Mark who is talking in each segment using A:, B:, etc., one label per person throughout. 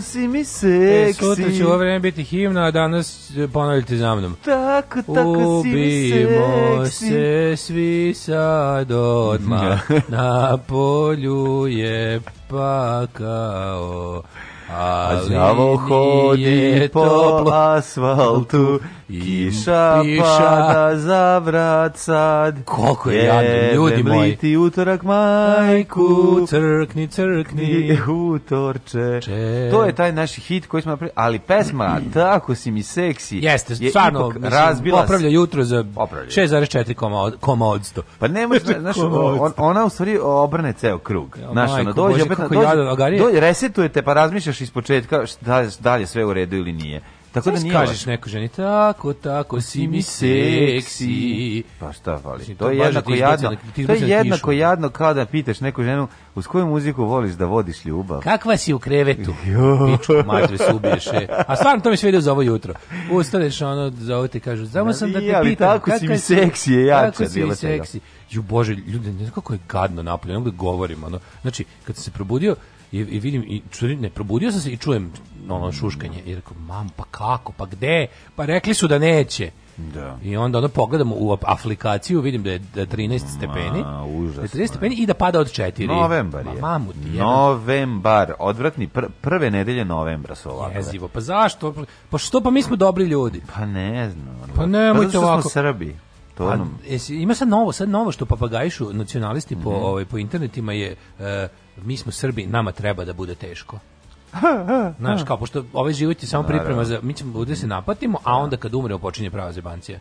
A: si mi e, seksi. E, sutra
B: će ovo vreme biti himna, a danas ponavljate za mnom.
A: Tako, tako si mi seksi.
B: Ubijemo se svi sad odmah. Da. Na polju je pakao. Ali a đavo hodi po asfaltu Kiša, kiša pada za vrat sad. Koliko je jadno, ljudi moji. ti utorak majku. Crkni, crkni. Utorče. Če. To je taj naš hit koji smo napravili. Ali pesma, tako si mi seksi. Jeste, je stvarno, mislim, razbila popravlja jutro za 6,4 koma od Pa ne možeš, znaš, on, ona u stvari obrne ceo krug. Ja, znaš, ona dođe, opet, dođe, dođe, dođe, resetujete pa razmišljaš iz početka da dalje sve u redu ili nije. Tako da nije kažeš neko ženi, tako, tako, si mi seksi. Pa šta fali? To je jednako da jadno. To je jednako jadno kao da pitaš neku ženu uz koju muziku voliš da vodiš ljubav. Kakva si u krevetu? Pičku matve se ubiješ. E. A stvarno to mi se vidio za ovo jutro. Ustaneš ono, ovo te kažu, znamo sam da te pitam. Tako si mi seksi je jača. Tako si mi seksi. Ju bože, ljudi, ne znam kako je gadno napolje, ne govorim. Ono. Znači, kad sam se probudio, i, i vidim, i čuj, ne, probudio sam se i čujem ono šuškanje. I rekao, mam, pa kako, pa gde? Pa rekli su da neće. Da. I onda onda pogledamo u aplikaciju, vidim da je da 13 stepeni. užasno. Da je 13 stepeni i da pada od 4. Novembar je. Ma, mamu ti Novembar, odvratni pr prve nedelje novembra su ovako. Jezivo, pa zašto? Pa što, pa mi smo dobri ljudi. Pa ne znam. Pa nemojte ovako. Pa što smo Srbi to ono... Es, ima sad novo, sad novo što papagajšu nacionalisti po, mm -hmm. ovaj, po internetima je uh, mi smo Srbi, nama treba da bude teško. Znaš, kao, pošto ovaj život je samo priprema za, mi ćemo, ovdje se napatimo, a da. onda kad umremo počinje prava zebancija.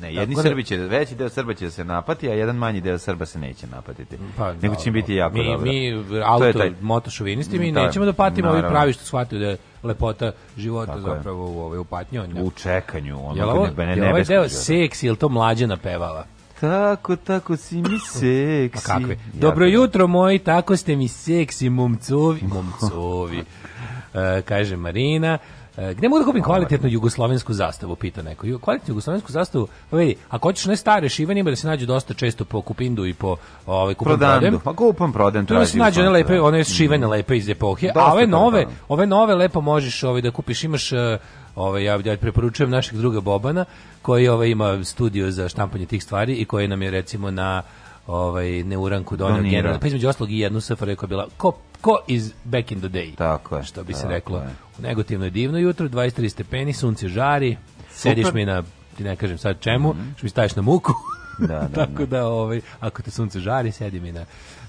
B: Ne, jedni Tako da- Srbi će, veći deo Srba će da se napati, a jedan manji deo Srba se neće napatiti. Pa, Nego će im biti jako mi, dobro. Mi, auto, taj... motošovinisti, mi ta, mm, nećemo da patimo, ovi pravi što shvataju da je lepota života Tako zapravo u, ovaj, u patnju. U čekanju. Ono jel ovo, ne, ne, je ovaj deo seksi, je li to mlađa pevala? Tako, tako si mi pa seksi. Pa kakve? Dobro jutro moji, tako ste mi seksi, momcovi. Momcovi. Uh, e, kaže Marina. E, gde mogu da kupim kvalitetnu jugoslovensku zastavu, pita neko. Kvalitetnu jugoslovensku zastavu, pa ovaj, vidi, ako hoćeš ne stare šivene, ima da se nađu dosta često po kupindu i po ovaj kupom prodajem. Pa kupom prodajem traži. Tu da se nađu one lepe, da. one mhm. šivene lepe iz epohije, dosta a ove nove, da. ove nove lepo možeš ovaj da kupiš, imaš e, ovaj ja, ja preporučujem našeg druga Bobana koji ovaj ima studio za štampanje tih stvari i koji nam je recimo na ovaj neuranku donio Donira. generalno pa između ostalog i jednu SFRJ koja je bila ko ko iz back in the day tako je što bi se reklo je. u negativno je divno jutro 23 stepeni sunce žari Super. sediš mi na ti ne kažem sad čemu mm -hmm. što mi staješ na muku da, da, tako da. da ovaj ako te sunce žari sedi mi na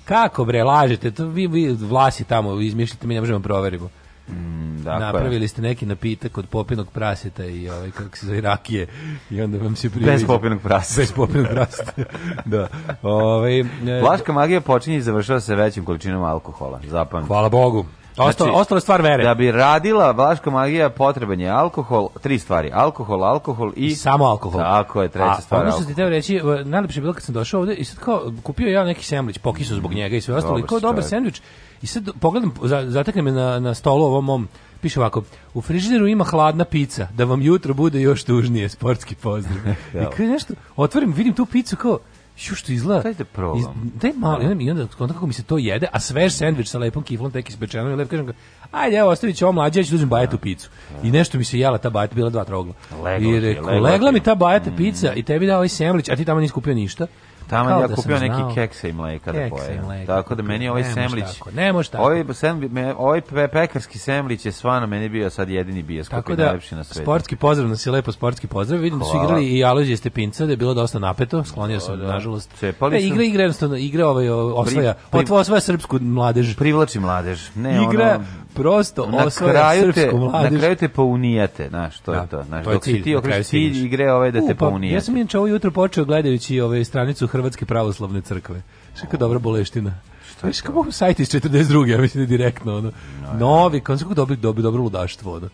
B: kako bre lažete to vi vi vlasi tamo izmišljate mi ne možemo da proveriti Mm, dakle. Napravili ste neki napitak od popinog praseta i ovaj kako se zove rakije i onda vam se priviđa. Bez popinog praseta. Bez popinog praseta. da. Ovaj e, Vlaška magija počinje i završava se većim količinom alkohola. Zapamti. Hvala Bogu. Ostalo, znači, ostala stvar vere. Da bi radila vlaška magija potreban je alkohol, tri stvari, alkohol, alkohol i... I samo alkohol. Tako je, treća A, stvar. Ono što ti teo reći, e, najlepše je bilo kad sam došao ovde i sad kao kupio ja neki sandvič, pokisao zbog njega i sve ostalo. I kao dobar sandvič, I sad pogledam, zatekne me na, na stolu ovom mom, piše ovako, u frižideru ima hladna pizza, da vam jutro bude još tužnije, sportski pozdrav. I kada nešto, otvorim, vidim tu picu kao, Šu što izgleda. Daj da probam. Iz, daj malo, ja. Da. i onda, onda kako mi se to jede, a svež sendvič sa lepom kiflom, tek ispečeno, i lepo kažem ga, ajde, evo, ostavit ću ovo mlađe, ja ću da uzim bajetu da. picu. Ja. Da. I nešto mi se jela ta bajeta, bila dva trogla. Legla I rekao, legla, legla mi ta bajeta mm. pica i tebi dao ovaj semlić, a ti tamo nisi kupio ništa. Tamo Kao da ja kupio neki kekse i mleka da pojem. Tako da, da meni ovaj semlić, tako, ne može ovaj tako. Ovaj semlić, ovaj pe, pekarski semlić je stvarno meni bio sad jedini bijes skupi da, najlepši na svetu. Sportski pozdrav, nas da je lepo sportski pozdrav. Vidim Hvala. da su igrali i Alojzije Stepinca, da je bilo dosta napeto, sklonio se da. nažalost. Cepali da, igra igra jednostavno igra ovaj osvaja, pri, osvaja srpsku mladež. Privlači mladež. Ne, igra ono, prosto na osvaja kraju te, mladež. Na kraju te pounijate, znaš, to da, je to. Znaš, to dok si ti okreći cilj igre ovaj da te pounijate. Ja sam inače ovo jutro počeo gledajući ove ovaj, stranicu Hrvatske pravoslavne crkve. Što je dobra boleština. Što je? Kako sajt iz 42. Ja mislim da je direktno ono. No, da, Novi, kako dobro dobro dobro ludaštvo ono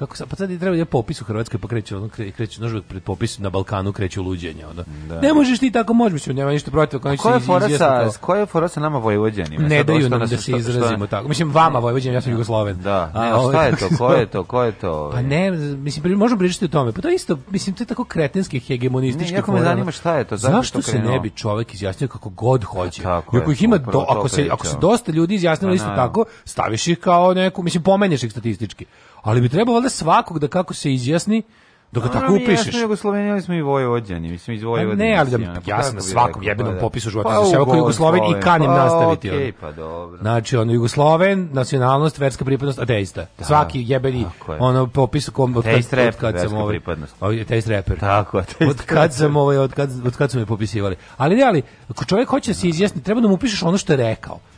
B: kako sad, pa sad treba da popis u Hrvatskoj, pa kreće, ono, kreće, kreće nožbek pred popis na Balkanu kreće luđenja. Onda. Da. Ne možeš ti tako, možeš, nema ništa protiv. Ko je fora sa, ko je fora sa nama Vojvođanima? Ne daju nam da se izrazimo tako. Mislim, vama Vojvođanima, ja sam da. Jugosloven. Da, ne, a, ovaj, šta je to, ko je to, ko je to? Pa ovaj? ne, mislim, možemo pričati o tome. Pa to isto, mislim, to je tako kretenski, hegemonistički. Ne, jako me zanima šta je to. Zašto se ne bi čovek izjasnio kako god hoće? Ako ih ima, ako se dosta ljudi izjasnilo pa isto tako, staviš ih kao neku, mislim, pomenješ ih statistički ali bi trebalo valjda svakog da kako se izjasni dok ga tako upišeš. Jasno, Jugoslovenija, ali smo i Vojvođani, mislim iz pa Vojvodine. Ne, ali da mi, ja sam na svakom jebenom pa da. popisu života pa, se Jugosloven i kanim pa, nastaviti. Okay, pa dobro. Znači, ono, Jugosloven, nacionalnost, verska pripadnost, ateista. Da, Svaki jebeni, ono, popis u kom... Ateist rap, verska ovaj, pripadnost. Ateist raper. Tako, ateist Od kad sam ovaj, od kad, od kad su me popisivali. Ali ne, ali, ako čovjek hoće da se izjasni, treba da mu upišeš ono što je rekao.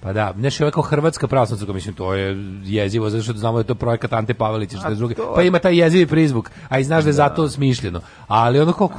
B: Pa da, nešto je kao Hrvatska pravoslavna mislim, to je jezivo, zato što znamo da je to projekat Ante Pavelića, što je druge. Pa ima taj jezivi prizvuk, a i znaš da je da. zato smišljeno. Ali ono kako,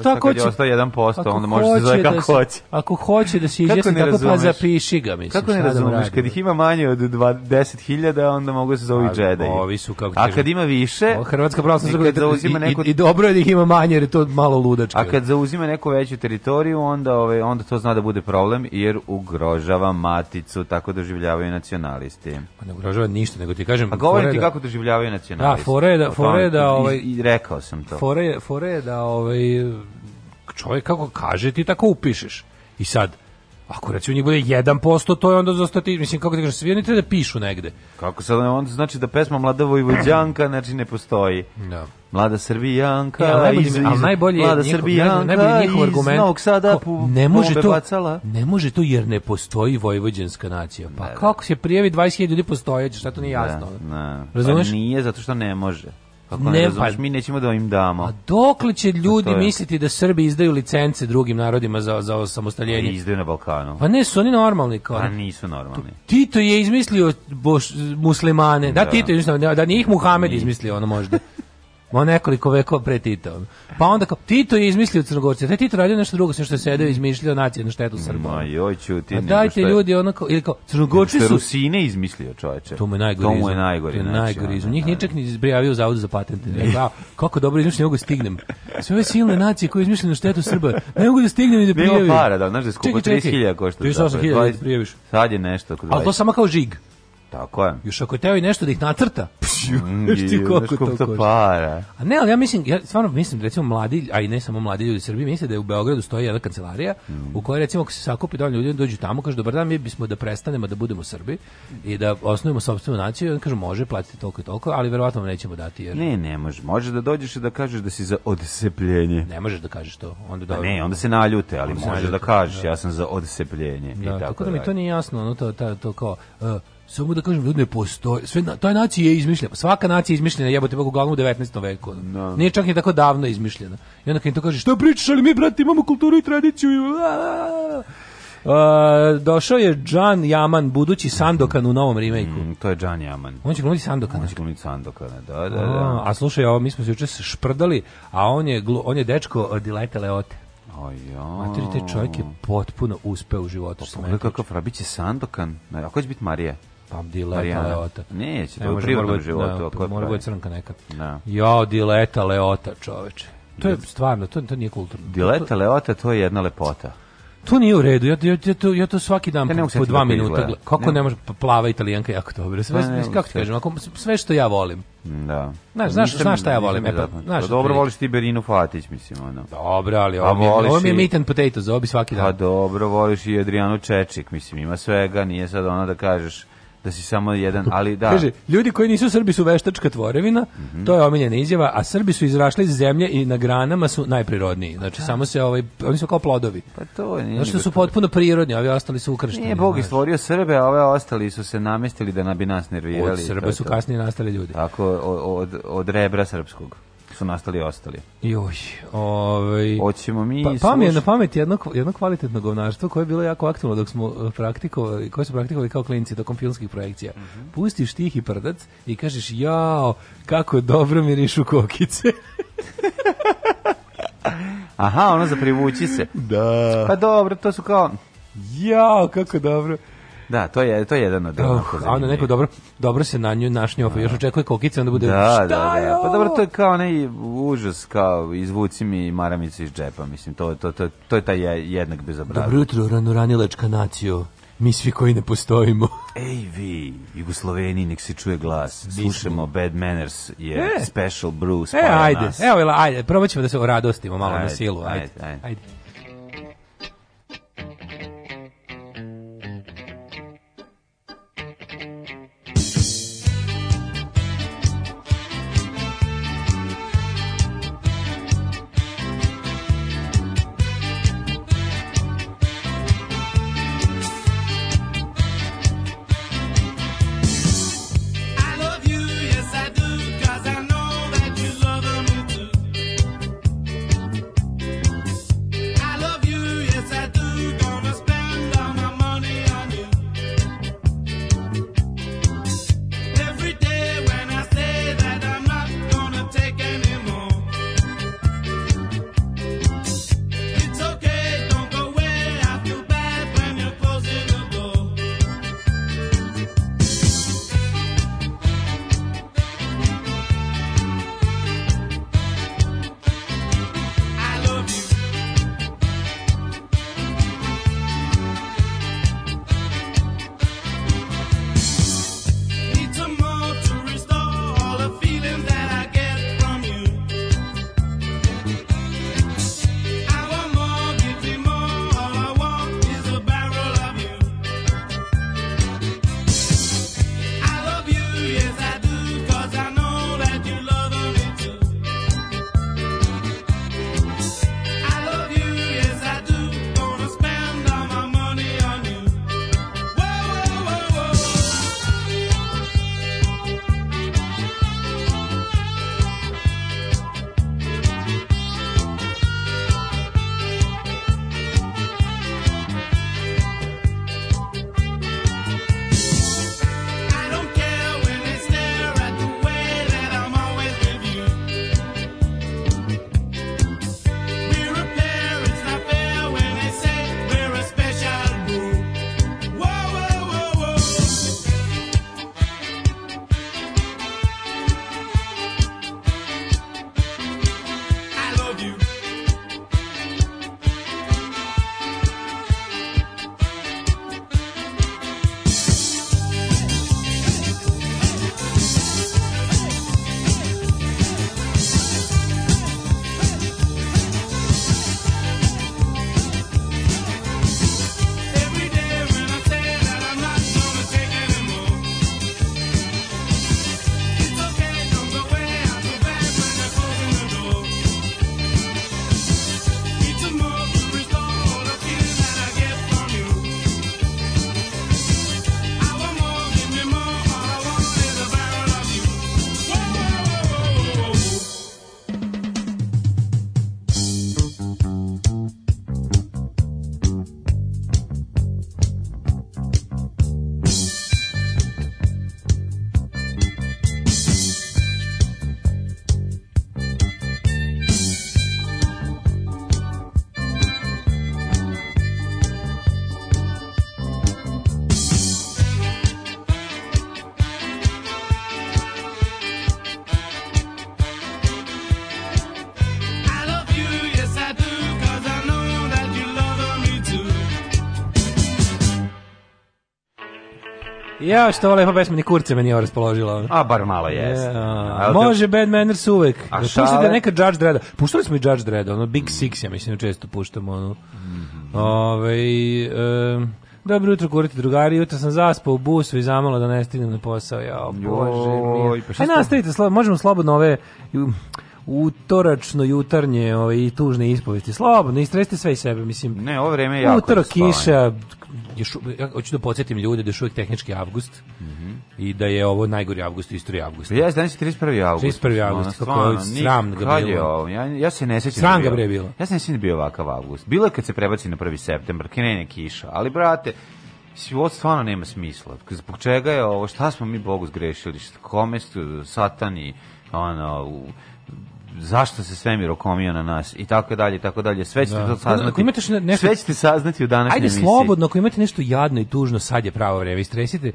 B: šta hoće? Kad je ostao 1%, onda može se zove kako da hoće. Ako hoće da se izjasni tako, pa zapiši ga, mislim. Kako ne da razumeš, kad ih ima manje od 10.000, onda mogu se zovu džedaj. Ovi su kako A kad ima više... Hrvatska pravoslavna zauzima neko... I dobro je da ih ima manje, jer je to malo ludačko. A kad zauzima neku veću teritoriju, onda, onda to zna da bude problem, jer ugrožava maticu utakmicu tako doživljavaju nacionalisti. Pa ne ugrožava ništa, nego ti kažem... Pa govorim ti da- kako doživljavaju nacionalisti. Da, fore da... Fore da ovaj, i, rekao sam to. Fore, fore da ovaj, čovjek kako kaže ti tako upišeš. I sad, ako recimo njih bude 1%, to je onda zostati, mislim, kako ti kažeš, svi oni treba da pišu negde. Kako sad, onda znači da pesma Mlada Vojvođanka, znači ne postoji. Da. Mlada Srbijanka ja, najbolji, iz, ali najbolje Mlada njihov, Srbijanka najbolji njihov argument Novog Sada ko, ne može to bacala. ne može to jer ne postoji vojvođenska nacija pa ne, da. kako se prijavi 20.000 ljudi postojeće šta to nije jasno ne, ne. razumeš pa nije zato što ne može Kako ne, ne pa- razumeš, pa, mi nećemo da im damo. A dokle će pa ljudi misliti da Srbi izdaju licence drugim narodima za, za osamostaljenje? Pa izdaju na Balkanu. Pa ne, su oni normalni. Kao. Pa nisu normalni. Tito je izmislio boš, muslimane. Da, da, Tito je izmislio, da, da nije ih Muhamed izmislio, ono možda. Ma nekoliko vekova pre Tita. Pa onda kao Tito je izmislio Crnogorce. Taj Tito radio nešto drugo, sve što je sedeo izmišljao nacije na štetu Srba. Ma joj, ćuti. A pa dajte je, ljudi onako ili kao Crnogorci su Rusine izmislio, čoveče. To mu je najgori. To mu je najgori. Znači, najgori. Njih da, ničak da. ni prijavio zavodu za patente. Da, kako dobro izmišljeno, mogu da stignem. Sve ove silne nacije koje izmišljene na štetu Srba, ne mogu da stignem i da prijavim. Bilo para, da, znaš da skupo 30.000 košta. 38.000 prijaviš. Sad je nešto. Al to samo kao žig. Tako je. Još ako je teo i nešto da ih nacrta, pšu, mm, ti koliko to košta. Para. A ne, ali ja mislim, ja stvarno mislim, da recimo mladi, a i ne samo mladi ljudi Srbije, misle da je u Beogradu stoji jedna kancelarija mm. u kojoj recimo ako se sakupi dovoljno ljudi, dođu tamo, kaže dobar dan, mi bismo da prestanemo da budemo Srbi i da osnujemo sopstvenu naciju, i on kaže može, platite toliko i toliko, ali verovatno nećemo dati jer Ne, ne može. Možeš da dođeš i da kažeš da si za odsepljenje. Ne možeš da kažeš to. Onda da. Ne, onda se naljute, ali možeš da kažeš da. ja sam za odsepljenje. da, i tako. Tako da mi to nije jasno, ono to to, to kao uh, samo da kažem ljudi ne postoje sve na, toj naciji je izmišljena svaka nacija je izmišljena jebote bog pa uglavnom u 19. veku no. Da. nije čak ni tako davno izmišljena i onda kad im to kaže šta pričaš ali mi brati imamo kulturu i tradiciju Uh, došao je Džan Jaman, budući Sandokan u novom remake-u. Mm, to je Džan Jaman. On će glumiti Sandokana. On će glumiti Sandokana, da, da, da. A, a slušaj, ovo, mi smo se juče šprdali, a on je, glu, on je dečko od Delighta Leote. Materi, taj čovjek je potpuno uspeo u životu. Pa pogledaj kakav, bit će Sandokan. Ako će biti Marija? Tam dileta pa da. leota. Neće, to je u privatnom životu. Da, mora bude crnka neka. Da. Ja, dileta leota, čoveče. To je stvarno, to, to nije kulturno. Dileta leota, to je jedna lepota. To nije u redu. Ja, ja, ja, to, ja to svaki dan ja po, po dva da minuta. Kako ne, ne može pa plava italijanka jako dobro. Sve, ne, ne, kako ti kažem, ako, sve što ja volim. Da. Znaš, znaš, znaš šta ja volim. E, pa, znaš, pa dobro voliš ti Berinu Fatić, mislim. Ono. Dobro, ali ovo, pa mi, ovo mi je meat and potatoes, ovo bi svaki dan. Pa dobro, voliš i Adrianu Čečik, mislim, ima svega, nije sad ona da kažeš da si samo jedan, ali da. Kaže, ljudi koji nisu Srbi su veštačka tvorevina, mm -hmm. to je omiljena izjava, a Srbi su izrašli iz zemlje i na granama su najprirodniji. Znači, da. samo se, ovaj, oni su kao plodovi. Pa to nije. Znači, su potpuno prirodni, a ovi ostali su ukršteni. Nije Bog stvorio Srbe, a ove ostali su se namestili da nabi nas nervirali. Od Srba su kasnije nastali ljudi. Tako, od, od rebra srpskog su nastali ostali. Joj, ovaj... Hoćemo mi... Pa, pa mi je na pamet jedno, jedno kvalitetno govnaštvo koje je bilo jako aktivno dok smo eh, praktikovali, koje su praktikovali kao klinci tokom filmskih projekcija. Mm -hmm. Pustiš tih i prdac i kažeš, jao, kako dobro mirišu kokice. Aha, ono za privući se. Da. Pa dobro, to su kao... Jao, kako dobro. Da, to je to je jedan od oh, A onda neko dobro dobro se na nju našnjo, pa još da. očekuje kokice, onda bude da, šta da, da. Pa dobro, to je kao neki užas, kao izvuci mi maramicu iz džepa, mislim, to, to, to, to je taj jednak bezobrazak. Dobro jutro, ranilečka nacijo. Mi svi koji ne postojimo. Ej vi, Jugosloveniji, nek se čuje glas. Slušamo Bad Manners je e. special brew. E, ajde, nas. evo, ajde, probat ćemo da se radostimo malo ajde, na silu. ajde. ajde. ajde.
C: Ja, što ova lepa pesma, ni kurce me nije ovo raspoložila. A, bar malo jest. Yeah. Može Bad Manners uvek. A šta? Puštate neka Judge Dreda. Puštali smo i Judge Dreda, ono Big Six, ja mislim, često puštamo. Ono. Mm -hmm. Ove, ovaj, um, Dobro jutro, kurite drugari, jutro sam zaspao u busu i zamalo da ne stignem na posao, ja, bože, Joj, pa Aj, e, nastavite, slo možemo slobodno ove, utoračno jutarnje ovaj, i tužne ispovesti. Slobodno, istreste sve i sebe, mislim. Ne, ovo vreme je jako. Utro, kiša, još, ja hoću da podsjetim ljude da je uvijek tehnički avgust mm -hmm. i da je ovo najgori avgust u istoriji avgusta. Ja, danas je 31. avgust. 31. avgust, kako je sram ga bilo. Ja, ja se ne sećam. Da sram ga bre bilo. Ja se ne sećam da bio ovakav avgust. Bilo je kad se prebaci na 1. septembar, krenje kiša, ali brate, ovo stvarno nema smisla. Zbog čega je ovo, šta smo mi Bogu zgrešili, kome su satani, ono, u, zašto se svemir okomio na nas i tako dalje i tako dalje. Sve ćete da. to saznati. imate nešto, sve ćete saznati u današnjoj Ajde slobodno, ako imate nešto jadno i tužno, sad je pravo vreme. Istresite,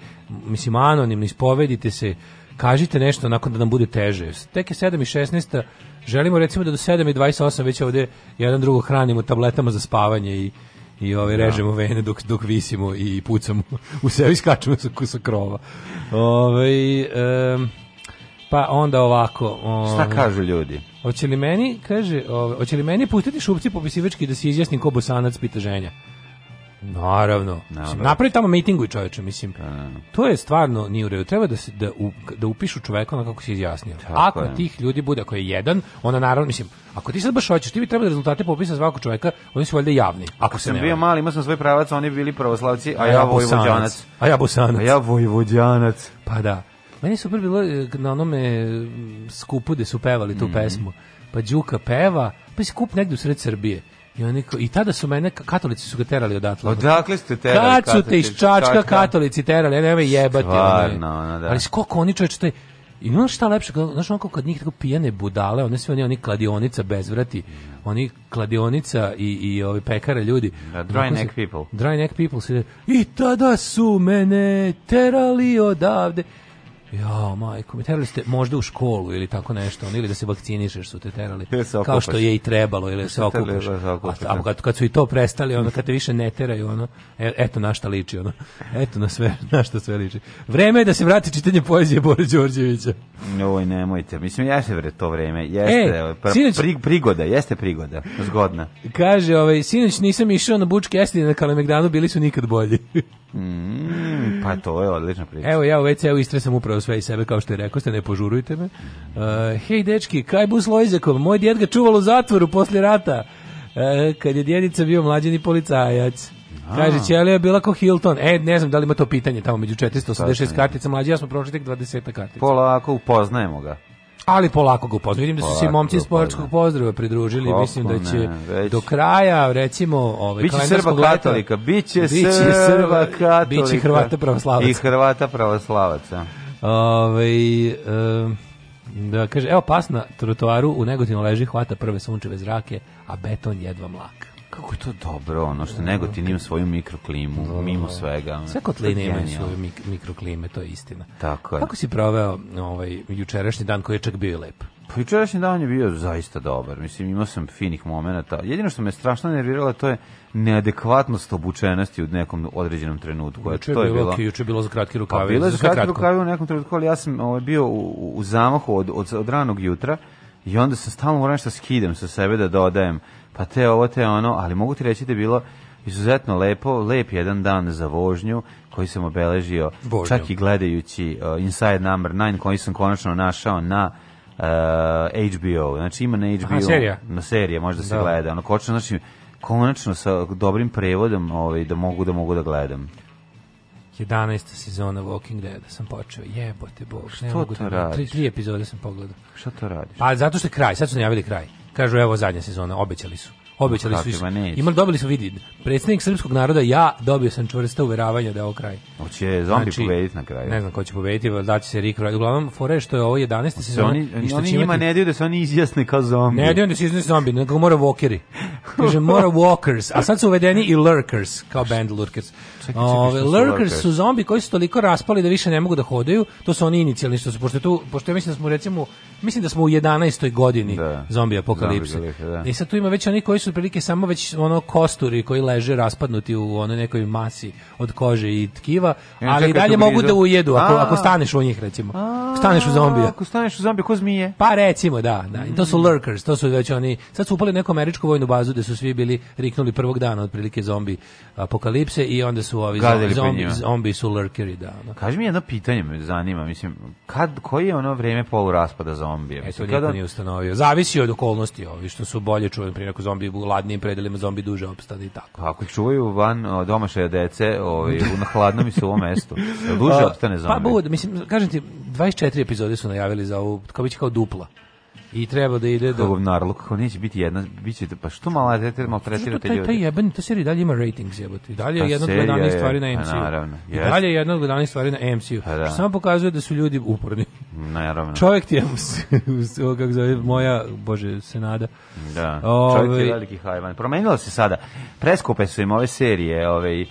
C: mislim anonimno ispovedite se. Kažite nešto nakon da nam bude teže. Tek je 7 i 16. Želimo recimo da do 7 i 28 već ovde jedan drugo hranimo tabletama za spavanje i i ovaj, da. režemo ja. vene dok, dok visimo i pucamo u sebi skačemo sa, sa krova. ovaj um, Pa onda ovako. Um, Šta ovaj, kažu ljudi? Hoće li meni, kaže, ovaj, hoće li meni pustiti šupci popisivački da se izjasnim ko bosanac pita ženja? Naravno. Naravno. Napravi tamo mitingu i čoveče, mislim. A. Da. To je stvarno nije u redu. Treba da, se, da, u, da upišu čoveka na kako se izjasnio. Tako ako je. tih ljudi bude, ako je jedan, onda naravno, mislim, ako ti sad baš hoćeš, ti bi trebali rezultate popisa svakog čoveka, oni su valjda javni. Ako, ako se sam bio mali, imao sam svoj pravac, oni bili pravoslavci, a, a ja, ja vojvođanac. A ja bosanac. A ja vojvođanac. Pa da. Meni super bilo na onome mm, skupu gde su pevali tu mm pesmu. Pa Đuka peva, pa se kup negde u sred Srbije. I, oni, I tada su mene, katolici su ga terali odatle. Odakle ste terali? Kad katolici, su te iz Čačka, čačka. katolici terali, Ne, nema jebati. Stvarno, ono, da. Ali koliko oni čoveče, to je, i ono šta lepše, znaš onako kad njih tako pijene budale, one sve oni, oni kladionica bezvrati, oni kladionica i, i ovi pekare ljudi. Uh, dry neck se, people. Dry neck people. Se, I tada su mene terali odavde. Ja, majko, me terali ste možda u školu ili tako nešto, ili da se vakcinišeš su te terali. Kao što je i trebalo, ili da se okupaš. A, da. kad, kad su i to prestali, onda kad te više ne teraju, ono, e, eto na šta liči, ono. Eto na sve, na šta sve liči. Vreme je da se vrati čitanje poezije Bore Đorđevića. Oj, nemojte. Mislim, jeste vre to vreme. Jeste, e, pra, sinoć, pri, prigoda, jeste prigoda. Zgodna.
D: Kaže, ovaj, sinoć nisam išao na Bučke Estine na Kalemegdanu, bili su nikad bolji.
C: mm, pa to je odlična priča. Evo, ja u
D: WC-u istresam upravo sve iz sebe kao što je rekao, ste ne požurujte me. Uh, hej dečki, kaj bus Lojzekom? Moj djed ga čuval u zatvoru posle rata. Uh, kad je djedica bio mlađeni policajac. A. Kaže, Ćelija bila ko Hilton. E, ne znam da li ima to pitanje tamo među 486 kartica mlađe, ja smo prošli tek 20 kartica.
C: Polako upoznajemo ga.
D: Ali polako ga upoznajemo. Vidim da su se momci iz sportskog pozdrava pridružili. Koliko Mislim da će ne, do kraja, recimo,
C: ovaj, biće Srba katolika, biće, biće Srba
D: katolika, biće Hrvata pravoslavaca.
C: I Hrvata pravoslavaca.
D: Ovaj da kaže, evo pas na trotoaru u Negotinu leži, hvata prve sunčeve zrake, a beton jedva mlak.
C: Kako je to dobro, ono što Negotin
D: ima
C: svoju mikroklimu, mimo svega.
D: Sve kotline imaju svoju svoje mikroklime, to je istina.
C: Tako je.
D: Kako si proveo ovaj jučerašnji dan koji je čak bio lep?
C: Pa jučerašnji dan je bio zaista dobar. Mislim, imao sam finih momenata. Jedino što me strašno nerviralo to je neadekvatnost obučenosti u nekom određenom trenutku.
D: Juče
C: je, to je bilo, bilo... juče je bilo za kratke pa rukave. Pa bilo je za kratke rukave u nekom trenutku, ali ja sam ovaj, bio u, u zamahu od, od, od ranog jutra i onda sam stalno moram nešto da skidam sa sebe da dodajem, pa te ovo, te ono, ali mogu ti reći da je bilo izuzetno lepo, lep jedan dan za vožnju koji sam obeležio, Vožnju. čak i gledajući uh, Inside Number 9 koji sam konačno našao na HBO, uh, znači ima na HBO Aha, na serije, možda se da. gleda. Ono kočno znači konačno sa dobrim prevodom, ovaj da mogu da mogu da gledam.
D: 11. sezona Walking Dead sam počeo. Jebote bog, što mogu to da tri, tri epizode sam pogledao.
C: Šta to radiš?
D: Pa zato što je kraj, sad su najavili kraj. Kažu evo zadnja sezona, obećali su obećali su. Imali dobili su vidi predsednik srpskog naroda ja dobio sam čvrsta uveravanja da je ovo kraj.
C: Hoće zombi znači, pobediti na kraju.
D: Ne znam ko će pobediti, da će se Rick Roy. Uglavnom fore što je ovo 11. sezona. Oni,
C: i oni njima ne daju da su oni izjasni kao zombi.
D: Ne daju da se izjasne zombi, nego mora walkeri. Kaže mora walkers, a sad su uvedeni i lurkers, kao band lurkers. Čekaj, čekaj, su lurkers su zombi koji su toliko raspali da više ne mogu da hodaju, to su oni inicijalni što su pošto tu pošto ja mislim da smo recimo mislim da smo u 11. godini da. zombi apokalipse. Zombi, da. I e sad tu ima već oni koji su otprilike samo već ono kosturi koji leže raspadnuti u onoj nekoj masi od kože i tkiva, e, ali i dalje mogu da ujedu ako, ako staneš u njih recimo. Staneš u zombija.
C: Ako staneš u zombija, ko zmije?
D: Pa recimo, da. da. I to su mm. lurkers, to su već oni, sad su upali neku američku vojnu bazu gde su svi bili riknuli prvog dana otprilike zombi apokalipse i onda su ovi zombi, zombi, zombi su lurkeri, da.
C: da. Kaži mi jedno pitanje, me zanima, mislim, kad, koji je ono vreme vrijeme raspada zombija?
D: Eto, niko nije ustanovio. Zavisi od okolnosti ovi što su bolje čuveni primjer, ako zombi u hladnim predelima zombi duže opstane i tako.
C: Pa ako čuvaju van domašaja dece ovaj, na hladnom i u suvom mestu, duže pa, opstane pa zombi? Pa
D: bude, mislim, kažem ti, 24 epizode su najavili za ovu,
C: kao biće
D: kao dupla. I treba da ide
C: do... Kako narlog, kako neće biti jedna, bit će, pa što malo pa tretirate malo tretirate
D: ljudi? Taj jebeni, ta serija dalje ima ratings jebote. I dalje je jedna od 11 stvari na pa MCU. Naravno. I dalje je jedna od 11 stvari na MCU. Pa da. Što samo pokazuje da su ljudi uporni.
C: Naravno.
D: Čovjek ti je, kako zove, moja, bože, se nada.
C: Da, ovaj- čovjek je veliki hajvan. Promenilo se sada. Preskupe su im ove serije, ove,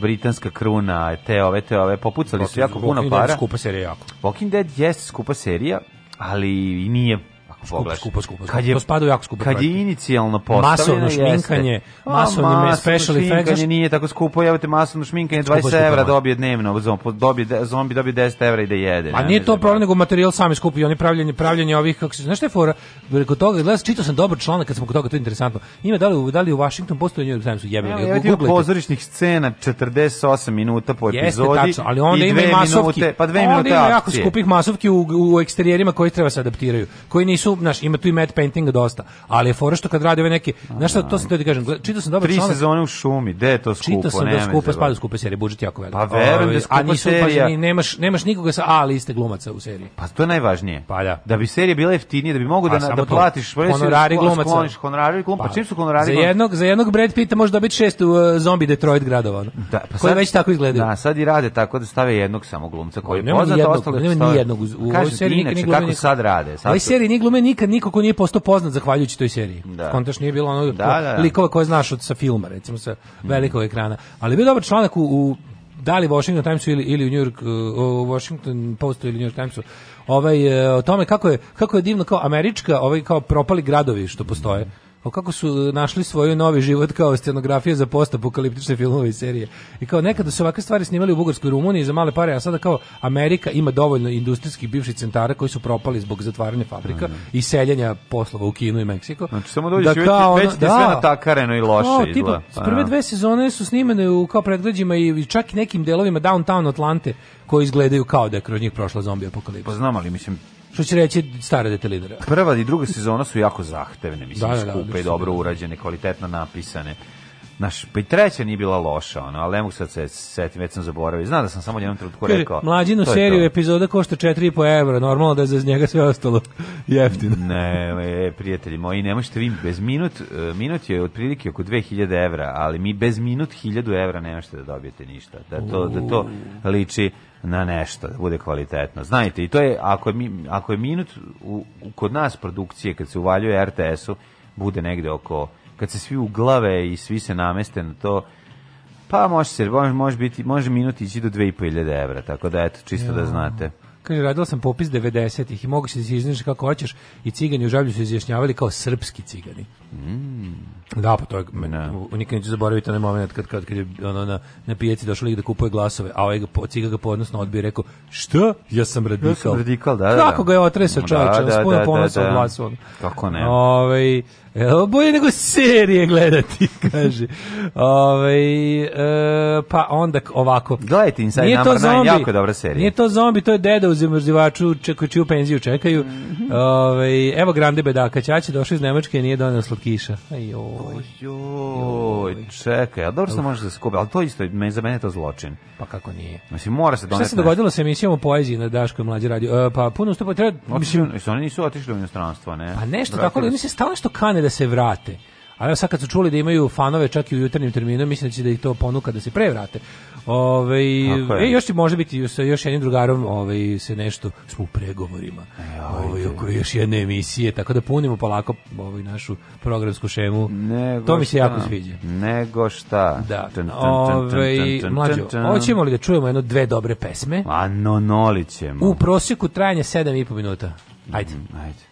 C: britanska kruna, te ove, te ove, popucali
D: su jako
C: puno
D: para. Walking Dead skupa serija jako.
C: Walking Dead jeste skupa serija, ali i nije
D: pogledaj. Skupo,
C: skupo, skupo. Kad je,
D: to spada u jako skupo.
C: Kad je inicijalno postavljeno, masovno šminkanje, masovno, masovno special effects. Masovno nije tako skupo, javite masovno šminkanje, 20 skupo, evra dobije dnevno, zombi dobije, zombi dobije 10 evra i da jede.
D: Pa nije to da. problem, nego materijal sami skupi i oni pravljenje, pravljenje ovih, kako se, znaš šta je fora, preko toga, gledaj, čitao sam dobar članak kad sam kod toga, to je interesantno. Ima da li, da li u Washington postoji New York Timesu, jebeno,
C: ja, ja, pozorišnih scena 48 minuta po epizodi. Jeste, tačno, ali onda ima masovke, pa dve minute akcije. Onda ima jako
D: skupih masovki u, u ekterijerima koji treba se adaptiraju, koji nisu naš, ima tu i matte paintinga dosta, ali je fora što kad radi ove neke, znaš šta, to sam to ti kažem, čitao sam
C: dobar Tri članak. Tri sezone u šumi, gde je to skupo? Čitao
D: sam da skupo, spada skupa serije, budžet jako veliko.
C: Pa verujem da je a nisu, serija. Pa,
D: nemaš, nemaš nikoga sa A liste glumaca u seriji.
C: Pa to je najvažnije. Pa da. Da bi serija bila jeftinije, da bi mogu pa da, na, da platiš, pa honorari glumaca. Skloniš, honorari glumaca, pa, pa. čim su honorari
D: Za jednog, za jednog Brad Pitta može dobiti šest u uh, e, zombi Detroit gradova. Da, pa koji
C: već tako izgledaju. Da, sad i rade tako da stave jednog samo glumca koji pa je poznat, ostalo
D: Nema ni jednog u ovoj
C: seriji. Inače, kako sad rade?
D: U ovoj seriji nije nikad niko ko nije postao poznat zahvaljujući toj seriji. Da. Kontaš nije bilo ono da, da, da. likova koje znaš od sa filma, recimo sa mhm. velikog mm. ekrana. Ali bio dobar članak u, u da li Washington Timesu ili ili u New York u Washington Postu ili New York Timesu ovaj e, o tome kako je kako je divno kao američka ovaj kao propali gradovi što postoje o pa kako su e, našli svoj novi život kao scenografija za postapokaliptične filmove i serije. I kao nekada su ovakve stvari snimali u Bugarskoj i Rumuniji za male pare, a sada kao Amerika ima dovoljno industrijskih bivših centara koji su propali zbog zatvaranja fabrika Aha. Da, da. i seljenja poslova u Kinu i Meksiko.
C: Znači samo dođeš da, kao, već, već da, sve natakareno i loše
D: kao,
C: izgleda.
D: Tipa, prve pa
C: da.
D: dve sezone su snimene u kao predgrađima i čak i nekim delovima downtown Atlante koji izgledaju kao da je kroz njih prošla zombi apokalipsa.
C: Pa znam, ali mislim,
D: Što će reći stara dete lidera.
C: Prva i druga sezona su jako zahtevne, mislim, da, da, da, skupe i dobro urađene, kvalitetno napisane. Naš, pa i treća nije bila loša, ono, ali ne mogu sad se setim, već sam zaboravio. Znam da sam samo jednom trenutku rekao.
D: Mlađinu seriju to. epizoda košta 4,5 evra, normalno da je za njega sve ostalo jeftino.
C: ne, e, e, prijatelji moji, ne možete vi bez minut, e, minut je otprilike oko 2000 evra, ali mi bez minut 1000 evra ne možete da dobijete ništa. Da to, da to liči na nešto, da bude kvalitetno. Znajte, i to je, ako je, ako je minut u, kod nas produkcije, kad se uvaljuje RTS-u, bude negde oko, kad se svi uglave i svi se nameste na to, pa može se, može, može, biti, može minut ići do 2500 evra, tako da eto, čisto da ja. da znate.
D: Kaže, radila sam popis 90-ih i moguće da se iznaš kako hoćeš i cigani u žablju su izjašnjavali kao srpski cigani.
C: Mm.
D: Da, pa to je, no. Da. nikad neću zaboraviti onaj moment kad, kad, kad je ono, na, na pijaci došao lik da kupuje glasove, a ovaj ciga ga podnosno odbio i rekao, šta? Ja sam radikal. Ja sam
C: radikal, da, da. da. Kako
D: ga je otresao da, čovječe, da, da, da, da, da, da, da, da, da, Evo, bolje nego serije gledati, kaže. Ove, ovaj, e, pa onda ovako.
C: Gledajte Inside nije Number 9, jako dobra
D: serija. Nije to zombi, to je deda u zemrzivaču koji čiju penziju čekaju. Mhm. Ove, ovaj, evo Grande Bedaka, Ćaće došli iz Nemačke i nije donio slatkiša.
C: Ajoj. Ojoj, čekaj, a dobro se može da se kupi, ali to isto, za mene je to zločin.
D: Pa kako nije?
C: Mislim, mora se
D: doneti.
C: Šta
D: se dogodilo sa emisijom o poeziji na Daškoj mlađi radio? E, pa puno stupa treba...
C: Mislim, oni nisu otišli u inostranstvo, ne?
D: Pa nešto Vratili tako, ali mi se stalno što kane da se vrate. A evo sad kad su čuli da imaju fanove čak i u jutarnjem terminu, mislim da će da ih to ponuka da se prevrate. Ove, e, još će može biti sa još jednim drugarom ove, se nešto smo u pregovorima e, ove, oko još jedne emisije, tako da punimo polako ove, našu programsku šemu. Nego to mi se šta. jako sviđa.
C: Nego šta. Da. Ove,
D: mlađo, hoćemo li da čujemo jedno dve dobre pesme? A
C: no, noli
D: ćemo. U prosjeku trajanja 7,5 minuta. Ajde. Mm, ajde.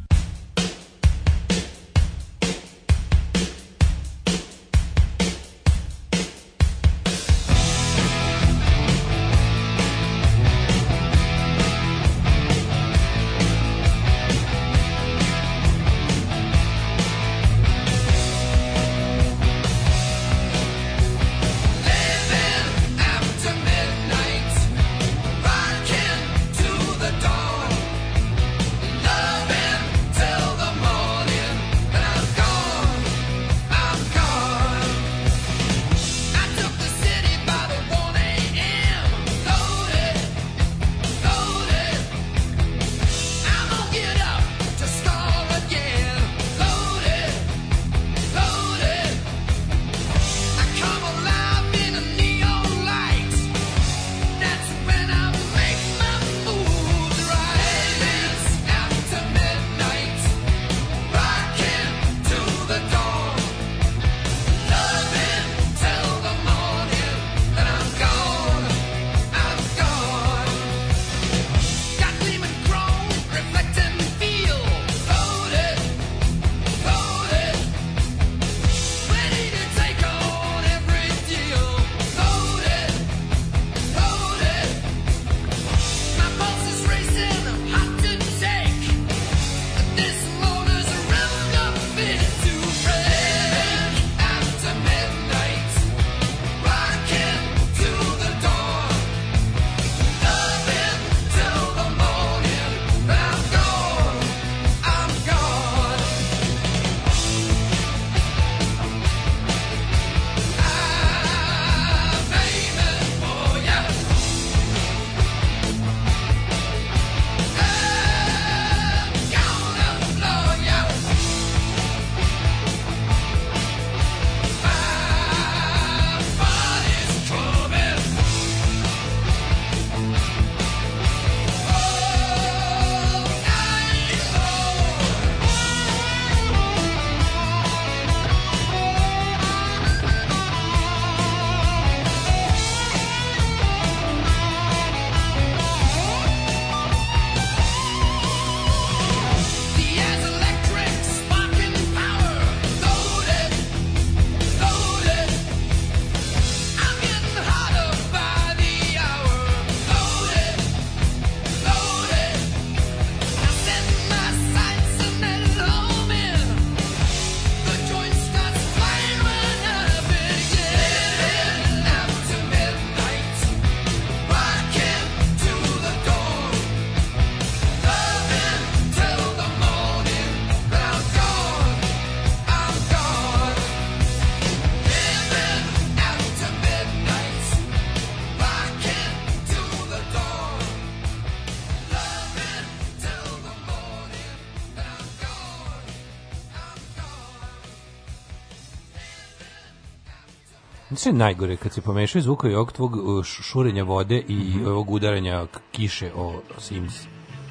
D: se najgore kad se pomešaju zvukovi ovog tvog uh, šurenja vode i mm -hmm. ovog udaranja kiše o, Sims.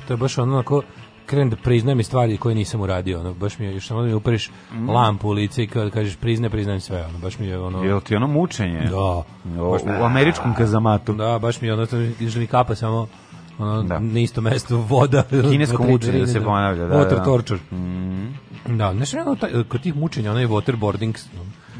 D: To je baš ono onako krenem da priznam i stvari koje nisam uradio, ono, baš mi je, što da mi upriš mm. lampu u lice i kad da kažeš prizne, priznajem sve, ono, baš mi je ono...
C: Jel ti ono mučenje?
D: Da.
C: Baš mi, u američkom kazamatu.
D: Da, baš mi je ono, mi kapa samo ono, da. na isto mesto voda.
C: Kinesko mučenje da se ponavlja, da.
D: Water
C: da.
D: torture. Mm. Da, znaš, ono, taj, kod tih mučenja, ono je waterboarding,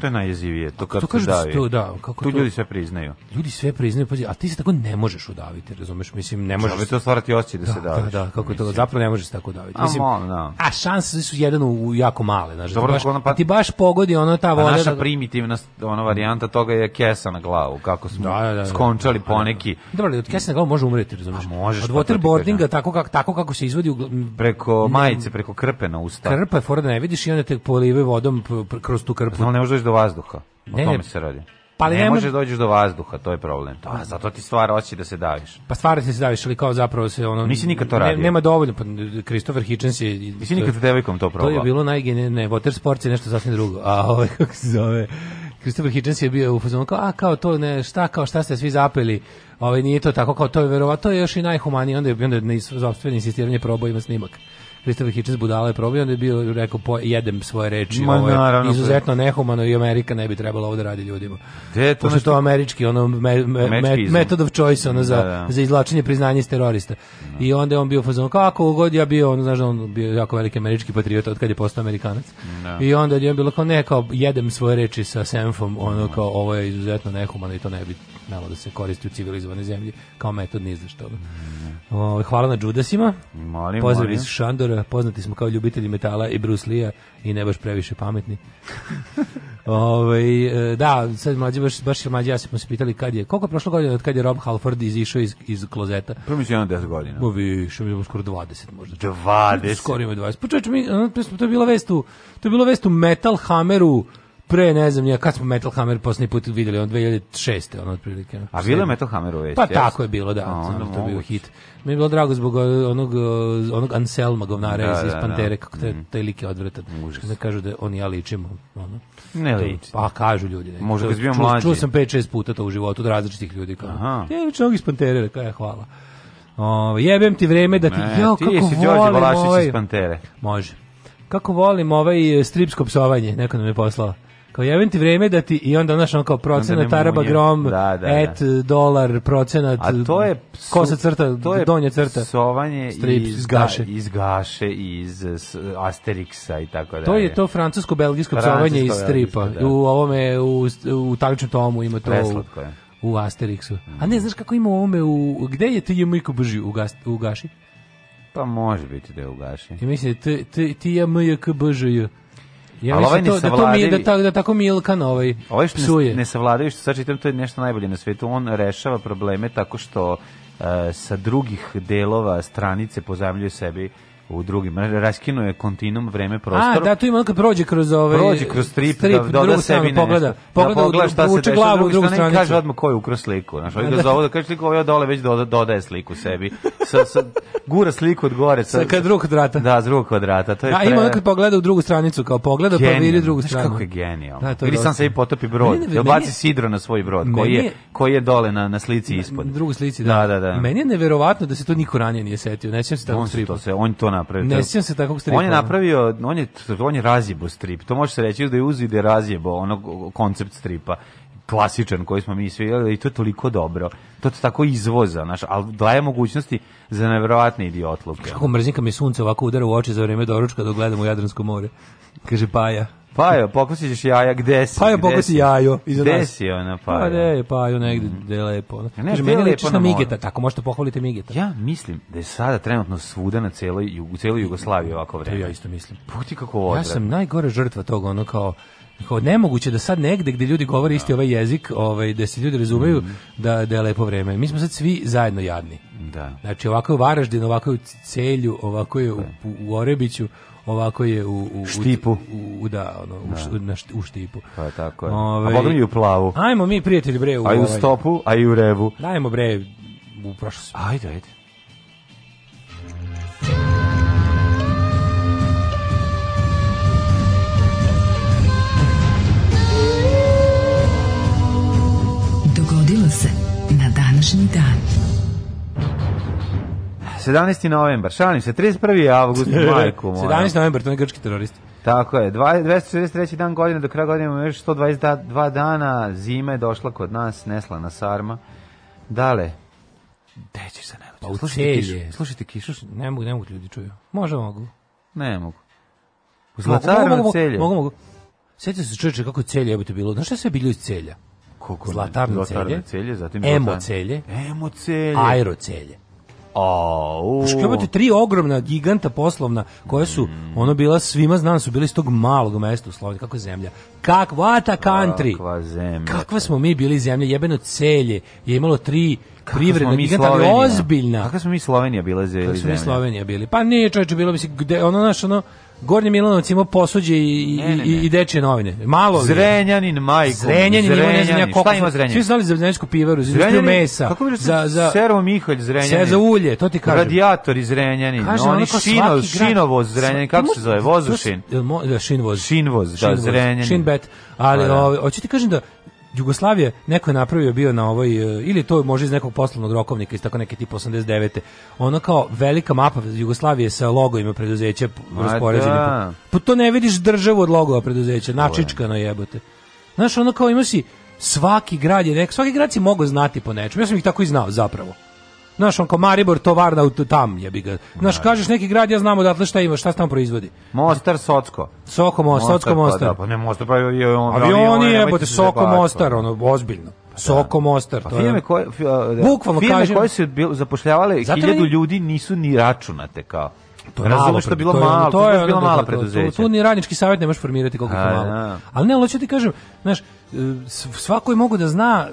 C: To je najjezivije, to kako to kažu da davi. To, da, kako tu to, ljudi sve priznaju.
D: Ljudi sve priznaju, pazi, a ti se tako ne možeš udaviti, razumeš? Mislim, ne možeš.
C: Čovi to stvarati osjećaj da, da, se da, daviš.
D: Da, da, kako mislim. to, zapravo ne možeš tako udaviti. A, mislim, on, da. a šanse su jedan u jako male, znaš. Da Dobro, da baš, ono, pa, ti baš pogodi ono ta pa voda. A
C: naša primitivna ona varijanta toga je kesa na glavu, kako smo da, da, da, skončali poneki.
D: Dobro, ali od kese na glavu može umreti, razumeš?
C: A
D: možeš. Od pa waterboardinga, tako, kako, tako kako se izvodi u,
C: preko majice, preko krpe na usta.
D: Krpa je fora da ne vidiš i onda te polivaju vodom
C: kroz tu krpu. Znam, ne možeš da do vazduha. O ne, tome se radi. Pa ne, ne možeš dođeš do vazduha, to je problem. To, a zato ti stvar hoće da se daviš.
D: Pa stvar se daviš, ali kao zapravo se ono
C: Nisi nikad to radio.
D: Ne, nema dovoljno, pa Christopher Hitchens je
C: Nisi nikad sa devojkom to probao. To
D: je bilo najgene, ne, water sports je nešto sasvim drugo. A ovaj kako se zove? Christopher Hitchens je bio u fazonu kao, a kao to ne, šta kao šta ste svi zapeli. Ovaj nije to tako kao to je verovatno, to je još i najhumanije, onda je onda je na insistiranje probao ima snimak. Christopher Hitchens budala je probio, onda je bio rekao po, jedem svoje reči, Ma, ovo je naravno, izuzetno nehumano i Amerika ne bi trebala ovo da radi ljudima. Gde to, to američki ono me, me, method of choice ono za da, da. za izlačenje priznanja iz terorista. Da. I onda je on bio fazon kako god ja bio, on znaš da on bio jako veliki američki patriot od kad je postao Amerikanac. Da. I onda je on bilo kao ne kao jedem svoje reči sa Semfom, ono kao ovo je izuzetno nehumano i to ne bi znamo da se koristi u civilizovanoj zemlji kao metod ni za što. O, hvala na Judasima. Molim, Pozdrav molim. iz Šandora. Poznati smo kao ljubitelji metala i Bruce Lee-a i ne baš previše pametni. Ove, e, da, sad mlađi, baš, baš mlađi, ja smo se pitali kad je, koliko je prošlo godina od kad je Rob Halford izišao iz, iz klozeta?
C: Prvo mi se jedno 10 godina.
D: Bo više, mi bilo skoro 20 možda.
C: 20?
D: Skoro ima 20. Pa čovječ, mi, to je bila vest u, to je bila vest u Metal Hammeru, pre, ne znam, ja, kad smo Metal Hammer poslednji put videli, on 2006. on otprilike.
C: A bilo je Metal Hammer uveć?
D: Pa tako je bilo, da, A, onda to je bio hit. Mi je bilo drago zbog onog, onog Anselma govnara da, iz, iz da, da. Pantere, da. kako te, mhm. te lik je odvratan. Ne kažu da oni i ja ličimo. Ono.
C: Ne liči.
D: Pa kažu ljudi. Ne. Možda ga zbio mlađi. Čuo sam 5-6 puta to u životu od različitih ljudi. Kao, Aha. Ja liči iz Pantere, kao je hvala. O, ovaj, jebem ti vreme da ti... Ne, jo, ti kako jesi Đorđe Balašić iz
C: ovaj Pantere.
D: Može. Kako volim ovaj e, stripsko psovanje, neko nam je poslao kao jevim ti vreme da ti i onda znaš on kao procenat araba grom da, da, da, et dolar procenat a to je su, kosa crta
C: to je
D: donja crta psovanje
C: strips, iz, gaše. iz gaše iz
D: s, i tako dalje to je to francusko belgijsko psovanje iz da. stripa u ovome u u takmičnom tomu ima to Preslatko u asteriksu mm. a ne znaš kako ima u ovome u gde je ti jemu Miko Brži u, gas, u gaši
C: pa može biti da je u gaši.
D: ti, mislim, ti ja mjkbžj. Ja ali ovaj to, da, to mi, da, tako, da tako Milkan ovaj Ovaj što psuje.
C: ne savladaju, što sad čitam, to je nešto najbolje na svetu. On rešava probleme tako što uh, sa drugih delova stranice pozajemljuje sebi u drugim raskinuo je kontinuum vreme prostor. A,
D: da, tu ima kad prođe kroz ove ovaj
C: prođe kroz strip, strip
D: da, da doda sebi pogleda, da pogleda, pogleda šta se dešava, glavu u drugu stranu.
C: Kaže odmah ko je ukro sliku, znači ovaj ga zove da, da. kaže sliku, ovaj dole već dodaje sliku sebi. Sa, sa gura sliku od gore
D: sa, sa
C: kad
D: drugog kvadrata.
C: Da, s drugog kvadrata, to je.
D: A pre... ima kad pogleda u drugu stranicu kao pogleda genial. pa vidi drugu stranu. Znaš kako
C: je genijalno. Da, Ili sam sebi potopi brod, da baci sidro na svoj brod koji je koji je dole na na slici ispod. Na
D: drugoj slici, da. Da, da, da. Meni je neverovatno da se to niko ranije nije setio. Nećem sećam se da on to
C: se on to napravio. Ne sjećam se takog stripa. On je da. napravio, on je, on je razjebo strip. To može se reći da je uzio da razjebo onog koncept stripa klasičan koji smo mi svi i to je toliko dobro. To je tako izvoza, naš, ali daje mogućnosti za neverovatne idiotluke.
D: Kako mrzim kad mi sunce ovako udara u oči za vreme doručka dok gledam u Jadransko more. Kaže Paja.
C: Pajo, pokusit ćeš jaja, gde si?
D: Pajo, pokusi jajo.
C: Iza gde nas. si
D: ona, pa, Pajo? Pa gde je Pajo, negde, mm. gde je lepo. Ne, Kaže, meni ličiš na Migeta, tako možete pohvaliti Migeta.
C: Ja mislim da je sada trenutno svuda na celoj, u celoj Jugoslaviji ovako vreme.
D: To
C: ja
D: isto mislim.
C: Puti kako odra.
D: Ja sam najgore žrtva toga, ono kao, kao nemoguće da sad negde gde ljudi govore isti da. ovaj jezik, ovaj da se ljudi razumeju mm. da da je lepo vreme. Mi smo sad svi zajedno jadni.
C: Da.
D: Znači ovako je u Varaždinu, ovako je u Celju, ovako je u, da. u Orebiću, ovako je u, u
C: štipu.
D: U, u da, ono, u, da. Na št, u štipu.
C: Pa tako je. Ove, a ovaj,
D: u
C: plavu.
D: Ajmo mi, prijatelji, bre. U, aj u ovaj-
C: stopu, aj u revu.
D: Ajmo, bre, u prošlost.
C: Ajde, ajde. Dogodilo se na današnji dan. 17. novembar, šalim se, 31. avgust, majku
D: moja. 17. novembar, to je grčki terorist.
C: Tako je, 263. dan godine, do kraja godine imamo još 122 da, dana, zima je došla kod nas, nesla na sarma. Dale,
D: gde ćeš se ne Pa slušajte kišu, slušajte kišu. Ne mogu, ne mogu ljudi čuju. Može, mogu.
C: Ne mogu.
D: U Zlatarnom celju. Mogu, mogu. Sjetite se čovječe kako je celje, evo bilo. Znaš šta sve bilo iz celja? Koliko?
C: Zlatarno celje, celje
D: zatim
C: Emo celje, Emo
D: celje, Aero celje.
C: Oh,
D: Škrbate tri ogromna giganta poslovna koje su mm. ono bila svima znam su bili iz tog malog mesta u Sloveniji kako je
C: zemlja.
D: Kakva ta country. Kakva zemlja. Kakva smo mi bili zemlja, jebeno celje. Je imalo tri privredna giganta, ali
C: ozbiljna. Kakva smo mi Slovenija bila zemlja. Kakva smo mi
D: Slovenija bili. Pa nije čoveče, bilo mislim gde ono naš ono Gornji Milanovac imao posuđe i, i, i, dečje novine. Malo
C: Zrenjanin, majko.
D: Zrenjanin, Zrenjanin, Zrenjanin.
C: Šta ima Zrenjanin?
D: Svi znali za zrenjansku pivaru, za industriju mesa.
C: Kako bi za, za, Sero Mihalj Zrenjanin.
D: Za ulje, to ti kažem.
C: Radijator iz Zrenjanin. Kažem, Oni šino, šinovoz Zrenjanin, kako se zove? Vozušin.
D: Da,
C: da,
D: šinvoz.
C: Šinvoz, da, Zrenjanin. Šinbet.
D: Ali, pa da. ovaj, hoću ti kažem da Jugoslavije neko je napravio bio na ovoj e, ili to može iz nekog poslovnog rokovnika iz tako neke tipa 89. Ono kao velika mapa Jugoslavije sa logovima preduzeća raspoređeni. Pa, da. pa to ne vidiš državu od logova preduzeća, načičkano jebote. Znaš, ono kao ima si svaki grad je rekao, svaki grad si mogao znati po nečemu. Ja sam ih tako i znao zapravo. Znaš, on kao Maribor, to Varda, tam je bi ga. Znaš, da, kažeš da. neki grad, ja znam odatle šta ima, šta se tamo proizvodi. Mostar,
C: Socko.
D: Soko
C: Mostar,
D: Socko pa
C: Mostar. Pa, da, pa ne Mostar, pa je on...
D: Avioni jebote, pa da. Soko Mostar, ono, ozbiljno. Soko Mostar, to pa to firme je.
C: Koje,
D: da, Bukvalno
C: firme kažem. koje su zapošljavale hiljadu ljudi nisu ni računate kao. To je Razumeš što bilo malo, to je, bilo malo mala
D: Tu, ni radnički savet ne možeš formirati koliko je malo. Ali ne, ali ću ti kažem, znaš, svako je mogu da zna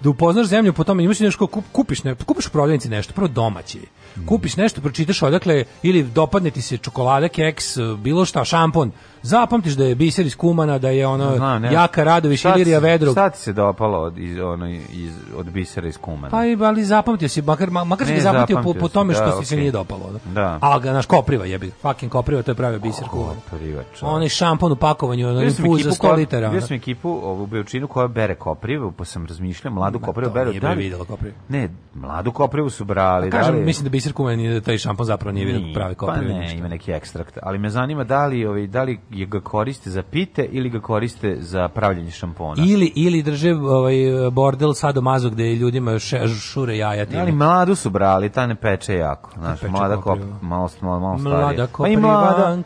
D: da upoznaš zemlju po tome, imaš nešto kupiš, ne, kupiš u prodavnici nešto, prvo domaće. Mhm. Kupiš nešto, pročitaš odakle ili dopadne ti se čokolada, keks, bilo šta, šampon zapamtiš da je biser iz Kumana, da je ono Zna, Jaka Radović i Vedrog.
C: Šta ti se dopalo od, iz, ono, iz, od bisera iz Kumana?
D: Pa i, ali zapamtio si, makar, makar si ga zapamtio, zapamtio po, po, tome da, što okay. se nije dopalo. Da. da. Ali ga, naš kopriva jebi, fucking kopriva, to je pravi biser oh,
C: Kumana. Kopriva,
D: Onaj šampon u pakovanju, ono infuz za 100 litara.
C: Bio sam ekipu ovu Beočinu koja bere koprivu, pa sam razmišljao, mladu koprivu beru.
D: Nije da li, videla koprivu.
C: Ne, mladu koprivu su brali. Pa,
D: da kažem, da li, mislim da biser Kumana nije, taj šampon zapravo nije, nije pravi koprivu.
C: Pa ne, ima neki ekstrakt. Ali me zanima da li, ovi, ovaj, da li ga koriste za pite ili ga koriste za pravljenje šampona.
D: Ili ili drže ovaj bordel sadomazo gde ljudima še, šure jaja
C: tim. Ali mladu su brali, ta ne peče jako, znaš, peče mlada kop, malo malo, malo mlada
D: starije. Ma i mlada,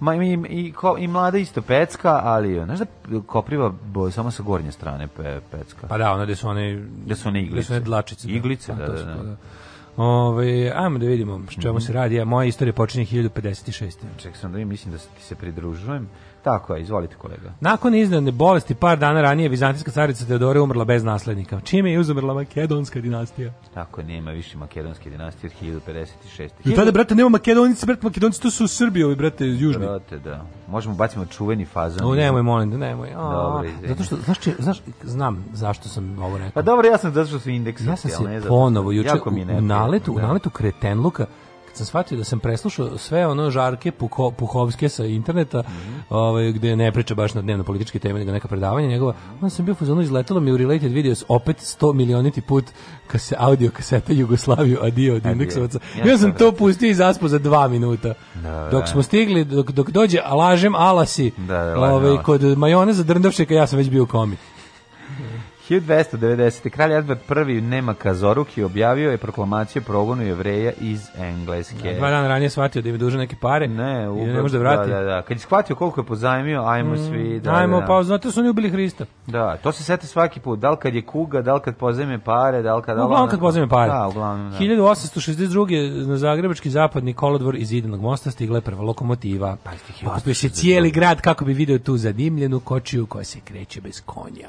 C: ma i, i, ko, i mlada isto pecka, ali znaš da kopriva boj samo sa gornje strane pe, pecka.
D: Pa da, onda gde su one gde su one iglice. Gde da. pa, da, da, su one dlačice.
C: Iglice, da, da, da. da.
D: Ove, ajmo da vidimo čemu mm -hmm. se radi. moja istorija počinje 1056.
C: Ček sam da vidim, mislim da se ti se pridružujem. Tako je, izvolite kolega.
D: Nakon iznenadne bolesti par dana ranije vizantijska carica Teodora umrla bez naslednika. Čime je uzumrla makedonska dinastija?
C: Tako nema više makedonske dinastije od 1056.
D: I tada, brate, nema makedonici, brate, makedonici to su Srbi, ovi, brate,
C: južni. Brate, da. Možemo bacimo čuveni fazon.
D: O, nemoj, molim, da nemoj.
C: A,
D: dobro, Zato što, znaš, znaš, znam zašto sam ovo rekao.
C: Pa dobro, ja sam zato što su indeksati,
D: Ja sam se ponovo, juče, u naletu, u da. naletu kretenluka, kad sam shvatio da sam preslušao sve ono žarke Puko, Puhovske sa interneta, mm -hmm. ovaj, gde ne priča baš na dnevno političke teme, nego neka predavanja njegova, onda sam bio fuzonu izletalo mi u Related Videos opet 100 milioniti put ka se audio kaseta Jugoslaviju adio od indeksovaca. Ja, ja sam to pustio i zaspo za dva minuta. Da, da dok da. smo stigli, dok, dok dođe Alažem Alasi da, da, ovaj, kod majoneza Drndavšeka, ja sam već bio u komi.
C: 1290. kralj Edward I nema Kazoruk objavio je proklamaciju progonu jevreja iz Engleske.
D: Da, dva dana ranije shvatio da im duže neke pare ne, upravo, i da ne može da, da vrati. Da, da, da.
C: Kad je shvatio koliko je pozajmio, ajmo mm, svi...
D: Da, ajmo, da, da. pa znate su oni ubili Hrista.
C: Da, to se sete svaki put. Da li kad je kuga, da li kad pozajme pare, da li kad...
D: Uglavnom kad pozajme pare. Da, uglavnom, da. 1862. na Zagrebački zapadni kolodvor iz Idenog mosta stigla je prva lokomotiva. Okupio se cijeli grad kako bi video tu zanimljenu kočiju koja se kreće bez konja.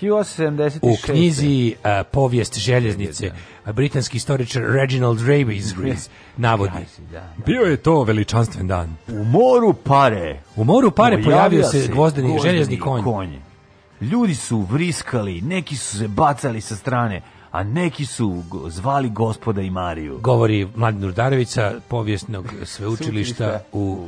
C: 1876.
D: U knjizi uh, Povijest željeznice, da, da, da. britanski istoričar Reginald Raby iz Greece navodi. Bio je to veličanstven dan.
C: U moru pare.
D: U moru pare pojavio, pojavio se gvozdeni željezni konj. konj.
C: Ljudi su vriskali, neki su se bacali sa strane a neki su zvali gospoda i Mariju.
D: Govori Mladen Urdarević sa povijesnog sveučilišta u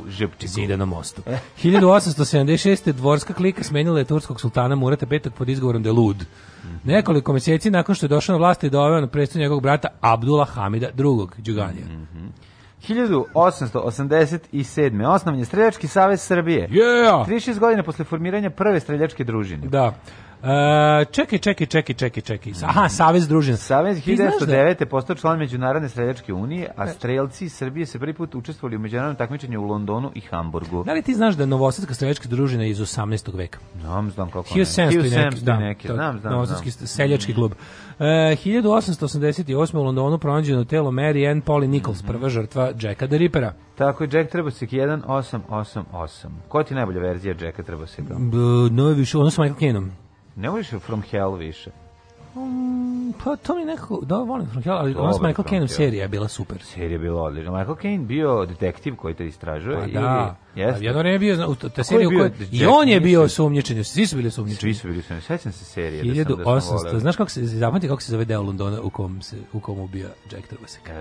D: Zidanom mostu. 1876. dvorska klika smenila je turskog sultana Murata V pod izgovorom da je lud. Mhm. Nekoliko mjeseci nakon što je došao na vlast i doveo na predstavu njegovog brata Abdula Hamida II. Đuganija.
C: 1887. Mhm. Osnovan je Streljački savez Srbije. Yeah! 36 godina posle formiranja prve streljačke družine.
D: Da. Uh, čekaj, čekaj, čekaj, čekaj, čekaj. Aha, mhm. Savez družina.
C: Savez 1909. Da? postao član Međunarodne streljačke unije, a e. strelci Srbije se prvi put učestvovali u međunarodnom takmičenju u Londonu i Hamburgu.
D: Da li ti znaš
C: da je
D: Novosadska streljačka družina iz 18. veka? Znam,
C: znam kako
D: ne. 1700 neke, da,
C: znam, znam. Novosadski
D: seljački klub. E, uh, 1888. u Londonu pronađeno telo Mary Ann Polly Nichols, mhm. prva žrtva Jacka the Rippera.
C: Tako je, Jack Trebosek 1888. Koja ti je najbolja verzija Jacka Treboseka?
D: Najviše, ono sa Michael Caneom.
C: Ne voliš From Hell više?
D: Um, pa to mi nekako, da, volim From Hell, ali Dobre, ona s Michael Caine serija je bila super.
C: Serija
D: je
C: bila odlična. Michael Caine bio detektiv koji te istražuje.
D: Pa da, ili, jedno vreme bio, ta serija bio detektiv, i on je bio sumnjičen, svi su bili sumnjičeni.
C: Svi su bili sumnjičeni, sećam se serije.
D: 1800, da sam da znaš kako se, zapamati kako se zove deo Londona u kom, se, u kom ubija Jack Trvasek? E,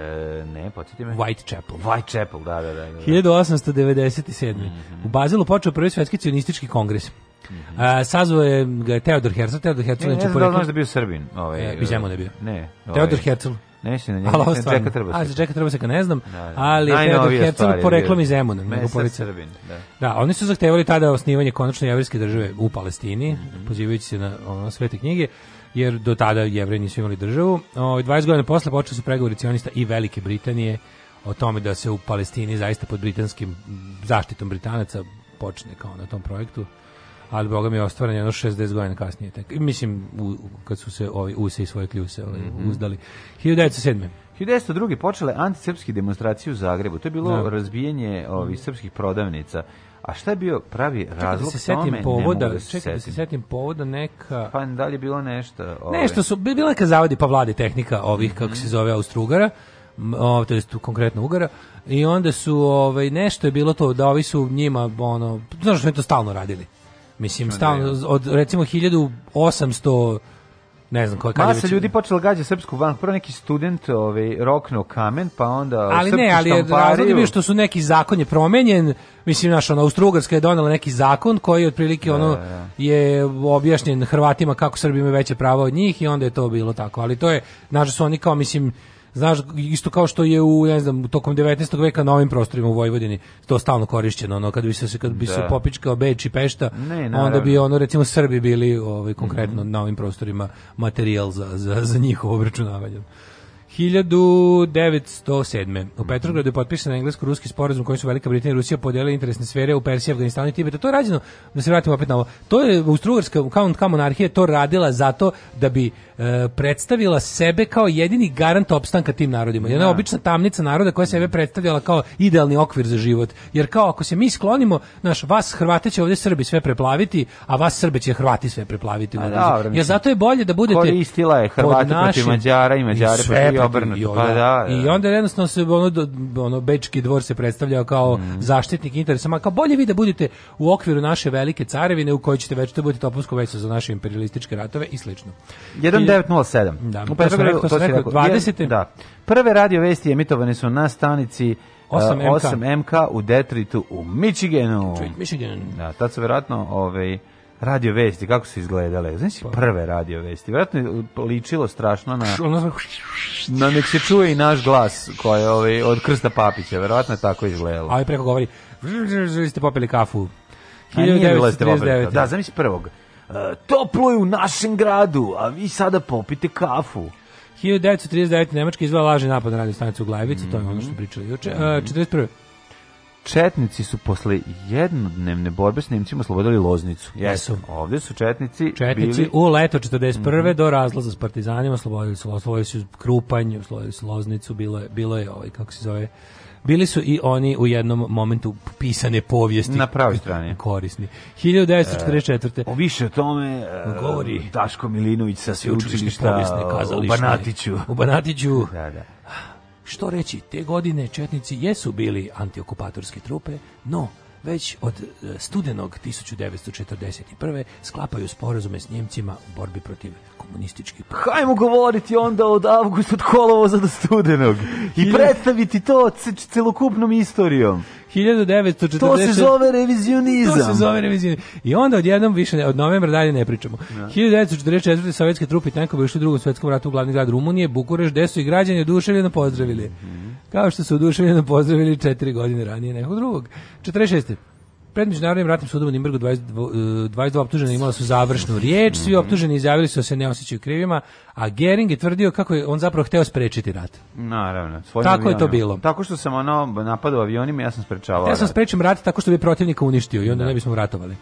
C: ne, podsjeti me.
D: Whitechapel. Whitechapel,
C: da, da, da. da.
D: 1897. Mm -hmm. U Bazilu počeo prvi svetski cionistički kongres. Mm Mm -hmm. uh, sazvao je
C: ga
D: Teodor Herzl, Teodor Herzl
C: je porekao. Ne, ne, da, da bio Srbin, ovaj. Bićemo e,
D: da je bio. Ne, ovaj. Teodor Herzl. Ne, da ne, ne, ne, Čeka Trbusak. A, za Čeka Trbusak
C: ne
D: znam, da, da. da. ali Teodor Herzl poreklom iz Zemuna. Mesar Srbin, da. Da, oni su zahtevali tada osnivanje konačne jevrijske države u Palestini, mm -hmm. pozivajući se na ono, svete knjige, jer do tada jevreji nisu imali državu. O, ovaj, 20 godina posle počeli su pregovori cionista i Velike Britanije o tome da se u Palestini zaista pod britanskim zaštitom Britanaca počne kao na tom projektu ali boga mi je ostvaren jedno 60 godina kasnije tek. Mislim, u, kad su se ovi use i svoje kljuse ali, ovaj, mm -hmm. uzdali. 1907.
C: 1902. počele antisrpske demonstracije u Zagrebu. To je bilo da. razbijanje ovih srpskih prodavnica. A šta je bio pravi
D: da
C: razlog da čekaj da
D: se setim tome? Povoda,
C: da
D: se čekaj setim. da se setim povoda neka...
C: Pa dalje bilo nešto? Ove...
D: Ovaj? Nešto su, bila neka zavadi pa vlade tehnika ovih, mhm. kako mm -hmm. se zove, Austrugara o, to jest konkretno Ugara i onda su ovaj nešto je bilo to da ovi su njima ono znaš što je to stalno radili Mislim, stalno, da. od recimo 1800 ne znam koja već... Masa
C: ljudi počela da gađa srpsku banku, prvo neki student ovaj roknuo kamen, pa onda Ali
D: ne, ali razlog je bio što su neki zakon je promenjen. Mislim naša ona Austrougarska je donela neki zakon koji otprilike da, ono da, da. je objašnjen Hrvatima kako Srbi imaju veće prava od njih i onda je to bilo tako. Ali to je naša su oni kao mislim znaš, isto kao što je u, ne znam, tokom 19. veka na ovim prostorima u Vojvodini to stalno korišćeno, ono, kad bi se, kad bi da. se popičkao Beč i Pešta, ne, onda bi, ono, recimo, Srbi bili, ovaj, konkretno, mm -hmm. na ovim prostorima materijal za, za, za njihovo obračunavanje. 1907. U mhm. Petrogradu je potpisan englesko-ruski sporazum kojim su Velika Britanija i Rusija podelile interesne sfere u Persiji, Afganistanu i Tibetu. To je rađeno, da se vratimo opet na ovo, to je Austrougarska kao, kao to radila zato da bi e, predstavila sebe kao jedini garant opstanka tim narodima. Jedna ja. Da. obična tamnica naroda koja sebe predstavljala kao idealni okvir za život. Jer kao ako se mi sklonimo, naš vas Hrvate će ovdje Srbi sve preplaviti, a vas Srbi će Hrvati sve preplaviti. A, dobro, ja zato je bolje da budete koristila je Hrvati protiv Mađara i Mađari protiv
C: obrnuto,
D: pa da, da. I onda jednostavno se ono, ono Bečki dvor se predstavljao kao mm. zaštitnik interesa, ma kao bolje vi da budete u okviru naše velike carevine u kojoj ćete već da budete topovsko veće za naše imperialističke ratove i slično.
C: 1907. Da, prve, rekao, to rekao, 20. Je, da. Prve radio vesti emitovane su na stanici 8MK, e, 8MK u Detritu u Michiganu. Michigan. Da, tad su verovatno ovaj radio vesti, kako su izgledale. Znaš pa. prve radio vesti. verovatno ličilo strašno na... Na nek se čuje i naš glas koji je ovaj, od Krsta Papića. verovatno je tako izgledalo.
D: A preko govori, vi ste popili kafu.
C: 1939. Da, da zamisli prvog. E, toplo je u našem gradu, a vi sada popite kafu.
D: 1939. Nemačka izvela lažni napad na radio stanicu u Glajevici, mm -hmm. to je ono što mhm. pričali juče. E, 41.
C: Četnici su posle jednodnevne borbe s Nemcima slobodili Loznicu. Jesu. Ovde su Četnici
D: Četnici bili... u leto 41. Mm -hmm. do razlaza s partizanima slobodili su, oslobodili su Krupanj, slobodili su Loznicu, bilo je, bilo je ovaj, kako se zove, bili su i oni u jednom momentu pisane povijesti.
C: Na pravoj strani.
D: Korisni. 1944. E,
C: o više o tome e, govori Daško Milinović sa sveučilišta u Banatiću.
D: U Banatiću. Da, da. Što reći, te godine četnici jesu bili antiokupatorske trupe, no već od e, studenog 1941. sklapaju sporazume s Njemcima u borbi protiv komunistički
C: pokret. Hajmo govoriti onda od avgusta, od kolovoza do studenog. I predstaviti to celokupnom istorijom.
D: 1940.
C: To se zove revizionizam.
D: To se zove revizionizam. I onda odjednom više od novembra dalje ne pričamo. Da. Ja. 1944. sovjetske trupe tenkova išli u drugom svetskom ratu u glavni grad Rumunije, Bukureš, gde su i građani oduševljeno pozdravili. Mm -hmm. Kao što su oduševljeno pozdravili četiri godine ranije nekog drugog. 46. Pred Međunarodnim ratnim sudom u Nimbergu 22, 22 optužena imala su završnu riječ, svi mhm. optuženi izjavili su da se ne osjećaju krivima, a Gering je tvrdio kako je on zapravo hteo sprečiti rat.
C: Naravno.
D: Svojim tako avionima. je to bilo.
C: Tako što sam ono napadao avionima, ja sam sprečavao
D: Ja sam
C: sprečio
D: rat tako što bi protivnika uništio i onda da. ne bismo ratovali.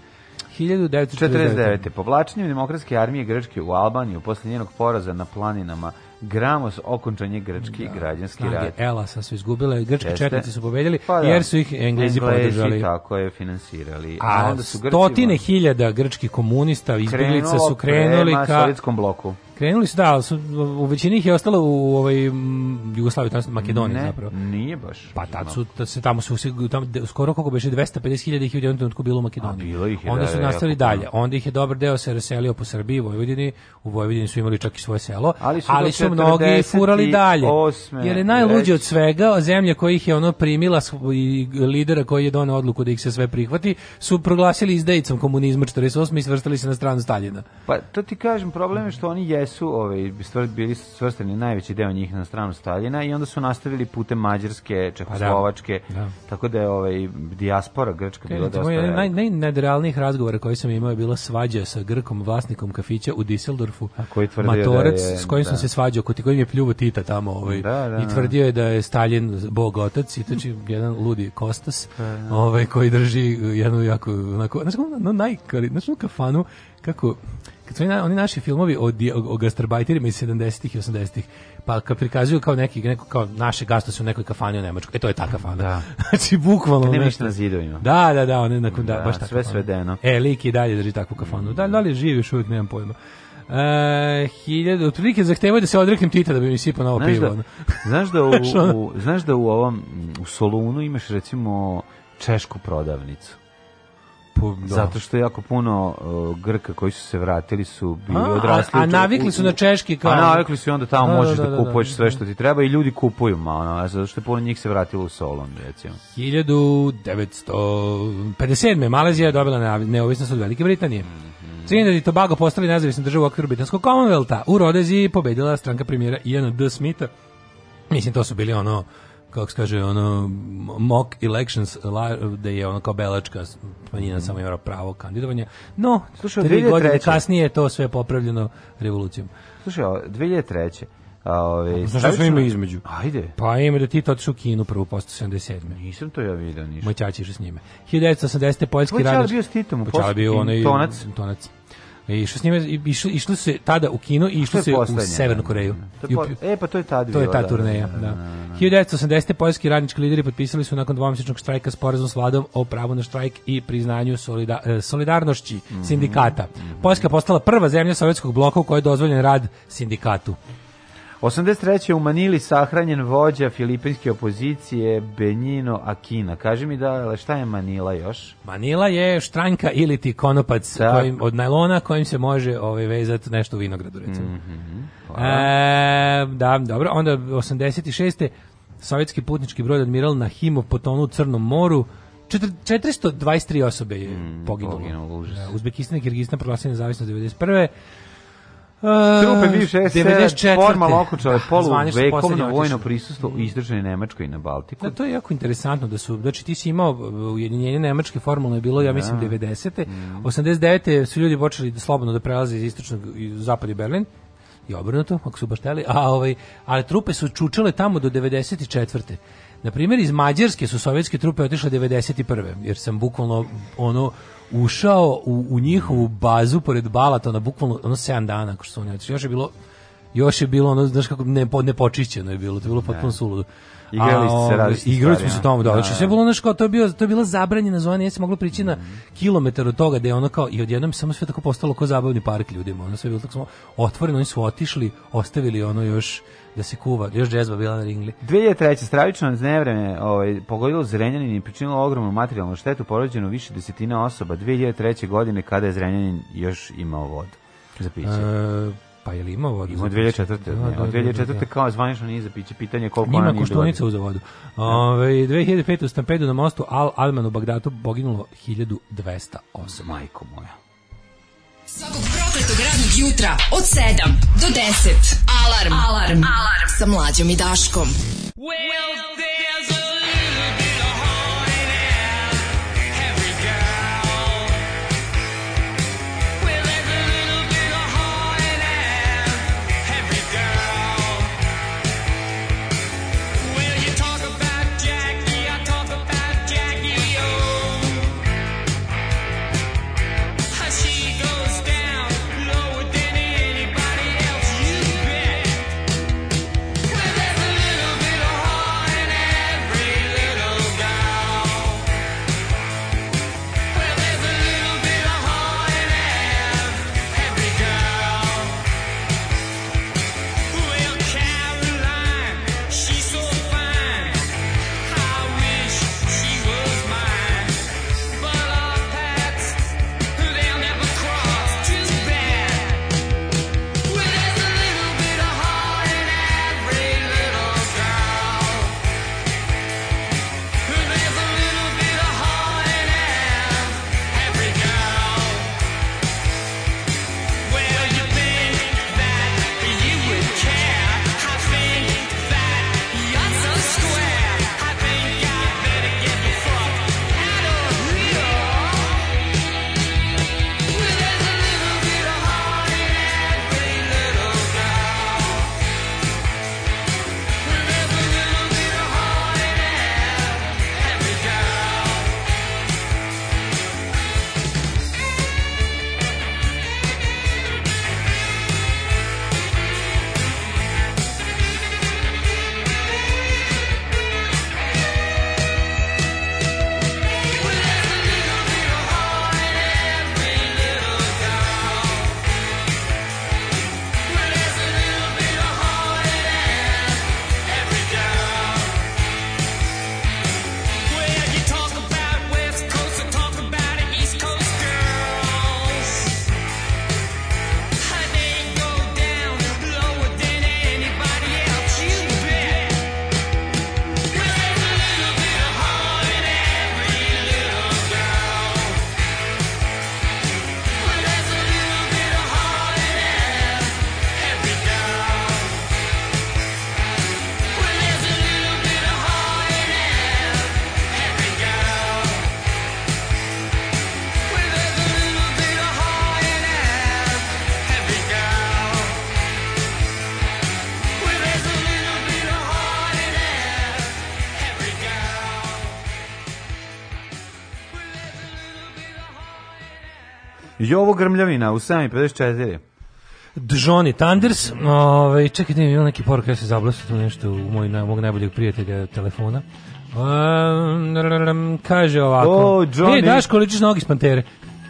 C: 1949. Povlačenjem demokratske armije Grčke u Albaniju posle njenog poraza na planinama Gramos okončan je grčki da. građanski rat.
D: Ela Elasa su izgubile, grčki četnici su pobedili, pa da. jer su ih Englezi, Englezi podržali.
C: tako je, finansirali.
D: A, A onda su stotine hiljada grčkih komunista, izbjeglica su krenuli
C: ka... sovjetskom bloku.
D: Krenuli su, da, su, u većini ih je ostalo u ovaj, Jugoslaviji, tamo Makedoniji ne, zapravo.
C: nije baš.
D: Pa tad su, tad da se tamo su, tamo, skoro koliko beše, 250.000 ih je u jednom trenutku
C: bilo
D: u Makedoniji. A,
C: bilo ih je,
D: Onda da, su da, nastavili dalje. Puno. Onda ih je dobar deo se raselio po Srbiji, Vojvodini. U Vojvodini su imali čak i svoje selo. Ali su, ali su mnogi furali dalje. Osme, jer je najluđe od svega, zemlja koja ih je ono primila i lidera koji je donao odluku da ih se sve prihvati, su proglasili izdejicom komunizma 48 i svrstali se na stranu Staljina.
C: Pa to ti kažem, problem je što oni je jesu ove, ovaj, stvrt, bili svrstani najveći deo njih na stranu Staljina i onda su nastavili putem Mađarske, Čehoslovačke, pa da, da. tako da je ovaj, dijaspora grčka bila
D: dosta... Naj, najnerealnijih razgovora koji sam imao je bila svađa sa Grkom, vlasnikom kafića u Diseldorfu, A koji Matorec, da je, s kojim da. sam se svađao, koji kojim je pljuvo Tita tamo ovaj, da, da, i da. tvrdio je da je Staljin bog otac i to jedan ludi Kostas pa, ovaj, koji drži jednu jako... Onako, znači, na, na, na, na, na, na, na, kad su oni, oni naši filmovi o, o, o gastarbajterima iz 70-ih i 80-ih, pa kad prikazuju kao neki, neko, kao naše gasto su u nekoj kafani u Nemačkoj, e to je ta kafana.
C: Da.
D: znači, bukvalno.
C: Ne viš na zidovima.
D: Da, da, da, one, nakon, da, da, baš tako.
C: Sve svedeno.
D: E, lik i dalje drži takvu kafanu. Da, da li živi još uvijek, nemam pojma. Uh, e, hiljada, otprilike zahtevaju da se odreknem Tita da bi mi sipao novo pivo. Da, znaš,
C: da u, u, znaš da u ovom, u Solunu imaš recimo češku prodavnicu. Po, da. Zato što je jako puno uh, Grka koji su se vratili su
D: bili odrasli. A, a navikli su na češki
C: kao. A navikli su i onda tamo da, možeš da, da, da, da kupuješ da. sve što ti treba i ljudi kupuju malo, ono, zato što je puno njih se vratilo u Solon, recimo.
D: 1957. Malezija je dobila neovisnost od Velike Britanije. Mm. Trinidad i Tobago postali nezavisni država u okviru Britanskog Commonwealtha. U Rodeziji pobedila stranka premijera Iana D. Smitha. Mislim, to su bili ono kako se kaže, ono, mock elections, da je ono kao belačka manjina mm. samo imala pravo kandidovanja. No, Slušaj, tri godine kasnije je to sve popravljeno revolucijom.
C: Slušaj, 2003. Ove, ovaj,
D: Znaš šta sve ima između?
C: Ajde.
D: Pa ima da ti to otišu u Kinu prvo posto 77.
C: Nisam to ja vidio ništa.
D: Moj ćači s njime. 1980. poljski radnički... Tvoj
C: čar bio s Titom
D: u posto. Bio onaj, tonac. Tonac. I e, išli s njima, išli, išli su tada u kino i išli su u Severnu da. Koreju.
C: Po, e, pa
D: to je tad To je ta da, turneja, da. da. 1980. Da, da, poljski radnički lideri potpisali su nakon dvomesečnog štrajka sporazum s vladom o pravu na štrajk i priznanju solida, e, solidarnošći mm -hmm. sindikata. Mhm. Poljska postala prva zemlja sovjetskog bloka u kojoj je dozvoljen rad sindikatu.
C: 83. u Manili sahranjen vođa filipinske opozicije Benjino Akina. Kaže mi da, ali šta je Manila još?
D: Manila je štranka ili ti konopac da. kojim, od najlona kojim se može ovaj, vezati nešto u vinogradu, recimo. Mm -hmm. e, da, dobro. Onda 86. Sovjetski putnički brod Admiral Nahimov potonu u Crnom moru. 423 osobe je mm, poginulo. Poginulo, e, Uzbekistan i Kirgistan proglasili nezavisno 91.
C: Trupe
D: bivše
C: SR, forma vekom poluvekovno vojno prisustvo u izdržanoj Nemačkoj i na Baltiku.
D: Da, to je jako interesantno da su, znači ti si imao uh, ujedinjenje Nemačke, formulno je bilo, ja da. mislim, 90. Mm. 89. su ljudi počeli da slobodno da prelaze iz istočnog i zapad Berlin, i obrnuto, ako su baš teli, a ovaj, ali trupe su čučale tamo do 94. Na primjer, iz Mađarske su sovjetske trupe otišle 91. Jer sam bukvalno ono ušao u, u njihovu bazu pored Balatona, bukvalno ono 7 dana ako što su oni otišli. Još je bilo još je bilo ono, znaš kako, ne, ne nepočišćeno je bilo, to je bilo da. potpuno suludo. Igrali ste se različite Igrali smo se da. tamo, da. da znači, da, sve bilo nešto, to je, bio, to je bila zabranjena zona, nije se moglo prići na mhm. kilometar od toga, da je ono kao, i odjednom samo sve tako postalo kao zabavni park ljudima, ono sve bilo tako samo otvoreno, oni su otišli, ostavili ono još da se kuva, još džezba bila na ringli.
C: 2003. stravično znevreme ovaj, pogodilo Zrenjanin i pričinilo ogromnu materijalnu štetu, porođeno više desetina osoba 2003. godine kada je Zrenjanin još imao vodu za piće. E,
D: Pa je li imao vodu?
C: Imao 2004. Da, da, da, 2004. Da, da, kao zvanično nije za piće. Pitanje je koliko Nima ona
D: nije koštunica uza vodu. Da. Ove, 2005. u Stampedu na mostu Al Alman u Bagdatu poginulo 1208. Majko moja. Svakog prokletog radnog jutra od 7 do 10. Alarm. Alarm. Alarm. Sa mlađom i Daškom. Well, there's a
C: Jovo Grmljavina u 7.54.
D: Johnny Thunders, ovaj, čekajte, ne, imam neki poruk, ja se zablasio tu nešto u moj, na, mog najboljeg prijatelja telefona. Um, kaže ovako. O, oh, Johnny. E, Daško, ličiš nogi s pantere.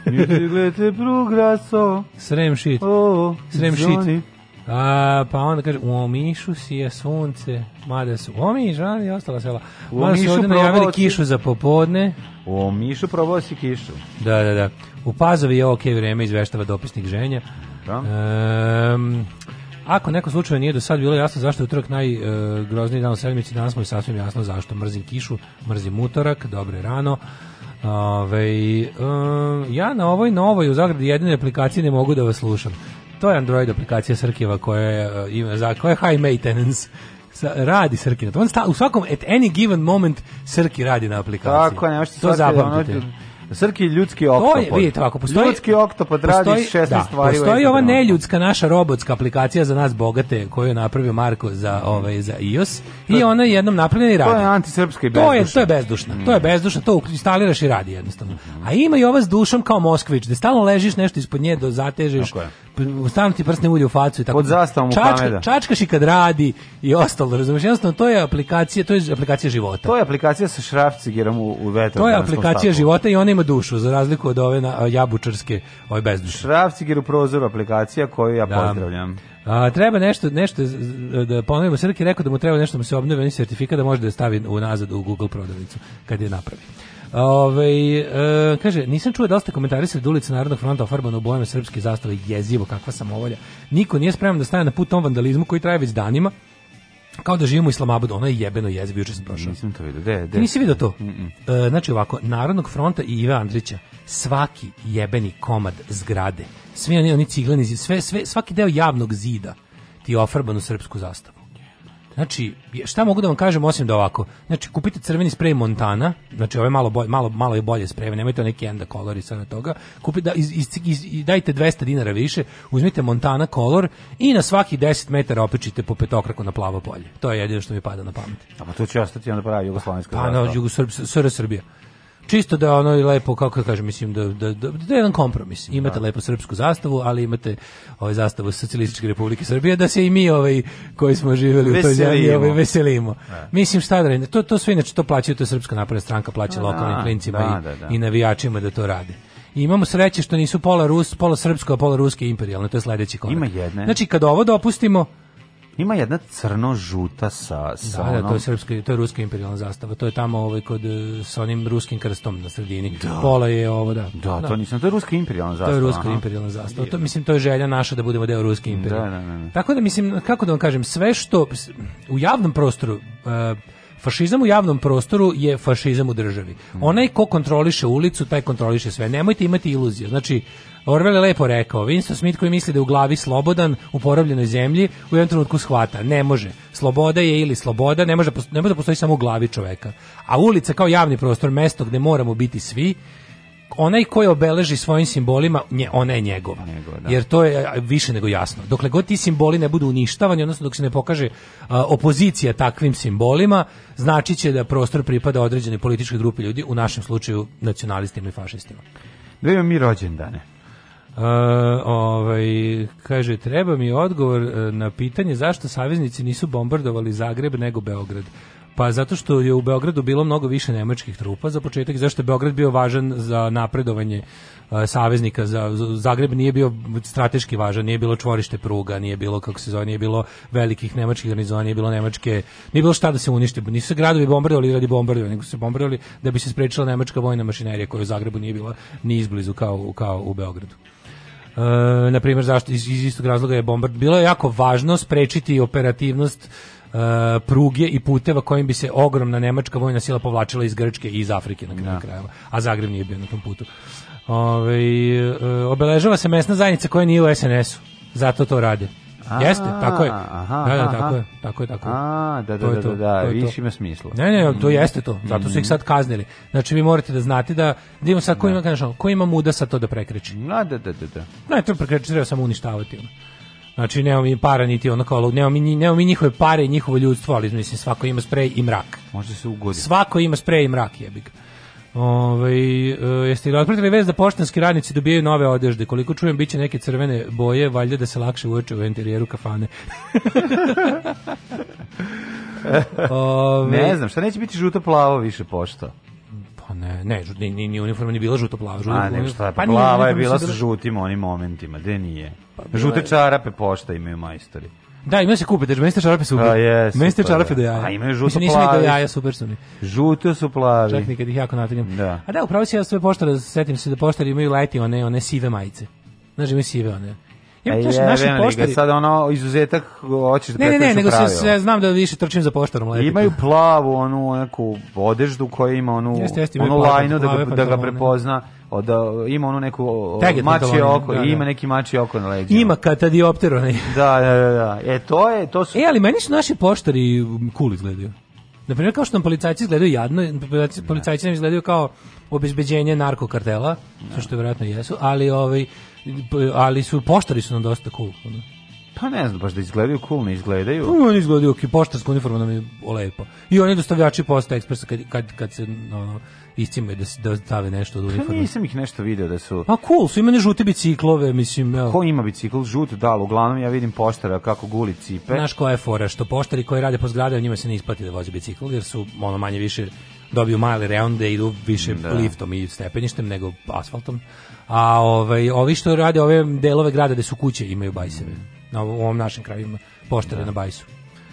C: Gledajte prugraso.
D: Srem shit. Oh, Srem shit. A, pa onda kaže, u Omišu je sunce, mada su Omiš, ali ostala sela. U Omišu Mada su ovdje najavili kišu za popodne.
C: U Omišu probao si kišu.
D: Da, da, da. U Pazovi je ok vreme, izveštava dopisnik ženja. Da. Um, ako neko slučajno nije do sad bilo jasno zašto je utorak najgrozniji e, uh, dan u sedmici, danas smo je sasvim jasno zašto. Mrzim kišu, mrzim utorak, dobro je rano. Ove, um, ja na ovoj novoj u zagradi jedine aplikacije ne mogu da vas slušam. To je Android aplikacija Srkijeva koja je, uh, ima, za, koja je high maintenance. Sa, radi Srki na to. On sta, u svakom, at any given moment, Srki radi na aplikaciji.
C: Tako, ne, to
D: zapamtite. Ono,
C: Srki ljudski oktopod.
D: To je, vidite, ovako, postoji...
C: Ljudski oktopod radi postoji, 16 da, stvari.
D: Postoji ova neljudska naša robotska aplikacija za nas bogate koju je napravio Marko za, ovaj, za iOS to, i ona je jednom napravljena i radi.
C: To je antisrpska
D: i bezdušna. To je, to je bezdušna. Mm. To je mm. bezdušna, to instaliraš i radi jednostavno. A ima i ova s dušom kao Moskvić, da stalno ležiš nešto ispod nje, do zatežeš, stalno ti prsne ulje u facu i tako. Pod zastavom
C: Čačka,
D: čačkaš i kad radi i ostalo, razumiješ? Jednostavno, to je aplikacija, to je aplikacija života.
C: To je aplikacija sa šrafcigerom u, u vetru.
D: To je aplikacija stavu. života i ona ima dušu, za razliku od ove na, jabučarske, ove
C: bezduše. Šrafciger u prozoru aplikacija koju ja da. pozdravljam.
D: A, treba nešto, nešto da ponovimo. Srki rekao da mu treba nešto da mu se obnovi, on sertifikat da može da stavi unazad u Google prodavnicu kad je napravi. Ove, ovaj, e, kaže, nisam čuo dosta li ste komentarisali da ulica Narodnog fronta ofarbana u bojama srpske zastave. Jezivo, kakva samovolja. Niko nije spreman da stane na put tom vandalizmu koji traje već danima. Kao da živimo u Islamabadu, ona je jebeno jezivo, juče sam
C: prošao. Nisam to vidio, de, de.
D: Nisi vidio to? Mm -mm. E, znači ovako, Narodnog fronta i Ive Andrića, svaki jebeni komad zgrade, svi oni, oni cigleni, sve, sve, svaki deo javnog zida ti je ofarban u srpsku zastavu. Znači, šta mogu da vam kažem osim da ovako. Znači, kupite crveni sprej Montana, znači ove malo bolje, malo malo je bolje spreme, nemojte neki enda kolori sa na toga. Kupite da iz, iz, iz, dajte 200 dinara više, uzmite Montana kolor i na svaki 10 metara opičite po petokraku na plavo polje. To je jedino što mi pada na pamet. A
C: pa to
D: će
C: ostati onda pravi jugoslovenska.
D: Pa, pa no, jugosrb, Srbija čisto da ono je lepo kako da kažem mislim da da da, da jedan kompromis da. imate da. lepo srpsku zastavu ali imate ovaj zastavu socijalističke republike Srbije da se i mi ovaj koji smo živeli u toj zemlji ovaj veselimo da. mislim šta da to to sve inače to plaćaju to srpska napredna stranka plaća da, lokalnim klincima i, i navijačima da to rade i imamo sreće što nisu pola Rus, pola srpsko, a pola ruske imperijalne, to je sledeći korak.
C: Ima jedne.
D: Znači, kad ovo dopustimo,
C: Ima jedna crno-žuta sa, sa
D: da, onom... da, to je, srpska, to je ruska imperialna zastava. To je tamo ovaj, kod, e, sa onim ruskim krstom na sredini. Da. Pola je ovo, da.
C: Da, da. to nisam, to je ruska imperialna zastava.
D: To je ruska aha. imperialna zastava. To, mislim, to je želja naša da budemo deo ruske da, imperije. Da, da, da, Tako da, mislim, kako da vam kažem, sve što u javnom prostoru... Uh, fašizam u javnom prostoru je fašizam u državi. Onaj ko kontroliše ulicu, taj kontroliše sve. Nemojte imati iluzije. Znači, Orwell je lepo rekao, Winston Smith koji misli da je u glavi slobodan, u porobljenoj zemlji, u jednom trenutku shvata, ne može. Sloboda je ili sloboda, ne može, ne može da postoji samo u glavi čoveka. A ulica kao javni prostor, mesto gde moramo biti svi, onaj koji obeleži svojim simbolima, nje, ona je njegova. Njegov, da. Jer to je više nego jasno. Dokle god ti simboli ne budu uništavani, odnosno dok se ne pokaže a, opozicija takvim simbolima, znači će da prostor pripada određene političke grupi ljudi, u našem slučaju nacionalistima i fašistima.
C: Da imam mi rođendane.
D: Uh, ovaj, kaže, treba mi odgovor e, na pitanje zašto saveznici nisu bombardovali Zagreb nego Beograd. Pa zato što je u Beogradu bilo mnogo više nemačkih trupa za početak, zašto je Beograd bio važan za napredovanje e, saveznika za Zagreb nije bio strateški važan, nije bilo čvorište pruga, nije bilo kako se zove, nije bilo velikih nemačkih garnizona, nije bilo nemačke, nije bilo šta da se uništi. Nisu se gradovi bombardovali radi bombardovanja, nego se bombardovali da bi se sprečila nemačka vojna mašinerija koja u Zagrebu nije bila ni izblizu kao kao u Beogradu. E, na primjer zašto iz, iz istog razloga je bombard bilo je jako važno sprečiti operativnost E, pruge i puteva kojim bi se ogromna nemačka vojna sila povlačila iz Grčke i iz Afrike na kraju da. krajeva, a Zagreb nije bio na tom putu. Ove, e, obeležava se mesna zajednica koja nije u SNS-u, zato to rade. A, Jeste, tako je. Aha, da, da, aha. tako je, tako je,
C: tako je. A, da, da, je da, da, to, da, da, da, više ima smisla.
D: Ne, ne, to mm. jeste to, zato su ih mm. sad kaznili. Znači, vi morate da znate da, da ima sad, ko ima, da. ko ima muda sad to
C: da
D: prekreći?
C: Da, da, da, da. da.
D: Ne, to prekreći treba samo uništavati. Ono. Znači, nemamo mi para niti ono kao, nemamo mi, nemamo mi njihove pare i njihovo ljudstvo, ali mislim, svako ima sprej i mrak.
C: Možda se ugodi.
D: Svako ima sprej i mrak, jebik. Ove, ovaj, jeste li otpratili vez da poštanski radnici dobijaju nove odežde? Koliko čujem, bit će neke crvene boje, valjda da se lakše uoče u interijeru kafane.
C: Ove, ovaj. ne znam, šta neće biti žuto-plavo više pošto?
D: Pa ne, ne, žut, ni, ni, ni uniforma ni bila žuto plava,
C: žuto. A ne, šta, pa, pa plava je bila sa žutim onim momentima, gde nije. Pa, Žute je... čarape pošta imaju majstori.
D: Da, ima se kupe, da, meni ste čarape su A jes. Meni čarape da. do jaja.
C: A imaju žuto Mislim, plavi.
D: Mislim, do
C: jaja super
D: su mi.
C: Žuto su plavi. Čak
D: nikad ih jako nategnem.
C: Da.
D: A da, upravo si ja sve poštara, setim se da poštari imaju leti one, one sive majice. Znaš, imaju sive one.
C: Imam je, naši poštari. Sad ono izuzetak hoćeš da Ne, ne, ne, nego se ja
D: znam da više trčim za poštarom lepika.
C: Imaju plavu onu neku odeždu koja ima onu jeste, jeste, onu lajnu da da ga prepozna od da ima onu neku mačje oko, da, da. ima neki mačje oko na leđima. Ima
D: katadiopter onaj.
C: da, da, da, da. E to je to su
D: E ali meni
C: su
D: naši poštari cool izgledaju. Na primjer kao što nam policajci izgledaju jadno, policajci nam izgledaju kao obezbeđenje narkokartela, što je vjerojatno jesu, ali ovaj ali su poštari su nam dosta cool. Ono.
C: Pa ne znam, baš da izgledaju cool, ne izgledaju.
D: Pa
C: oni
D: izgledaju, ok, poštarska uniforma nam je lepo. I oni dostavljači posta ekspresa kad, kad, kad se ono, iscimaju da, da stave nešto od
C: pa
D: uniforme.
C: Pa nisam ih nešto video da su...
D: Pa cool, su imene žute biciklove, mislim. Evo.
C: Ko ima bicikl?
D: Žut,
C: da, ali uglavnom ja vidim poštara kako guli cipe.
D: Znaš koja je fora, što poštari koji rade po zgrade, njima se ne isplati da voze bicikl, jer su ono manje više dobiju male reonde, idu više da. liftom i stepeništem nego asfaltom. A ovaj, ovi što rade ove delove grada gde su kuće imaju bajseve. Mm. Na u ovom našem kraju ima da. na bajsu.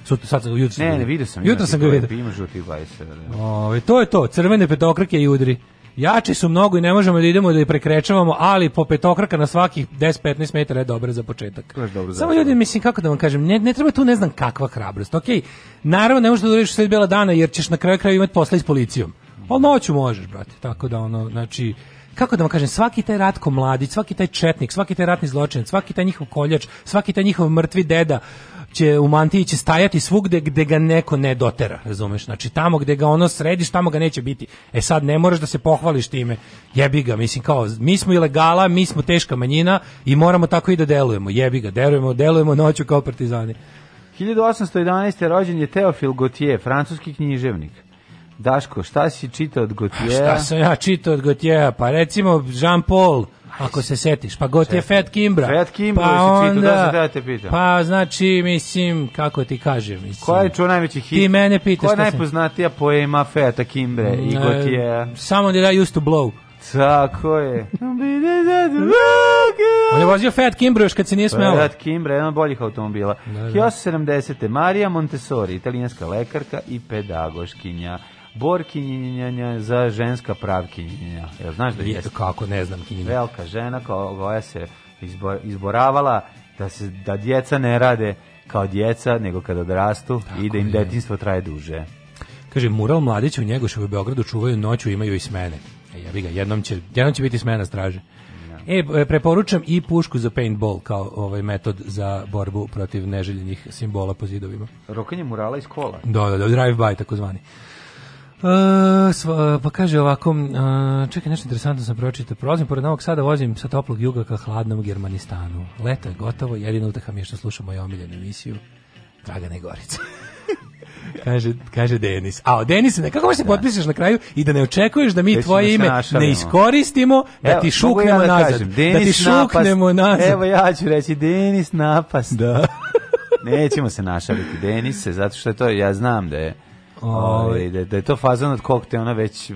D: Sutra sad sam jutro. Ne,
C: ne,
D: vidio
C: sam.
D: Jutro znači, sam ga vidio. Ima žuti bajseve. Da. Ovaj to je to, crvene petokrake i udri. Jači su mnogo i ne možemo da idemo da je prekrečavamo, ali po petokraka na svakih 10-15 metara je dobro za početak.
C: Dobro
D: Samo ljudi, mislim, kako da vam kažem, ne, ne treba tu ne znam kakva hrabrost. Ok, naravno ne možeš da uradiš sve bela dana jer ćeš na kraju kraju imati posla i s policijom. Ali noću možeš, brate. Tako da ono, znači, kako da vam kažem, svaki taj Ratko Mladić, svaki taj četnik, svaki taj ratni zločinac, svaki taj njihov koljač, svaki taj njihov mrtvi deda će u mantiji će stajati svugde gde ga neko ne dotera, razumeš? Znači tamo gde ga ono središ, tamo ga neće biti. E sad ne moraš da se pohvališ time. Jebi ga, mislim kao mi smo ilegala, mi smo teška manjina i moramo tako i da delujemo. Jebi ga, derujemo, delujemo noću kao partizani.
C: 1811. rođen je Teofil Gautier, francuski književnik. Daško, šta si čitao od Gotjeja?
D: Šta sam ja čitao od Gotjeja? Pa recimo Jean Paul, ako se setiš, pa Gotje Fat Kimbra.
C: Fat Kimbra pa si čitao, da se da te pitam.
D: Pa znači, mislim, kako ti kažem, mislim.
C: Koja je čuo najveći hit?
D: Ti mene pitaš. Koja
C: je najpoznatija sam? poema Feta Kimbra i Gotjeja?
D: Samo did da I used to blow.
C: Tako je.
D: On je vozio Fiat Kimbra još kad se nije smelo. Fiat
C: Kimbra, jedan od boljih automobila. Da, da. 1970. Marija Montessori, italijanska lekarka i pedagoškinja borkinjenja za ženska pravkinjenja. Jel znaš da je?
D: Kako, ne znam kinjenja.
C: Velika žena koja se izbor, izboravala da, se, da djeca ne rade kao djeca, nego kad odrastu Tako i da im je. detinstvo traje duže.
D: Kaže, mural mladića u Njegoševu Beogradu čuvaju noću, imaju i smene. E, ja jebi ga, jednom će, jednom će biti smena straže. Da. E, e, preporučam i pušku za paintball kao ovaj metod za borbu protiv neželjenih simbola po zidovima.
C: Rokanje murala iz kola.
D: Da, da, da, drive-by tako zvani. Uh, sva, e, pa kaže ovako, uh, čekaj, nešto interesantno sam pročitao. Prolazim pored Novog Sada, vozim sa toplog juga ka hladnom Germanistanu. Leto je gotovo, jedina uteha mi je što slušam moju omiljenu emisiju Dragane Gorica. kaže, kaže Denis. A, Denis, ne, kako se da. potpišeš na kraju i da ne očekuješ da mi Već tvoje da ime našavimo. ne iskoristimo, da evo, ti šuknemo ja da nazad. Denis da
C: ti šuknemo napast. nazad. Evo ja ću reći, Denis napast.
D: Da.
C: Nećemo se našaliti, Denise, zato što je to, ja znam da je Ove, ovaj, da, ovaj, da je to fazan od kog te ona već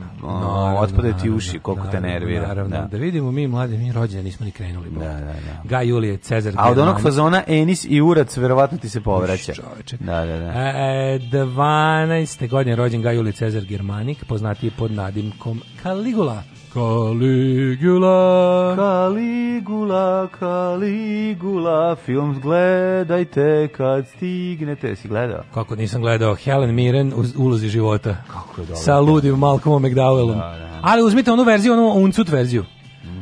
C: otpada ti uši, koliko
D: naravno, te nervira.
C: Naravno, da.
D: da vidimo mi mladi, mi rođeni nismo ni krenuli. Da, da, da. Gaj Julije, Cezar. A od
C: onog fazona Enis i Urac verovatno ti se povraća.
D: Čoveče. Da, da, da. E, 12. godine rođen Gaj Julije Cezar Germanik, poznati pod nadimkom Kaligula. Kaligula
C: Kaligula, Kaligula Film gledajte kad stignete Si gledao?
D: Kako nisam gledao Helen Mirren u ulozi života
C: Kako je dobro Sa
D: ludim Malcolmom McDowellom da, da, da. Ali uzmite onu verziju, onu uncut verziju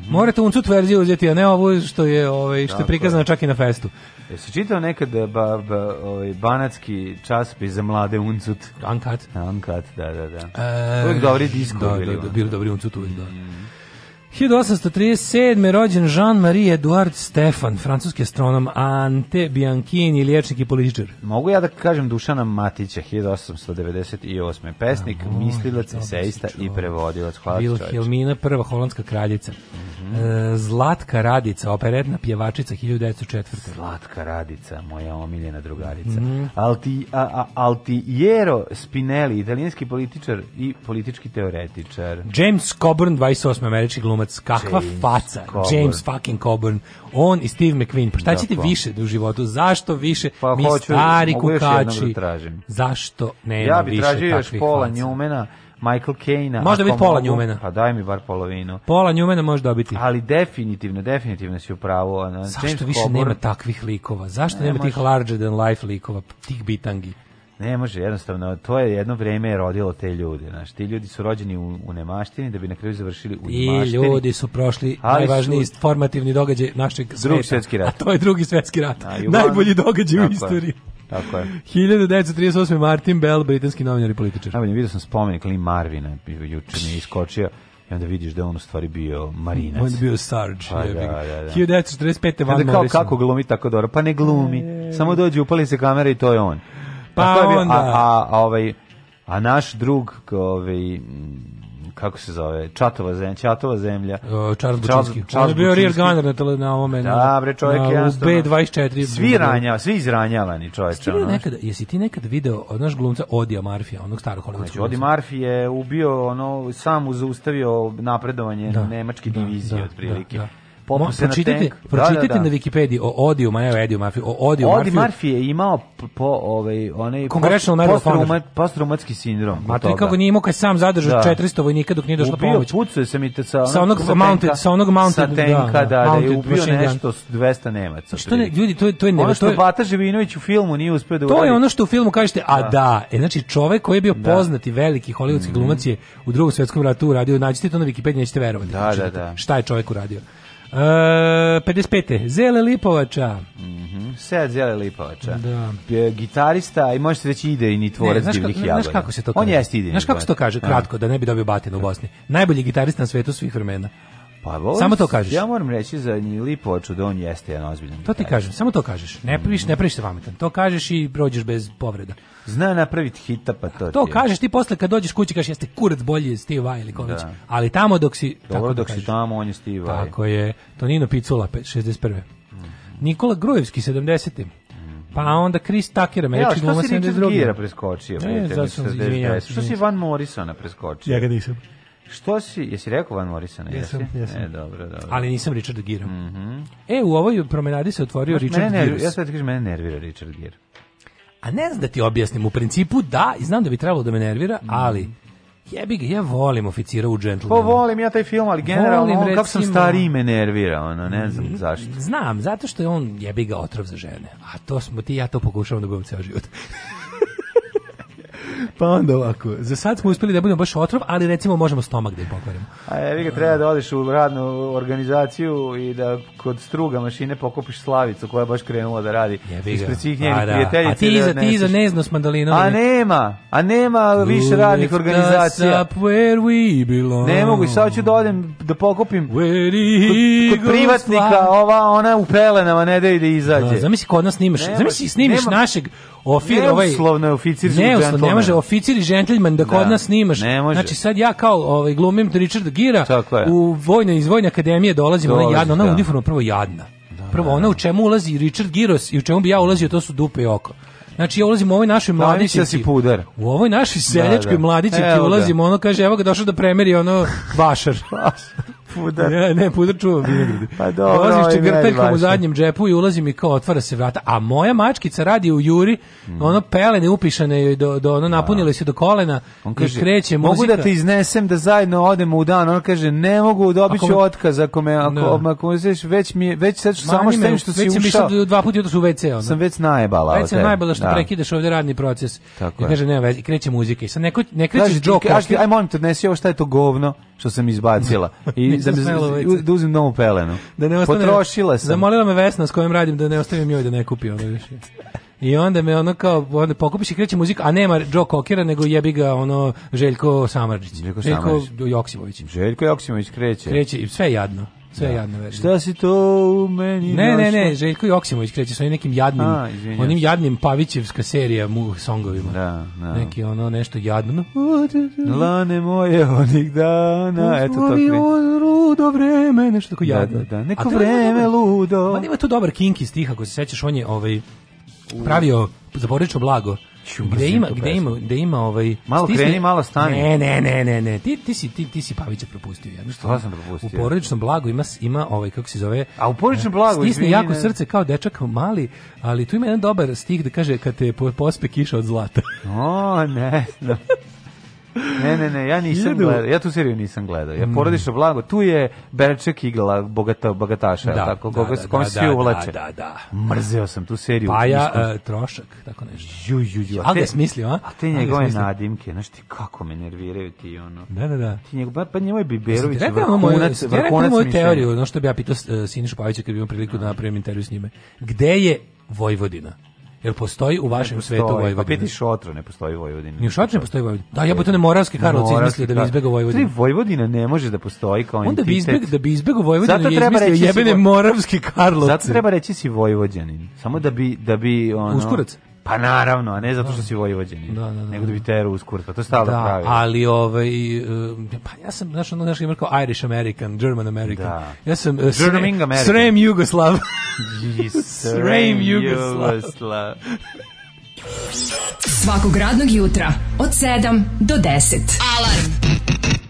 D: -hmm. Morate uncut verziju uzeti, a ne ovu što je, ovaj, što je prikazano čak i na festu.
C: Je se čitao nekad eh, ba, ba, ovaj, banatski časopis za mlade uncut?
D: Uncut.
C: Uncut, da, da, da. E, uvijek dobri disko.
D: Da, da, da, bili dobri uncut uvijek, da. Mm. 1837. rođen Jean-Marie Edouard Stefan, francuski astronom, Ante Bianchini, liječnik i političar.
C: Mogu ja da kažem Dušana Matića, 1898. Pesnik, A, moj, mislilac, eseista i prevodilac. Hvala
D: Vilhelmina, prva holandska kraljica. Mm -hmm. Zlatka Radica, operetna pjevačica 1904.
C: Zlatka Radica, moja omiljena drugarica. Mm. Alti, a, a, Altiero Spinelli, italijanski političar i politički teoretičar.
D: James Coburn, 28. američki glumac glumac, kakva James faca, Coburn. James fucking Coburn, on i Steve McQueen, pa šta dakle. ćete pa. više da u životu, zašto više, pa, mi hoću, stari da kukači,
C: da
D: zašto nema ja bi više takvih
C: Ja bih tražio pola faca. Njumena,
D: Michael Kane-a. Može dobiti pola Njumena.
C: Pa daj mi bar polovinu.
D: Pola Njumena može dobiti.
C: Ali definitivno, definitivno si upravo.
D: Zašto James više Coburn? nema takvih likova? Zašto ne, nema tih larger than life likova, tih bitangi?
C: Ne može, jednostavno, to je jedno vrijeme je rodilo te ljude. Znaš, ti ljudi su rođeni u, u nemaštini da bi na kraju završili u I nemaštini.
D: I ljudi su prošli najvažniji su... formativni događaj našeg sveta. Drugi svjetski
C: rat.
D: A to je drugi svjetski rat. A, Juban... Najbolji događaj Tako u istoriji.
C: Je. Tako je.
D: 1938. Martin Bell, britanski novinar
C: i
D: političar.
C: Najbolje, vidio sam spomenik Lee Marvina, juče mi je iskočio i onda vidiš da on u stvari bio marinac.
D: On je bio
C: Sarge. Pa, da, da, da.
D: 1945.
C: Van Morrison. Kako glumi tako dobro? Pa ne glumi. E... Samo dođe, upali se kamera i to je on.
D: Pa Tako
C: onda... a, a, ovaj, a naš drug, ovaj, kako se zove, Čatova zemlja, Čatova zemlja.
D: Uh, Charles Bučinski. Charles, On je bio rear gunner na, tele, na ovome. Da, bre,
C: čovjek na,
D: je B24.
C: Svi ranjava, svi izranjavani čovjek. Jesi,
D: ono, nekada, jesi ti nekad video od glumca Odija Marfija, onog starog hollywoodskog znači,
C: Odi Marfi je ubio, ono, sam zaustavio napredovanje da, nemačke da, divizije, da, otprilike. Da, da.
D: Mo, pročitajte, na pročitajte da, da, da. na Wikipediji o Odiju, ma evo Ediju Murphy, o Odiju Odi Murphy. Murphy je
C: imao po ovaj onaj Congressional post, post, postraumatski sindrom.
D: Ma to kako nije imao kad sam zadržao da. 400 vojnika dok nije došla ubio, pomoć.
C: Pucuje se mi te
D: sa sa onog sa mounted, sa onog mounted
C: sa tenka, da, da, da, mounted, da, je ubio nešto 200 Nemaca.
D: Što ljudi, to je to je ne, ono
C: što Bata Živinović u filmu nije uspeo da uradi.
D: To je ono što u filmu kažete, a da, da e znači čovek koji je bio da. poznati veliki holivudski glumac mhm. je u Drugom svetskom ratu uradio, nađite to na Wikipediji, nećete verovati. Da, znači, da, da. Šta je čovek uradio? Uh, e, 55. Zele Lipovača.
C: Mhm. Mm Zele Lipovača. Da. Gitarista i može se reći ide i ni tvorac divnih jagoda.
D: Znaš kako se to kaže?
C: On
D: jeste
C: ide. Znaš kako
D: se to kaže? Kratko, da ne bi dobio batinu u Bosni. Najbolji gitarista na svetu svih vremena.
C: Pa, ovo, samo to kažeš. Ja moram reći za Njili Poču da on jeste jedan ozbiljan.
D: To ti kažem, samo to kažeš. Ne priviš, ne priviš se pametan. To kažeš i prođeš bez povreda.
C: Zna napraviti hita pa
D: to. To ti je. kažeš ti posle kad dođeš kući kažeš jeste kurac bolji Steve Vai ili ko Da. Ali tamo dok si Dobro, tako da dok
C: si tamo on je Steve
D: Vai. Tako je. Tonino Picula 61. Mm. Nikola Grujevski 70. Mhm. Pa onda Chris Tucker, američki glumac 72. Ja,
C: što si
D: Richard
C: Gira preskočio? Ne, zato sam, izvinjam Što si Van Morrisona preskočio?
D: Ja ga nisam.
C: Što si, jesi rekao Van Morrison? Jesam,
D: jesi? jesam.
C: E, dobro, dobro.
D: Ali nisam Richard Gere. Mm -hmm. E, u ovoj promenadi se otvorio Maš, Richard Gere.
C: Ja sve ti kažem, mene nervira Richard Gere.
D: A ne znam da ti objasnim, u principu da, i znam da bi trebalo da me nervira, mm. ali jebi ga, ja volim oficira u Gentlemanu.
C: Pa volim ja taj film, ali generalno
D: volim,
C: on, kako sam stari
D: me nervira, ono, ne znam mhm. zašto. Znam, zato što je on jebi ga otrov za žene, a to smo ti ja to pokušavam da budem ceo život. pa onda ovako. Za sad smo uspeli da budemo baš otrov, ali recimo možemo stomak da je pokvarimo.
C: A je, vi ga treba da odeš u radnu organizaciju i da kod struga mašine pokupiš slavicu koja je baš krenula da radi. Ispred
D: svih njenih a, da. prijateljica. A ti da za, ti za nezno s mandalinom.
C: A nema, a nema više radnih da organizacija. Ne mogu, sad ću da odem da pokupim kod, kod privatnika, ova, ona u pelenama ne da ide izađe.
D: Zamisli kod nas snimaš, zamisli snimiš nema. našeg
C: Ofir, ovaj je oficir neuslovno, ne ne može, oficir i
D: džentlman da kod da. nas snimaš. Ne može. Znači sad ja kao ovaj, glumim Richard Gira, u vojnoj, iz vojne akademije dolazim, Dolazi, ona jadna, ona da. uniforma prvo jadna. Da, prvo ona u čemu ulazi Richard Giros i u čemu bi ja ulazio, to su dupe i oko. Znači ja ulazim u ovoj našoj mladići. Da, si pudar. U ovoj našoj da, seljačkoj da, da. mladići ti ulazim, ono kaže, evo ga došao da premeri ono vašar
C: pudar.
D: Ne, ne, pudar čuvam vinograde.
C: Pa dobro, Dolaziš čegrtaljkom
D: u zadnjem džepu i ulazi mi kao otvara se vrata. A moja mačkica radi u juri, mm. ono pelene upišane, joj do, do, ono napunile da. se do kolena on kaže, i kreće
C: muzika. Mogu da te iznesem da zajedno odemo u dan. On kaže, ne mogu, dobit ću otkaz ako me, ako, no. Da. ako me već mi već sad što samo
D: što,
C: što
D: si
C: ušao. Već
D: dva puta jutros u WC. Ono.
C: Sam već najebala. Već
D: sam najebala što da. prekidaš ovde radni proces. Tako I kaže, nema veze, kreće muzika. I sad neko, ne krećeš džokom.
C: Aj, molim te, odnesi ovo šta je to govno što sam izbacila. I da, me, da uzim novu pelenu. Da ne ostane,
D: Potrošila sam. Zamolila me Vesna s kojom radim da ne ostavim joj da ne kupi ono više. I onda me ono kao onda pokupiš i kreće muzika, a nema Joe Kokera nego jebi ga ono Željko Samardžić. Željko, Željko Joksimović.
C: Željko Joksimović kreće.
D: Kreće i sve jadno sve da. jadne verzije.
C: Šta si to u meni?
D: Ne, ne, ne, Željko Joksimović kreće sa onim nekim jadnim, A, onim jadnim Pavićevska serija mu songovima.
C: Da, da.
D: Neki ono nešto jadno.
C: Lane moje onih dana,
D: eto to kreće.
C: ludo vreme, nešto tako da, jadno.
D: Da, da, da.
C: neko vreme ludo.
D: Ma ima tu dobar kinki stih, ako se sećaš, on je ovaj, pravio, zaboravit blago, Gde ima, gde ima, gde ima ovaj
C: Malo stisni, kreni, malo stani.
D: Ne, ne, ne, ne, ne. Ti ti si ti ti si Pavića
C: propustio jedno.
D: Što sam propustio? U porodičnom blagu ima ima ovaj kako se zove?
C: A u porodičnom blagu stisni izvini,
D: jako srce kao dečak mali, ali tu ima jedan dobar stih da kaže kad te pospe kiša od zlata.
C: O, ne, znam. Ne, ne, ne, ja nisam gledao. Ja tu seriju nisam gledao. Ja mm. porodično blago. Tu je Berček igla bogata, bogataša, da, tako, da, koga da, da kom da, da, uvlače.
D: Da, da, da.
C: Mrzeo sam tu seriju. Pa
D: ja, uh, trošak, tako nešto.
C: Ju, ju, ju.
D: Ali ga smislio, a? A
C: te njegove nadimke, znaš ti kako me nerviraju ti ono.
D: Da, da, da.
C: Ti njegov, pa, pa njemu
D: je Biberović, vrhunac, vrhunac moju teoriju, ono što bi ja pitao e, Sinišu Pavića kad bi imao priliku da napravim intervju s njime. Gde je Vojvodina? Jer postoji u vašem svetu pa Vojvodina. Pa piti
C: Šotro ne postoji Vojvodina.
D: Ni u Šotro ne postoji Vojvodina. Da, ja botane Moravski Karlovci mislio da bi izbegao Vojvodinu. Tri
C: znači, Vojvodina ne može da postoji kao Onda bi
D: izbeg, da bi izbegao Vojvodinu zato je treba reći da jebene Moravski Karlovci.
C: Zato treba reći si Vojvođanin. Samo da bi... Da bi ono,
D: Uskurac.
C: Pa naravno, a ne zato što da. si vojvođeni. Da, da, da. Nego da bi te Rus kurva, to stalno da, pravi.
D: ali ovaj e, pa ja sam znaš ono znaš kao Irish American, German American. Da. Ja sam uh,
C: German American.
D: Srem Jugoslav.
C: Srem Jugoslav.
E: Svakog radnog jutra od 7 do 10. Alarm.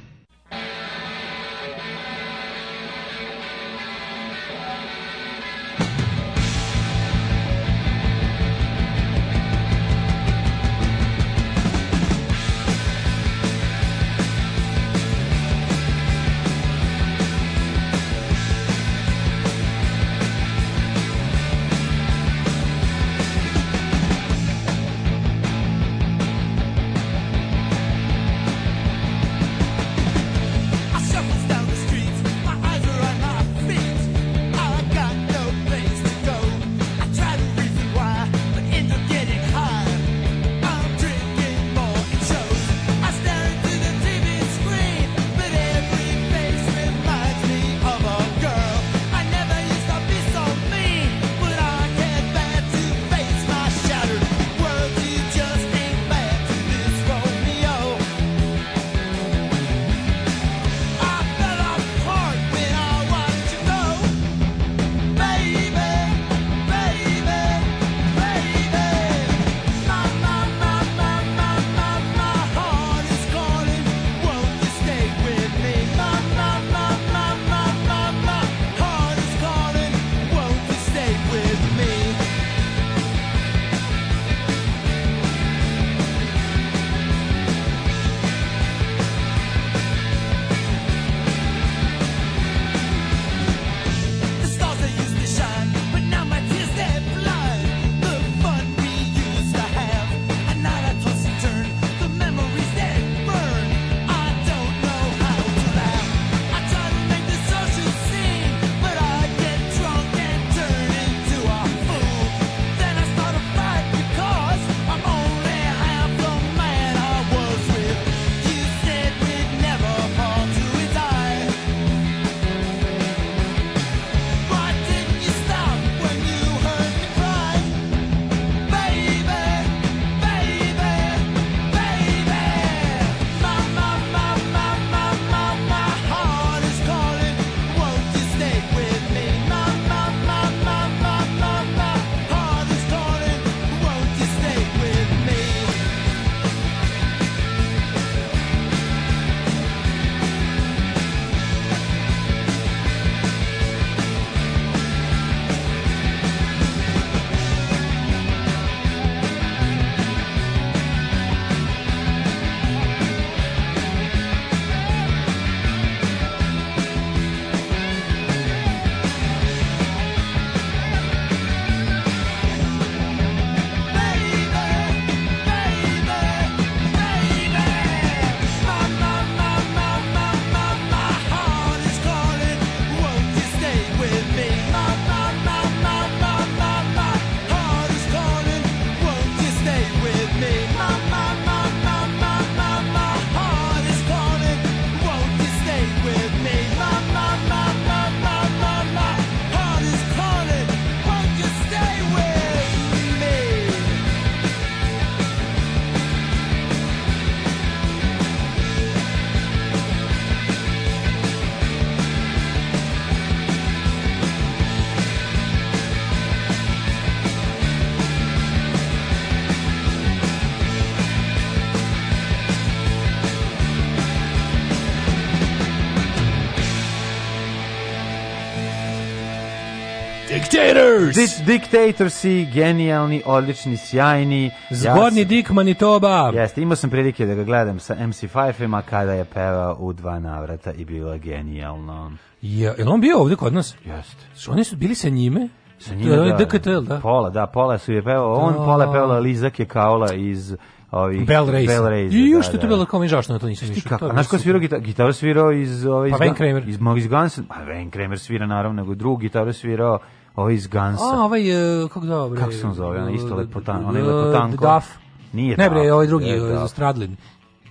E: Dictators. Di diktatorsi, genijalni, odlični, sjajni. Zgodni ja Dick Manitoba. Jeste, imao sam prilike da ga gledam sa MC5-ima kada je pevao u dva navrata i bilo genijalno. Je, je on bio ovde kod nas? Jeste. Oni su bili sa njime? Sa njime, da. DKTL, da. da. Pola, da, pola su je pevao. On, da. pola je pevala Liza Kekaola iz ovih Bell Race. Bell Race. I da, još što je to da. bilo kao meni žašno, to nisam ništa. Kako, znaš ko svirao gitar, gitar svirao iz Ove, ovaj, pa iz, pa Van Kramer. iz Mog iz Guns, pa Van Kramer svira naravno, nego drugi gitaru svirao ovaj iz Gansa. A, ovaj, e, kako zove? Kako se on zove, ona isto e, lepotan, e, ona lepotanko. Daf. Nije ne bre, ovaj drugi, ovaj Stradlin.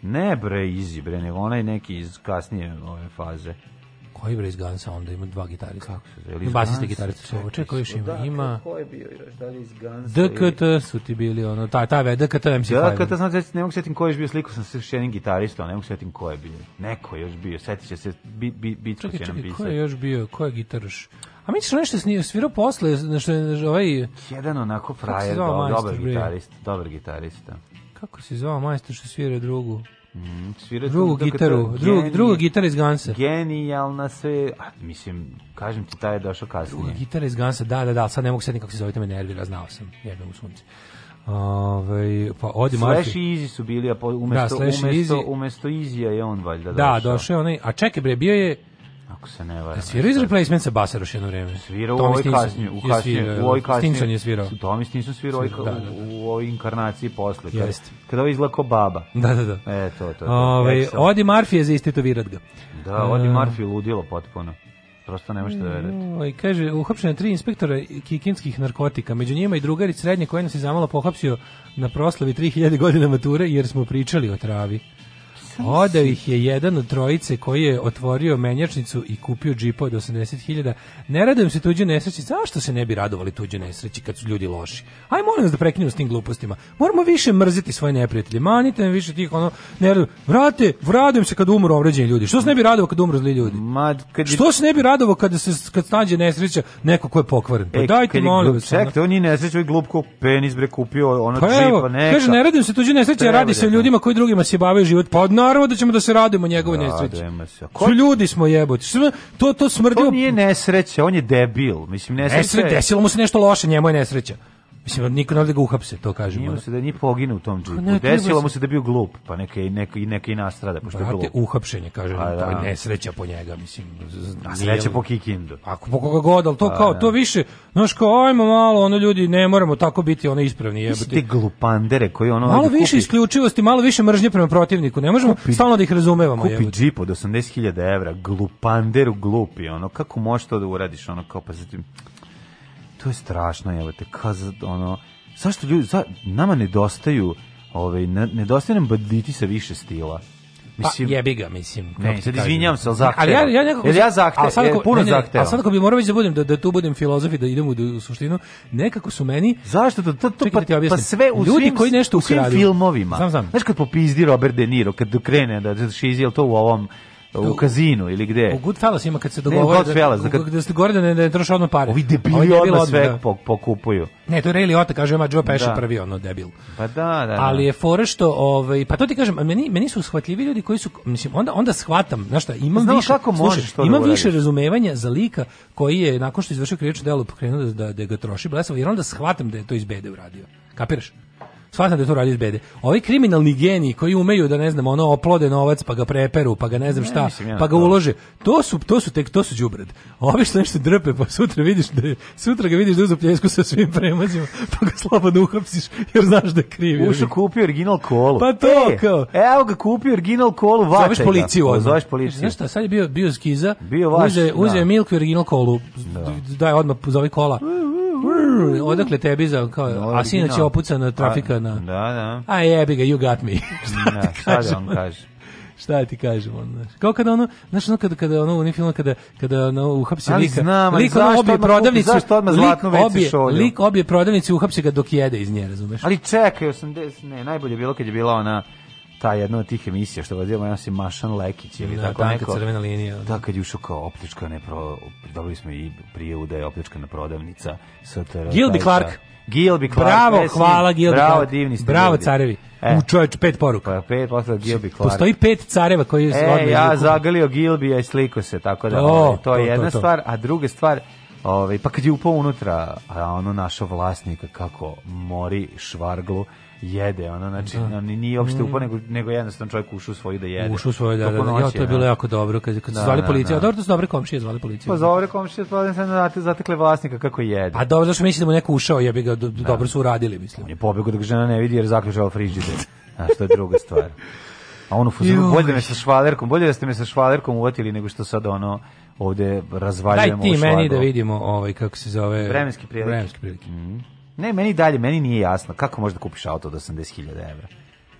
E: Ne bre, izi bre, nego onaj neki iz kasnije ove faze. Koji bre iz Gansa onda ima dva gitarista. Kako se zove? Basista gitarista. Čekaj, čekaj koji još ima? Da, ko je bio još? Da li iz Gansa? DKT su ti bili ono, taj taj ve DKT MC5. DKT znači ne mogu setim ko je bio sliku sam sa šenim gitaristom, ne mogu setim ko je bio. Neko je još bio, setiće se bi bi bi Čekaj, čekaj, ko je još bio? Ko je gitaraš? A misliš nešto snio svirao posle, što je ovaj jedan onako frajer, do, dobar gitarista, dobar gitarista. Da. Kako se zvao majstor što svira drugu? Mm, svira drugu gitaru, to, drugu, drugu gitara iz Gansa. Genijalna sve, a, mislim, kažem ti, taj je došao kasnije. Druga gitara iz Gansa, da, da, da, sad ne mogu sad nikako se zovete me nervira, znao sam, jedno u sunce. Ove, ovaj, pa odi Slash i Easy su bili, a po, da, umesto, da, umesto, Easy. umesto Izija je on valjda da, došao. Da, došao je onaj, a čekaj bre, bio je, Ako se ne varam. Da, svirao iz da. Replacement Basaroš jedno vreme. Svirao u ovoj kasnije, u kasnije, u e, ovoj kasnije. Stinson je svirao. Tommy Stinson svirao da, da, u ovoj inkarnaciji posle. Jeste. Kada ovo izlako baba. Da, da, da. E, to, to. Ove, ovaj, odi Marfije za istetovirat ga. Da, odi e, Marfije ludilo potpuno prosto nema šta da verujete. I ovaj, kaže, uhapšena tri inspektora kikinskih narkotika, među njima i drugari srednje koji nas je zamalo pohapsio na proslavi 3000 godina mature jer smo pričali o travi. Odao ih je jedan od trojice koji je otvorio menjačnicu i kupio džipa od 80.000. Ne radujem se tuđoj nesreći. Zašto se ne bi radovali tuđoj nesreći kad su ljudi loši? Aj molim vas da prekinemo s tim glupostima. Moramo više mrziti svoje neprijatelje. Manite me više tih ono ne radujem. Vrate, radujem se kad umru ovređeni ljudi. Što se ne bi radovao kad umru zli ljudi? Ma, kad Što se ne bi radovao kad se kad snađe nesreća neko ko je pokvaren? Pa e, dajte molim vas. Čekajte, ono... on je nesreću i ovaj glupko penis bre kupio ono pa džipa, pa neka. Kaže ne radujem se tuđoj nesreći, radi se o da. ljudima koji drugima se bave život podno pa naravno da ćemo da se radimo njegovoj nesreći. Ko... Ljudi smo jebote. To, to smrdio. To nije nesreća, on je debil. Mislim, nesreća Nesre, Desilo mu se nešto loše, njemu je nesreća. Mislim, niko ne da ga uhapse, to kažemo. Nije se da nije poginu u tom pa džipu. Ne, Desilo se... mu se da bio glup, pa neka i neka i neka i nastrada, pošto Brate, je glup. uhapšenje, kažem, pa, da. to je da. nesreća po njega, mislim. A sreća po Kikindu. Ako po koga god, al to a, pa kao, da. to više, znaš kao, ajmo malo, ono ljudi, ne moramo tako biti, ono ispravni jebote. Te glupandere koji ono... Malo više kupi... isključivosti, malo više mržnje prema protivniku, ne možemo kupi, stalno da ih razumevamo. Kupi jebote. džip od 80.000 evra, glupanderu glupi, ono, kako možeš to da uradiš, ono, kao, pa zatim... To je strašno, evo te, kaz, ono, zašto ljudi, za, nama nedostaju, ovaj, ne, nedostaje nam banditi sa više stila. Pa, mislim, pa jebi ga, mislim. Ne, sad izvinjam se, ali zahtevam. Ali ja, ja nekako... Jer ja zahtevam, sad, ako, puno ne, ne, zahtevam. A sad ako bi morao već da, budem, da, da tu budem filozof i da idem u, u suštinu, nekako su meni... Zašto to? to, to pa, ti pa, pa sve u Ljudi svim, koji nešto u svim filmovima. Znam, znam. Znaš kad popizdi Robert De Niro, kad krene da, da šizi, to u ovom u kazinu ili gde? U Goodfellas ima kad se dogovore. Ne, da- Goodfellas, da, kad... da se dogovore da ne, da ne troše odmah pare. Ovi debili Ovi odmah sve da. pokupuju. Ne, to je Ray Liotta, kaže, ima Joe Pesci da. prvi, ono, debil. Pa da, da, da. Ali je fora što, ovaj, pa to ti kažem, meni, meni su shvatljivi ljudi koji su, mislim, onda, onda shvatam, znaš šta, imam Znao više, kako slušaj, to da imam više razumevanja za lika koji je, nakon što izvršio krivično delo, pokrenuo da, da, da ga troši blesavo, jer onda shvatam da je to iz bede uradio. Kapiraš? shvatam da to radi iz bede. Ovi kriminalni geniji koji umeju da ne znam, ono oplode novac pa ga preperu, pa ga ne znam šta, ne, ja pa ga ulože. To su to su tek to su đubred. Ovi što nešto drpe, pa sutra vidiš da je, sutra ga vidiš da uzu pljesku sa svim premazima, pa ga slobodno uhapsiš jer znaš da krivi. kriv. Ušao kupio original kolu. Pa to e, kao. Evo ga kupio original kolu, vate. Zoveš policiju, odmah. zoveš policiju. Znaš šta, sad je bio bio skiza. Bio vaš, uze, uze da. Milku original kolu. Da. Daj odmah pozovi kola. Mm, odakle tebi za kao a sinoć je opucana pa, trafika na. Da, da. A jebi ga,
F: you got me. Da, šta da, on kaže? šta ti kažem on znaš kao kada ono znaš ono kada kada ono u onim filmu kada kada ono uhapsi lika znam, lik ono obje prodavnicu zašto odmah zlatnu veći šolju lik obje prodavnice uhapsi ga dok jede iz nje razumeš ali čekaj 80 ne najbolje bilo kad je bila ona ta jedna od tih emisija što vodimo ja sam Mašan Lekić ili da, tako neko crvena linija da. da kad je ušao kao ne pro dobili smo i prijevu da je opljačkana prodavnica sa Gilby Clark Gilby Clark. Bravo, pesni. hvala Gilby Bravo, Clark. divni ste. Bravo, ljudi. carevi. E. U čovječ, pet poruka. Pa pet poruka Gilby Clark. Postoji pet careva koji su e, Ja izluku. zagalio Gilby i sliko se, tako da ovaj, to, o, to je to, jedna to, stvar. A druga stvar, ovaj, pa kad je upao unutra, a ono našo vlasnika kako mori švarglu, jede, ono, znači, da. on nije uopšte mm. upao, nego, nego jednostavno čovjek u svoju da jede. Ušao svoju, da, da, da, ja, to je bilo da. jako dobro, kad, kad da, zvali da, policija, da. dobro, to su dobre komšije zvali policiju. Pa dobre komšije, pa da se zatekle vlasnika kako jede. A pa dobro, zašto misli da mu neko ušao, jebi ga, do, da. dobro su uradili, mislim. On je pobegao da ga žena ne vidi jer zaključao frižider, a što je druga stvar. A ono fuzonu, bolje da me sa švalerkom, bolje da ste me sa švalerkom uvatili nego što sad ono ovde razvaljujemo Daj ti meni da vidimo ovaj, kako se zove... Vremenski prilike. Vremenski prilike. Mm -hmm. Ne, meni dalje, meni nije jasno kako možeš da kupiš auto od 80.000 €.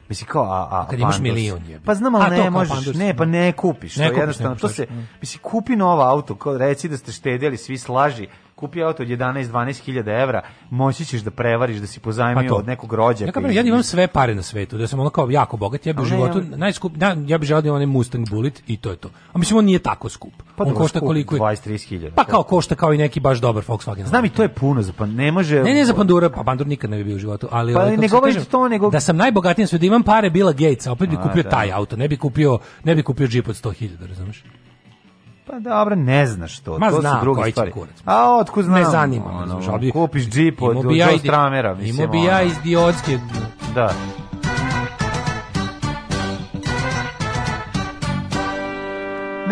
F: Mislim kao a a kad imaš milion je. Pa znam ali ne možeš, pandus, ne, pa da. ne kupiš, ne to kupiš, jednostavno ne to se da. mislim kupi novo auto, kao reci da ste štedeli, svi slaži, kupi auto od 11 12.000 evra, moći ćeš da prevariš, da si pozajmio pa od nekog rođaka. Ja, kao, ja imam sve pare na svetu, da sam ono kao jako bogat, ja bi u životu, ja... najskup, da, ja bih želio onaj Mustang Bullet i to je to. A mislim, on nije tako skup. Pa on košta skup, koliko 20 30.000. Pa kao košta kao i neki baš dobar Volkswagen. Znam i to je puno, za, pa ne može... Ne, ne za pandura, pa pandur nikad ne bi bio u životu, ali... Pa ne kažem, to, nego... Da sam najbogatiji sve, da imam pare Bila Gatesa, opet bi kupio da. taj auto, ne bi kupio, ne bi kupio džip od 100 hiljada, Pa dobro, ne znaš to. Ma to znam, su druge stvari. Kurac, A otkud znam? Ne zanima. Ono, kupiš džip od Joe Stramera. Imao bi ja iz Diotske da.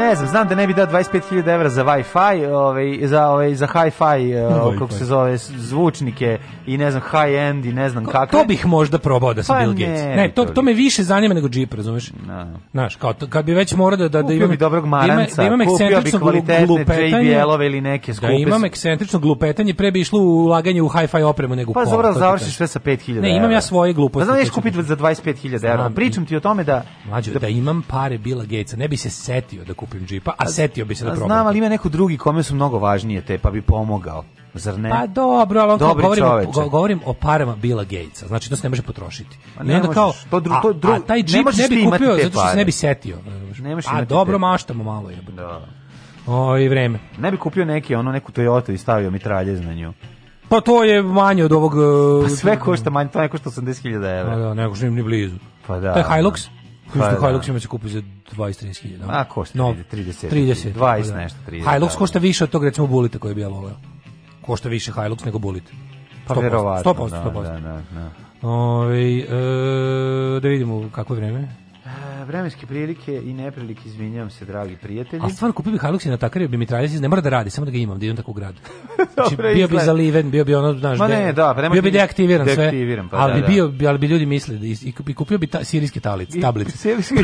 F: ne znam, znam da ne bi dao 25.000 evra za Wi-Fi, ovaj, za, ovaj, za Hi-Fi, ovaj, kako se zove, zvučnike i ne znam, high-end i ne znam Ko, kakve. To bih možda probao da sam pa Bill Gates. Ne, ne to, to me više zanima nego Jeep, razumeš? No. Da. Znaš, kao, to, kad bi već morao da, da, da imam... Kupio bi dobrog da maranca, da imam, da imam kupio bi kvalitetne JBL-ove ili neke da skupe. Da imam eksentrično glupetanje, pre bi išlo u ulaganje u hi-fi opremu nego u Pa završi završiš sve sa 5.000 Ne, imam ja svoje gluposti. Da znaš kupiti za 25.000 evra. Pričam ti o tome da... Mlađo, da imam pare Bila Gatesa, ne bi se setio da kupim kupim džipa, a, setio bi se da probam. Znam, ali ima neko drugi kome su mnogo važnije te, pa bi pomogao. Zar ne? Pa dobro, ali on govorim, o, govorim o parama Bila Gatesa. Znači to se ne može potrošiti. Pa ne I onda možeš, kao to dru, to dru, a, a taj džip ne bi kupio zato što se ne bi setio. Nemaš a dobro maštamo malo je. Da. O, i vreme. Ne bi kupio neki ono neku Toyota i stavio mitraljez na nju. Pa to je manje od ovog... Pa e, sve košta manje, to je košta 80.000 evra. Pa da, neko što im ni blizu. Pa da. To je da. Hilux? Kažu pa da. Hilux ima će kupiti za 20-30 hiljada. A da. da, košta no, 30, 30, 20 nešto, 30. Hilux košta više od tog recimo Bulita koji bi ja voleo. Košta više Hilux nego Bulit. Pa verovatno. 100%, 100%. Da, da, da. Ove, ovaj, e, da vidimo kako je vreme. Eh, vremenske prilike i neprilike, izvinjavam se, dragi prijatelji. A stvarno, kupio bih Hilux na natakario bi mitraljez, ne mora da radi, samo da ga imam, da idem tako u grad. Znači, bio izgled. bi zaliven, bio bi ono, znaš, Ma ne, da, pa bio bi deaktiviran, deaktiviran sve, pa, ali, da, bi da. bio, ali bi ljudi mislili, da i, i kupio bi ta, sirijske tablice. tablice. Sirijske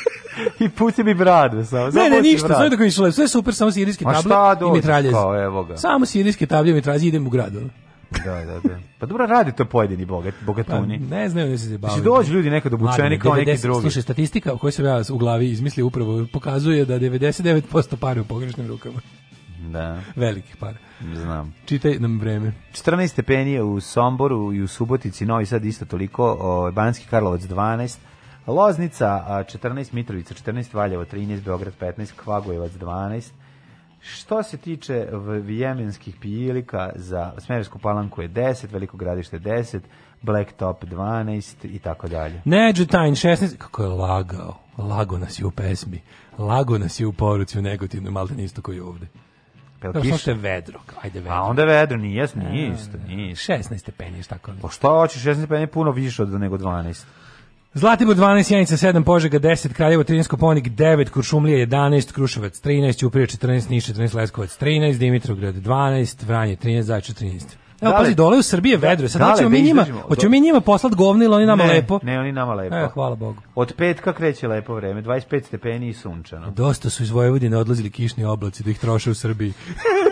F: I puti mi brade samo. Ne, ne, ništa, sve tako išlo. Sve super, samo sirijske table i mitraljez. evo ga. Samo sirijske table i mitraljez idem u grad. Da, da, da. Pa dobro radi to pojedini bogat, bogatuni. Pa, ne znaju da se zabavaju. Znači dođu ljudi nekad obučeni kao neki drugi. Slušaj, statistika o kojoj sam ja u glavi izmislio upravo pokazuje da 99% pare u pogrešnim rukama. Da. Velikih para. Znam. Čitaj nam vreme. 14 stepeni u Somboru i u Subotici, Novi Sad isto toliko, o, Banski Karlovac 12, Loznica 14, Mitrovica 14, Valjevo 13, Beograd 15, Kvagojevac 12, Što se tiče vijemenskih pijilika za Smerovsku palanku je 10, Veliko gradište 10, Blacktop 12 i tako dalje. Neđu 16, kako je lagao, lago nas je u pesmi, lago nas je u poruci u negativnoj, malte ne isto koji je ovde. Pel kiš. Što je vedro, ajde vedro. A onda vedro, nije, nije isto, nije. 16 stepeni, šta kao. Pa šta hoćeš, 16 stepeni je puno više od nego 12. Zlatibor 12, Janica 7, Požega 10, Kraljevo 13, Koponik 9, Kuršumlija 11, Kruševac 13, Uprije 14, Niš 14, Leskovac 13, Dimitrovgrad 12, Vranje 13, Zajče 13. Evo, pazi, dole u Srbije da, vedro. Sad dale, hoćemo da mi njima, hoćemo mi njima poslati govni ili oni nama ne, lepo? Ne, oni nama lepo. E, hvala Bogu. Od petka kreće lepo vreme, 25 stepeni i sunčano. Dosta su iz Vojvodine odlazili kišni oblaci da ih troše u Srbiji.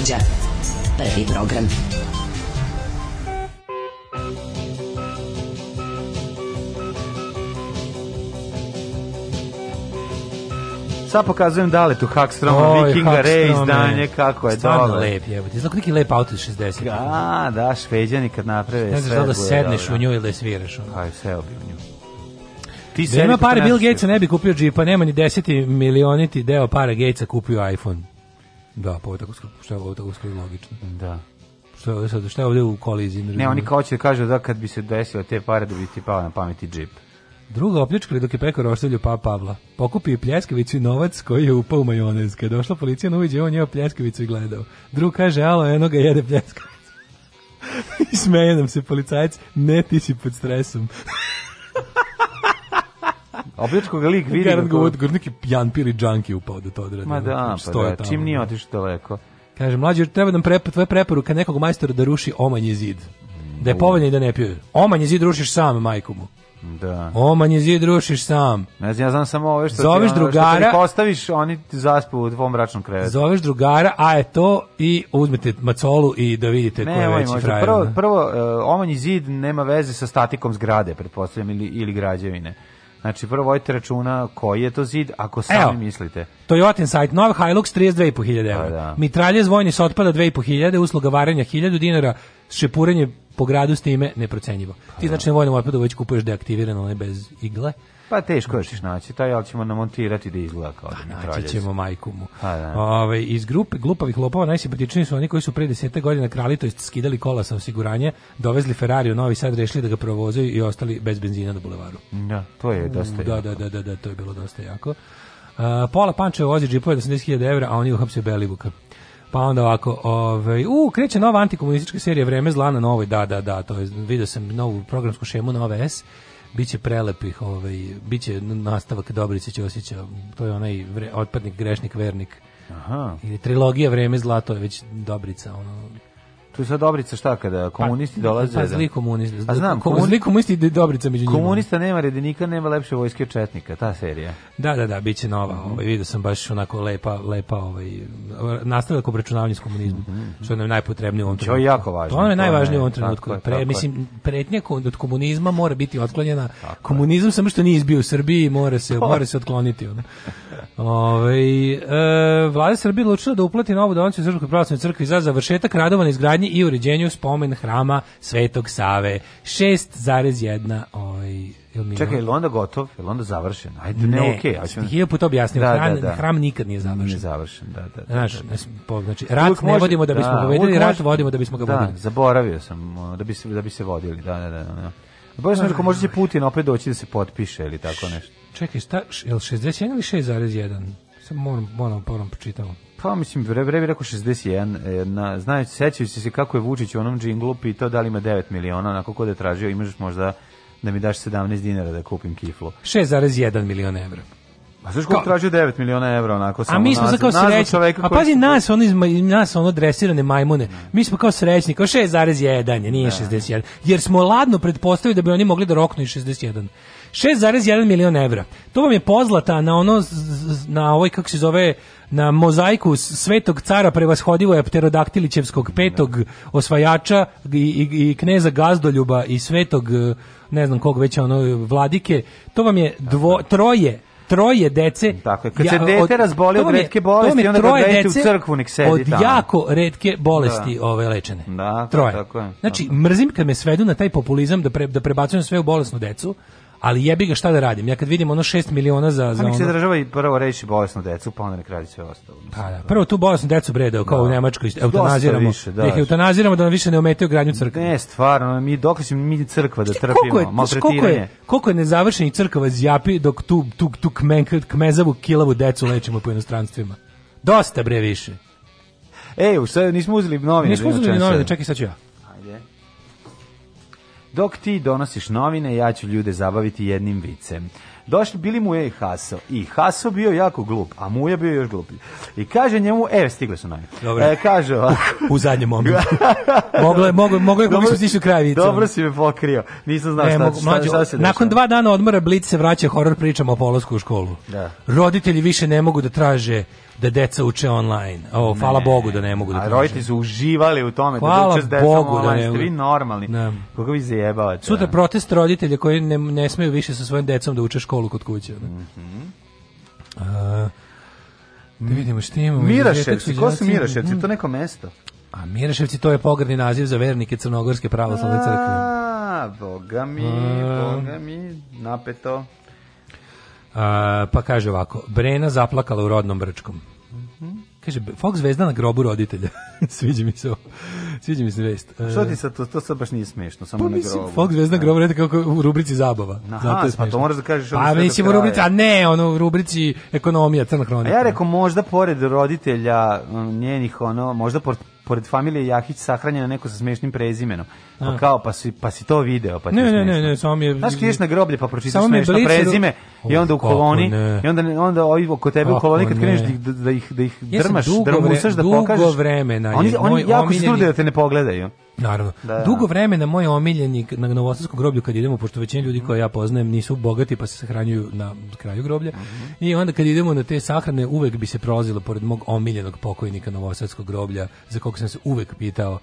G: mlađa. Prvi program. Sad pokazujem Daletu Hackstroma, Vikinga, Ray izdanje, kako je Stvarno dobro.
H: Stvarno lep
G: je,
H: ti znao neki lep auto iz 60.
G: A, da, da, šveđani kad naprave
H: sve. Ne znaš da da sedneš dobro. u nju ili da sviraš.
G: Ono. Aj, seo bi u nju.
H: Ti da ima pare, Bill Gatesa ne bi kupio džipa, nema ni deseti milioniti deo para Gatesa kupio iPhone. Da, po pa tako što je ovo tako skoro logično.
G: Da.
H: Što je ovdje sad, što je ovdje u koliziji?
G: Ne, oni kao će da kažu da kad bi se desilo te pare da bi ti pao na pameti džip.
H: Druga opljačkali dok je pekao roštilju pa Pavla. Pokupio pljeskavicu i novac koji je upao u majonez. Kada je došla policija na uviđe, on je pljeskavicu i gledao. Drug kaže, alo, eno ga jede pljeskavicu. I smeje nam se policajac, ne ti si pod stresom.
G: Opljačko ga lik vidi. Garant
H: ga odgovor, neki janpir i džanki upao da to odradi.
G: Ma da, pa da, čim nije otišao daleko.
H: Kaže, mlađe, treba da nam prepa, tvoje preporuka nekog majstora da ruši omanji zid. Da je povoljno i da ne pije. Omanji zid rušiš sam, majku mu.
G: Da.
H: Omanje zid rušiš sam.
G: Ne znam, ja znam samo ove što Zoveš ti, drugara, što postaviš, oni ti zaspu u tvom bračnom krevetu.
H: Zoveš drugara, a je to i uzmete macolu i da vidite ne, ko je veći frajer.
G: Prvo, prvo uh, omanji zid nema veze sa statikom zgrade, pretpostavljam, ili, ili građevine. Znači, prvo vojte računa koji je to zid, ako sami Evo, mislite.
H: Toyota Insight, nov Hilux 32.500 pa evra. Da. Mitralje zvojni s otpada 2.500, usluga varanja 1000 dinara, šepurenje po gradu s time neprocenjivo. Ti pa da. znači na vojnom otpadu već kupuješ deaktivirano, ne bez igle.
G: Pa teško još ćeš naći taj, ali ćemo namontirati da izgleda kao pa da, da Naći ćemo
H: majku mu. Pa da.
G: Ove,
H: iz grupe glupavih lopova najsimpatičniji su oni koji su pre desete godina krali, to jest skidali kola sa osiguranje, dovezli Ferrari u Novi Sad, rešili da ga provozaju i ostali bez benzina na bulevaru. Da,
G: to je dosta
H: da, jako. Da, da, da, da, to je bilo dosta jako. A, pola pančeva vozi džipove 80.000 evra, a oni uhapse Belivuka. Pa onda ovako, ovaj, u, kreće nova antikomunistička serija Vreme zla na novoj, da, da, da, to je, vidio sam novu programsku šemu na OVS biće prelepih, ovaj, biće nastavak Dobrice Ćosića, to je onaj vre, otpadnik, grešnik, vernik.
G: Aha.
H: Ili trilogija Vreme zlato je već Dobrica, ono,
G: Tu je Dobrica šta kada pa, komunisti pa, dolaze.
H: Pa da- zli komunisti. A znam, komunisti, zli komunisti i Dobrica među njima.
G: Komunista nema redenika, nema lepše vojske četnika, ta serija.
H: Da, da, da, biće nova. Mm -hmm. Ovaj video sam baš onako lepa, lepa ovaj nastavak obračunavanja s komunizmom, mm -hmm. što nam je najpotrebnije u ovom trenutku. Znači,
G: to je jako važno.
H: To nam je najvažnije u ovom trenutku. Da pre, tako mislim pretnja od komunizma mora biti otklonjena. Tako Komunizam samo što nije izbio u Srbiji, mora se, to. mora se otkloniti ono. Ove, ovaj, e, vlada Srbije odlučila da uplati novu donaciju Srpskoj pravoslavnoj crkvi za završetak radova na izgradnji i uređenju spomen hrama Svetog Save. 6,1 ovaj, Jel
G: Čekaj, je li onda gotov? Je li onda završen? Ajde, ne, ne okej. Okay, ćemo... Ajde...
H: Hiljadu objasnio, da, da hram, da, da. hram nikad nije završen. Nije
G: završen, da, da. da,
H: Znaš, da, da. znači, rat ne vodimo da bismo da, ga vodili, rat može... vodimo da bismo ga vodili.
G: Da, zaboravio sam, da bi se, da bi se vodili, da, da, da. da. da. Bože sam rekao, možda će Putin opet doći da se potpiše ili tako nešto.
H: Čekaj, šta, je li 61 ili 6,1? Sad moram, moram, moram, počitam.
G: Pa mislim, bre, bre, rekao 61, e, na, znaju, sećajući se kako je Vučić u onom džinglu pitao da li ima 9 miliona, onako kod da je tražio, imaš možda da mi daš 17 dinara da kupim kiflu.
H: 6,1 miliona evra.
G: A znaš kako tražio 9 miliona evra onako samo A mi smo nazad, kao srećni. A
H: pazi nas, oni iz nas ono dresirane majmune. Mi smo kao srećni, kao 6,1, nije ne. 61. Jer smo ladno pretpostavili da bi oni mogli da roknu i 61. 6,1 miliona evra. To vam je pozlata na ono na ovoj kako se zove na mozaiku svetog cara prevashodivo je pterodaktilićevskog petog osvajača i, i, i kneza gazdoljuba i svetog e, ne znam kog već ono vladike to vam je dvo, troje troje dece.
G: Tako
H: je.
G: Kad se dete razboli od, od retke bolesti, onda ga dete u crkvu nek sedi
H: Od tamo. jako retke bolesti da. ove lečene. Da, troje. Tako je. Znači, da, da. mrzim kad me svedu na taj populizam da, pre, da prebacujem sve u bolesnu decu, ali jebi ga šta da radim. Ja kad vidim ono 6 miliona za za
G: ono. se država i prvo reši bolesnu decu, pa onda nek radi sve ostalo.
H: Pa da, prvo tu bolesnu decu bre, da kao da. u Nemačkoj eutanaziramo. Više, da.
G: Nek
H: da.
G: eutanaziramo da nam više ne ometaju gradnju
H: crkve. Ne, stvarno, mi dok smo mi crkva da trpimo, koliko je, koliko je, koliko je nezavršenih
G: crkava zjapi dok tu tu tu kmen, kmezavu kilavu decu
H: lečimo po inostranstvima. Dosta bre više. Ej, u sve nismo uzeli novine. Nismo uzeli novine, čekaj sad ću ja.
G: Dok ti donosiš novine, ja ću ljude zabaviti jednim vicem. Došli bili mu je i Haso. I Haso bio jako glup, a Muja bio još gluplji. I kaže njemu, e, stigle su nami. Dobro. E, kaže
H: ovako. U zadnjem momentu. moglo je, moglo, moglo je, moglo
G: smo
H: stišli u kraj vica.
G: Dobro si me pokrio. Nisam znao e,
H: šta, šta, mlađo, šta se dešava. Nakon dva dana odmora Blic se vraća horor pričama o polosku u školu.
G: Da.
H: Roditelji više ne mogu da traže da deca uče online. O, ne, hvala Bogu da ne mogu da A roditelji
G: su uživali u tome da hvala da uče s Bogu online, da ne, ste vi normalni. Ne. Da. Koga
H: vi zajebavate? Sutra protest roditelja koji ne, ne smeju više sa svojim decom da uče školu kod kuće. Da. Mm -hmm. uh, da vidimo što imamo.
G: Miraševci, ko su Miraševci? Mm. To neko mesto?
H: A Miraševci to je pogrdni naziv za vernike Crnogorske pravoslavne crkve. A, boga mi,
G: boga mi, napeto
H: pa kaže ovako, Brena zaplakala u rodnom brčkom. Kaže, Fox zvezda na grobu roditelja. sviđa mi se ovo. Sviđa mi se
G: vest. E, Što
H: ti
G: sad, to, to sad baš nije smešno, samo pa, na mislim, grobu. Fox
H: zvezda na da. grobu redite kako u rubrici zabava.
G: Aha, Zato je smešno. pa to moraš da kažeš. Pa mislim
H: u rubrici, a ne, ono u rubrici ekonomija, crna kronika. A
G: ja rekao, možda pored roditelja njenih, ono, možda pored familije Jahić sahranjena neko sa smešnim prezimenom. Pa da. kao pa si pa si to video, pa Ne,
H: ne, ne, ne, samo mi
G: je Znaš, ideš na groblje pa pročitaš smešno prezime i onda u koloni i onda onda ovi oko tebe kako u koloni kad kreneš da, da ih da ih da drmaš, drmusaš da, da pokažeš. Dugo vremena. Oni oni jako se trude da te ne pogledaju.
H: Naravno.
G: Da,
H: da Dugo da. vremena moj omiljeni na Novosadskom groblju kad idemo, pošto većina ljudi mhm. koje ja poznajem nisu bogati pa se sahranjuju na kraju groblja. Mm -hmm. I onda kad idemo na te sahrane uvek bi se prolazilo pored mog omiljenog pokojnika Novosadskog groblja za kog sam se uvek pitao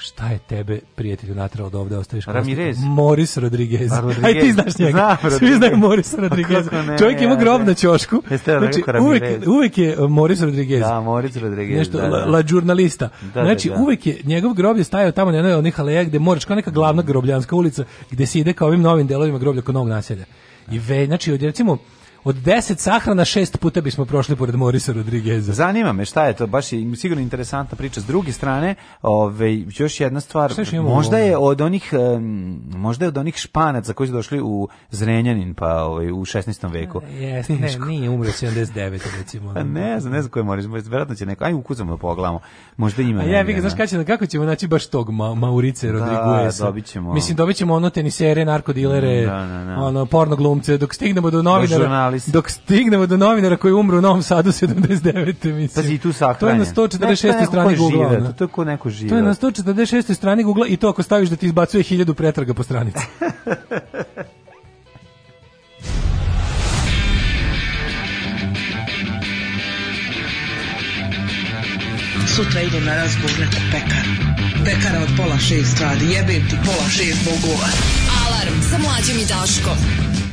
H: šta je tebe, prijatelju, natrao da ovde ostaviš Ramirez. Moris Rodriguez. Rodriguez. Pa Aj ti znaš njega. Znam, Svi znaju Moris pa Rodriguez. Ne, Čovjek ima grob na ćošku. Znači, uvek, uvek je e, Moris Rodriguez.
G: Da, Moris Rodriguez.
H: Nešto,
G: da, da. La,
H: la žurnalista. Da, da znači, da, da. uvek je, njegov grob je stajao tamo na jednoj od njih aleja gde moraš kao neka glavna grobljanska ulica gde se ide kao ovim novim delovima groblja kod novog naselja. I ve, znači, od, recimo, od 10 sahrana šest puta bismo prošli pored Morisa Rodrigueza.
G: Zanima me šta je to, baš je sigurno interesantna priča. S druge strane, Ovaj još jedna stvar, možda je od onih um, možda je od onih španaca koji su došli u Zrenjanin pa ovaj, u 16. veku.
H: E, jeste, ne, nije umro 79 recimo.
G: ne da. znam, ne znam ko je Moris, verovatno će neko. Aj ukucamo da pogledamo. Možda ima. A
H: ja, vidim, znaš da. kako, kako ćemo naći baš tog ma, Maurice da, Rodrigueza. Da, dobićemo. Mislim dobićemo ono tenisere, narkodilere, da, da, da. ono porno glumce dok stignemo do novinara ali dok stignemo do novinara koji umru u Novom Sadu 79. mislim.
G: Pazi, tu sahranja. To je na
H: 146. strani Google.
G: To je ko neko žive.
H: To je na 146. strani Google i to ako staviš da ti izbacuje 1000 pretraga po stranici. Sutra idem na razgovor neku
I: pekaru. Pekara od pola šest radi, jebem ti pola šest bogova. Alarm sa mlađim i Daškom.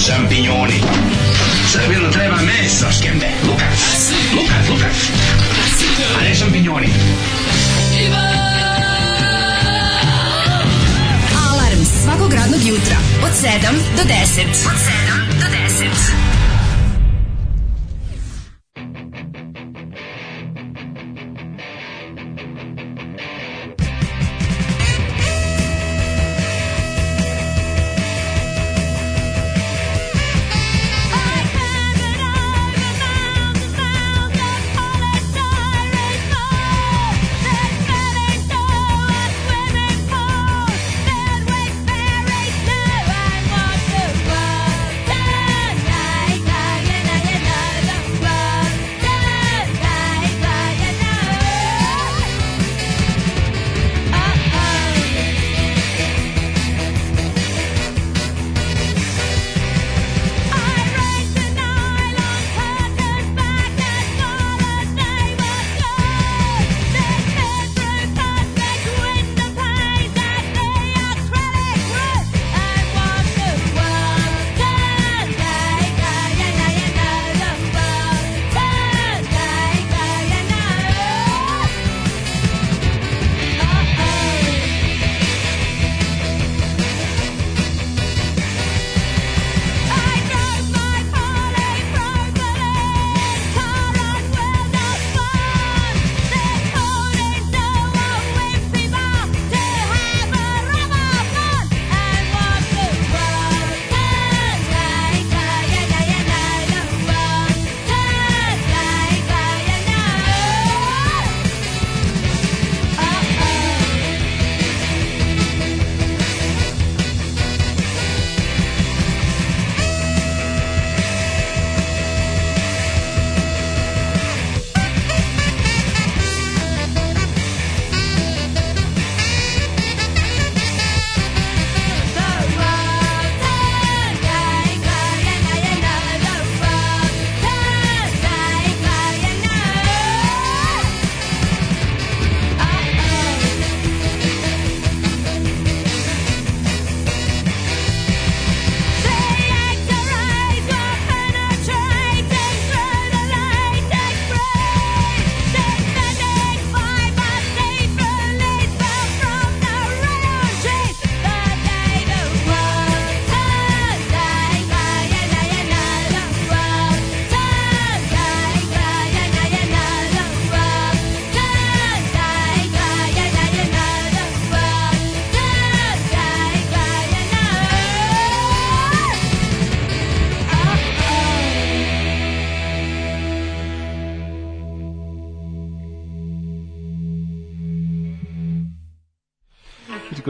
H: champignoni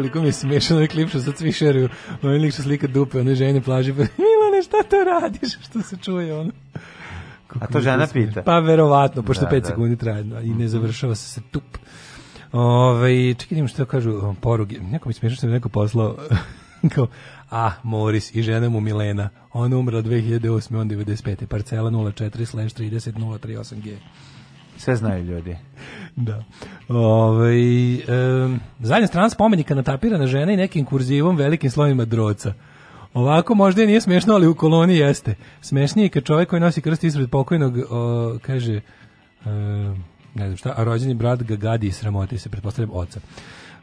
H: koliko mi je smešan ovaj klip što sad svi šeruju. Onaj lik što slika dupe, onaj žene plaži. Pa, Milane, šta to radiš? Što se čuje ono?
G: Kako A to žena smeš? pita?
H: Pa verovatno, pošto 5 da, da. sekundi traje i ne mhm. završava se se tup. Ove, ovaj, čekaj, što kažu um, poruge. Neko mi smiješno što mi neko poslao kao, a, Moris i žena mu Milena. Ona umrla 2008. on 95. Parcela 04 slash 30 038 G.
G: Sve znaju ljudi.
H: da. Ove, ovaj, e, zadnja strana spomenika natapirana žena i nekim kurzivom velikim slovima droca. Ovako možda i nije smešno, ali u koloniji jeste. Smešnije je kad čovjek koji nosi krst ispred pokojnog, o, kaže, e, ne znam šta, a rođeni brat ga gadi i sramoti se, pretpostavljam, oca.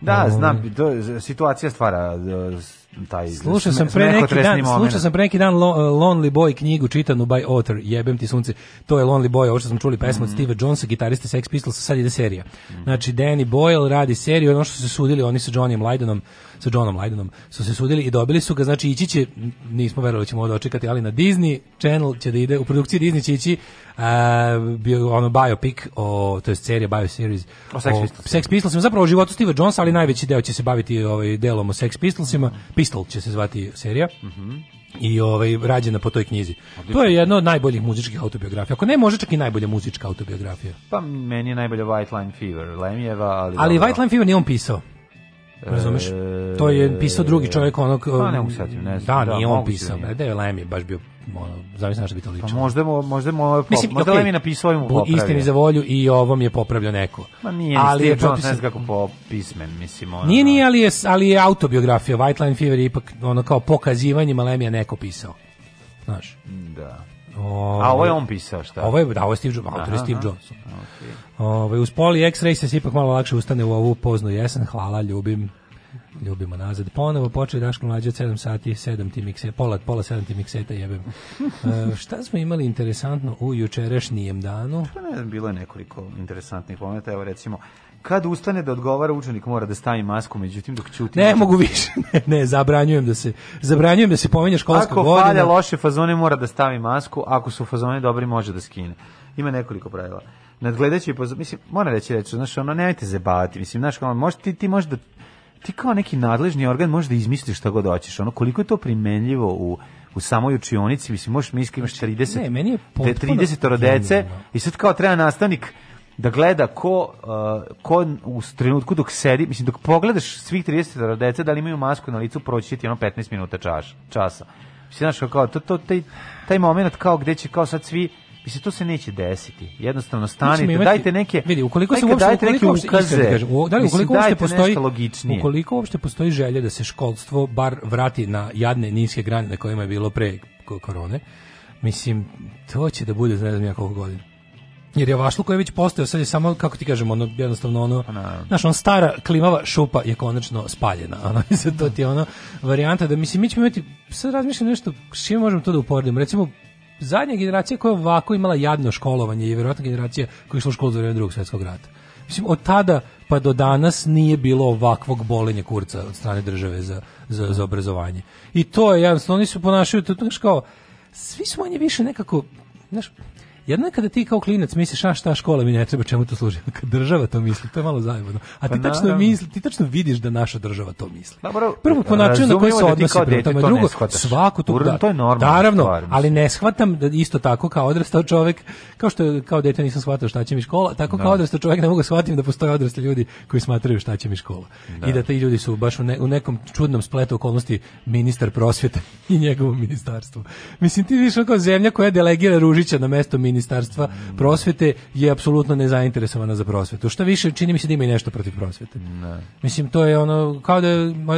G: Da, ovaj. znam, to, situacija stvara e,
H: taj Slušao sam pre neki dan, slušao sam pre neki dan Lonely Boy knjigu čitanu by author. Jebem ti sunce. To je Lonely Boy, ovo što smo čuli pesmu mm -hmm. Steve Jonesa, gitariste Sex Pistols, sad ide serija. Mm -hmm. Znači Danny Boyle radi seriju, ono što su sudili oni sa Johnnyem Lydionom sa Johnom Lydenonom su se sudili i dobili su ga, znači ići će, nismo verovali da ćemo ovo očekati, ali na Disney Channel će da ide, u produkciji Disney će ići uh, bio ono biopic, o, to je serija bio series
G: o Sex,
H: Sex Pistolsima, zapravo o životu Steve Jonesa, ali najveći deo će se baviti ovaj, delom o Sex Pistolsima, Pistol će se zvati serija. Mm -hmm i ovaj rađena po toj knjizi. To je jedno od najboljih muzičkih autobiografija. Ako ne može čak i najbolja muzička autobiografija.
G: Pa meni je najbolja White Line Fever, Lemijeva, ali
H: Ali dobro. White Line Fever nije on pisao.
G: Razumeš?
H: E, to je pisao drugi čovjek onog... Pa ne mogu
G: setim, ne
H: znam. Da, da, nije on pisao. Da je Lem je baš bio ono, zamislim na što bi to ličilo. Pa
G: možda mu, možda mu, Mislim, možda okay, Lem je napisao i mu
H: popravio. Istini za volju i ovom je popravio neko.
G: Ma nije, ali Steve je Jones ne kako po pismen,
H: mislim. Ono, nije, nije, da. ali je, ali je autobiografija. White Line Fever je ipak ono kao pokazivanje Lemija neko pisao. Znaš?
G: Da. A ovo je on pisao, šta?
H: Ovo je, da, ovo je Steve Jobs, autor je Steve Jobs. Okay. Ove, uz poli X-ray se, ipak malo lakše ustane u ovu poznu jesen. Hvala, ljubim. Ljubimo nazad. Ponovo počeo Daško mlađe od 7 sati, 7 ti mikse, pola, pola 7 ti mikseta jebem. E, šta smo imali interesantno u jučerašnjijem danu? Pa
G: ne, bilo je nekoliko interesantnih momenta. Evo recimo, Kad ustane da odgovara učenik mora da stavi masku, međutim dok ćuti.
H: Ne mogu više. Ne, ne, zabranjujem da se zabranjujem da se pominje školska ako godina. Ako
G: falja loše fazone mora da stavi masku, ako su fazone dobri može da skine. Ima nekoliko pravila. Nadgledajući mislim mora reći reći, znači ono nemojte zebavati, mislim znaš kao možeš ti ti može da ti kao neki nadležni organ može da izmisliš šta god hoćeš. Ono koliko je to primenljivo u u samoj učionici, mislim možeš misliti imaš 30. Znači, ne,
H: meni je 30
G: dece i sad kao treba nastavnik da gleda ko, uh, ko u trenutku dok sedi, mislim dok pogledaš svih 30 dece da li imaju masku na licu, proći će ti ono 15 minuta čaš, časa. Mislim, znaš, kao, to, to, taj, taj moment kao gde će kao sad svi Mislim, to se neće desiti. Jednostavno, stanite, imati, dajte neke... Vidi, ukoliko se uopšte, dajte ukoliko neke ukaze. Da kažem, u, da li, ukoliko uopšte postoji, logičnije.
H: Ukoliko uopšte postoji želja da se školstvo bar vrati na jadne niske grane na kojima je bilo pre korone, mislim, to će da bude, ne znam ja koliko godina. Jer je vašluk koji je već postao, sad je samo, kako ti kažem, ono, jednostavno ono, znaš, on stara klimava šupa je konačno spaljena. Ono, mislim, to ti je ono varijanta da, mislim, mi ćemo imati, sad razmišljam nešto, s čim možemo to da uporedimo. Recimo, zadnja generacija koja je ovako imala jadno školovanje je vjerojatno generacija koja je išla u školu za vrijeme drugog svjetskog rata. Mislim, od tada pa do danas nije bilo ovakvog bolenja kurca od strane države za, za, za obrazovanje. I to je jednostavno, oni se ponašaju, to, kao, svi smo manje više nekako, znaš, Jedno je kada ti kao klinac misliš, a šta škola mi ne treba, čemu to služi? Kad država to misli, to je malo zajebano. A pa ti pa, tačno misliš ti tačno vidiš da naša država to misli.
G: Dobro, pa
H: Prvo
G: po načinu
H: na
G: koji
H: se da
G: odnosi
H: prema tome, drugo svaku tu da,
G: to je normalno. Naravno,
H: ali ne shvatam da isto tako kao odrastao čovjek, kao što kao dete nisam shvatio šta će mi škola, tako da. kao odrastao čovjek ne mogu da shvatim da postoje odrasli ljudi koji smatraju šta će mi škola. Da. I da ti ljudi su baš u, ne, u nekom čudnom spletu okolnosti ministar prosvjete i njegovo ministarstvo. Mislim ti više kao zemlja koja delegira Ružića na mesto ministra ministarstva prosvete je apsolutno nezainteresovana za prosvetu. Šta više, čini mi se da ima i nešto protiv prosvete. Ne. Mislim, to je ono, kao da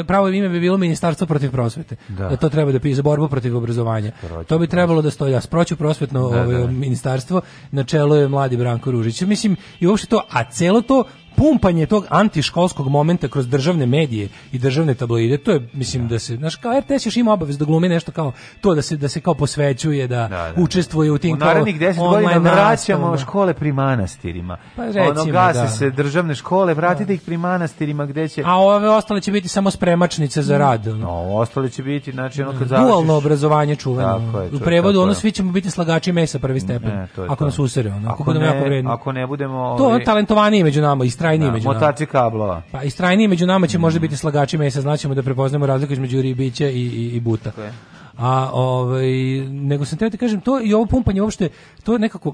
H: pravo ime bi bilo ministarstvo protiv prosvete. Da. da to treba da pije borbu protiv obrazovanja. Proći to bi trebalo da stoji. Ja da, sproću prosvetno da, ovo, ovaj, da, da. ministarstvo, na čelu je mladi Branko Ružić. Mislim, i uopšte to, a celo to pumpanje tog antiškolskog momenta kroz državne medije i državne tabloide, to je mislim da, da se znači kao RTS još ima obavezu da glumi nešto kao to da se da se kao posvećuje da, da, da, da. učestvuje u tim u narednih
G: 10 godina vraćamo da. škole pri manastirima. Pa recimo, ono gase da. se državne škole, vratite ih pri manastirima gde će
H: A ove ostale će biti samo spremačnice za mm. rad. No,
G: no ostale će biti znači ono kad mm.
H: završiš obrazovanje čuveno. Tako je, u prevodu ono svi ćemo biti slagači mesa prvi stepen. Ne, to je
G: ako to.
H: nas usere ono, ako, ako budemo ne, Ako
G: ne budemo
H: To ovaj- talentovani među nama istrajniji da, među
G: nama. Motači kablova.
H: Pa istrajniji među nama će mm. možda biti slagači mesa, znaćemo da prepoznamo razliku između ribića i, i, i buta. Okay. A ovaj nego sam teo da ti kažem to i ovo pumpanje uopšte to je nekako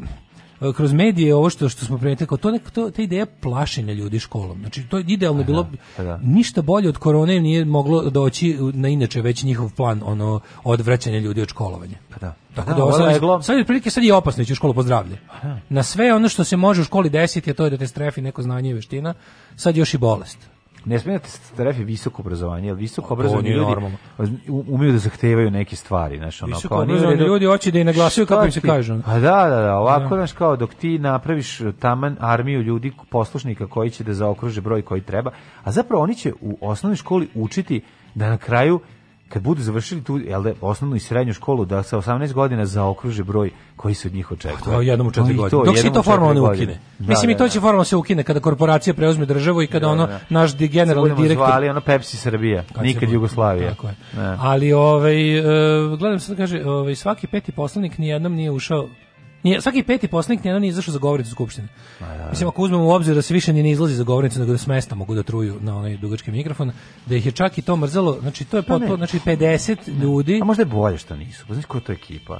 H: E, kroz medije ovo što što smo primetili kao to neka to ta ideja plašenja ljudi školom. Znači to je idealno Aha, bilo pa da. ništa bolje od korone nije moglo doći na inače već njihov plan ono odvraćanje ljudi od školovanja. Pa da. Tako pa da, da ovo je glo... sad je prilike sad je opasno ići u školu pozdravlje. Na sve ono što se može u školi desiti, a to je da te strefi neko znanje i veština, sad još i bolest
G: ne smije da strefi visoko obrazovanje, jer visoko obrazovani ljudi normalno. umeju da zahtevaju neke stvari, znaš,
H: ono visoko kao obrazovani ljudi hoće da i naglasaju kako im se kažu.
G: A da, da, da, ovako da. znaš kao dok ti napraviš taman armiju ljudi poslušnika koji će da zaokruže broj koji treba, a zapravo oni će u osnovnoj školi učiti da na kraju kad budu završili tu jelde, da, osnovnu i srednju školu da sa 18 godina zaokruže broj koji se od njih očekuje. Pa to je jednom
H: u četiri godine. Dok se to formalno ne ukine.
G: Da,
H: Mislim da, i to da. će formalno se ukine kada korporacija preuzme državu i kada da, ono naš generalni direktor zvali
G: ono Pepsi Srbija, nikad Jugoslavija. Tako
H: je. Ali ovaj e, gledam se da kaže, ovaj svaki peti poslanik ni jednom nije ušao nije, svaki peti poslanik nijedan nije izašao za govornicu skupštine. Da. Mislim, ako uzmemo u obzir da se više ni ne izlazi za govornicu, nego da s mesta mogu da truju na onaj dugački mikrofon, da ih je čak i to mrzelo, znači to je pa potpuno, znači 50 ne. ljudi.
G: A možda je bolje što nisu, pa znaš ko to je ekipa?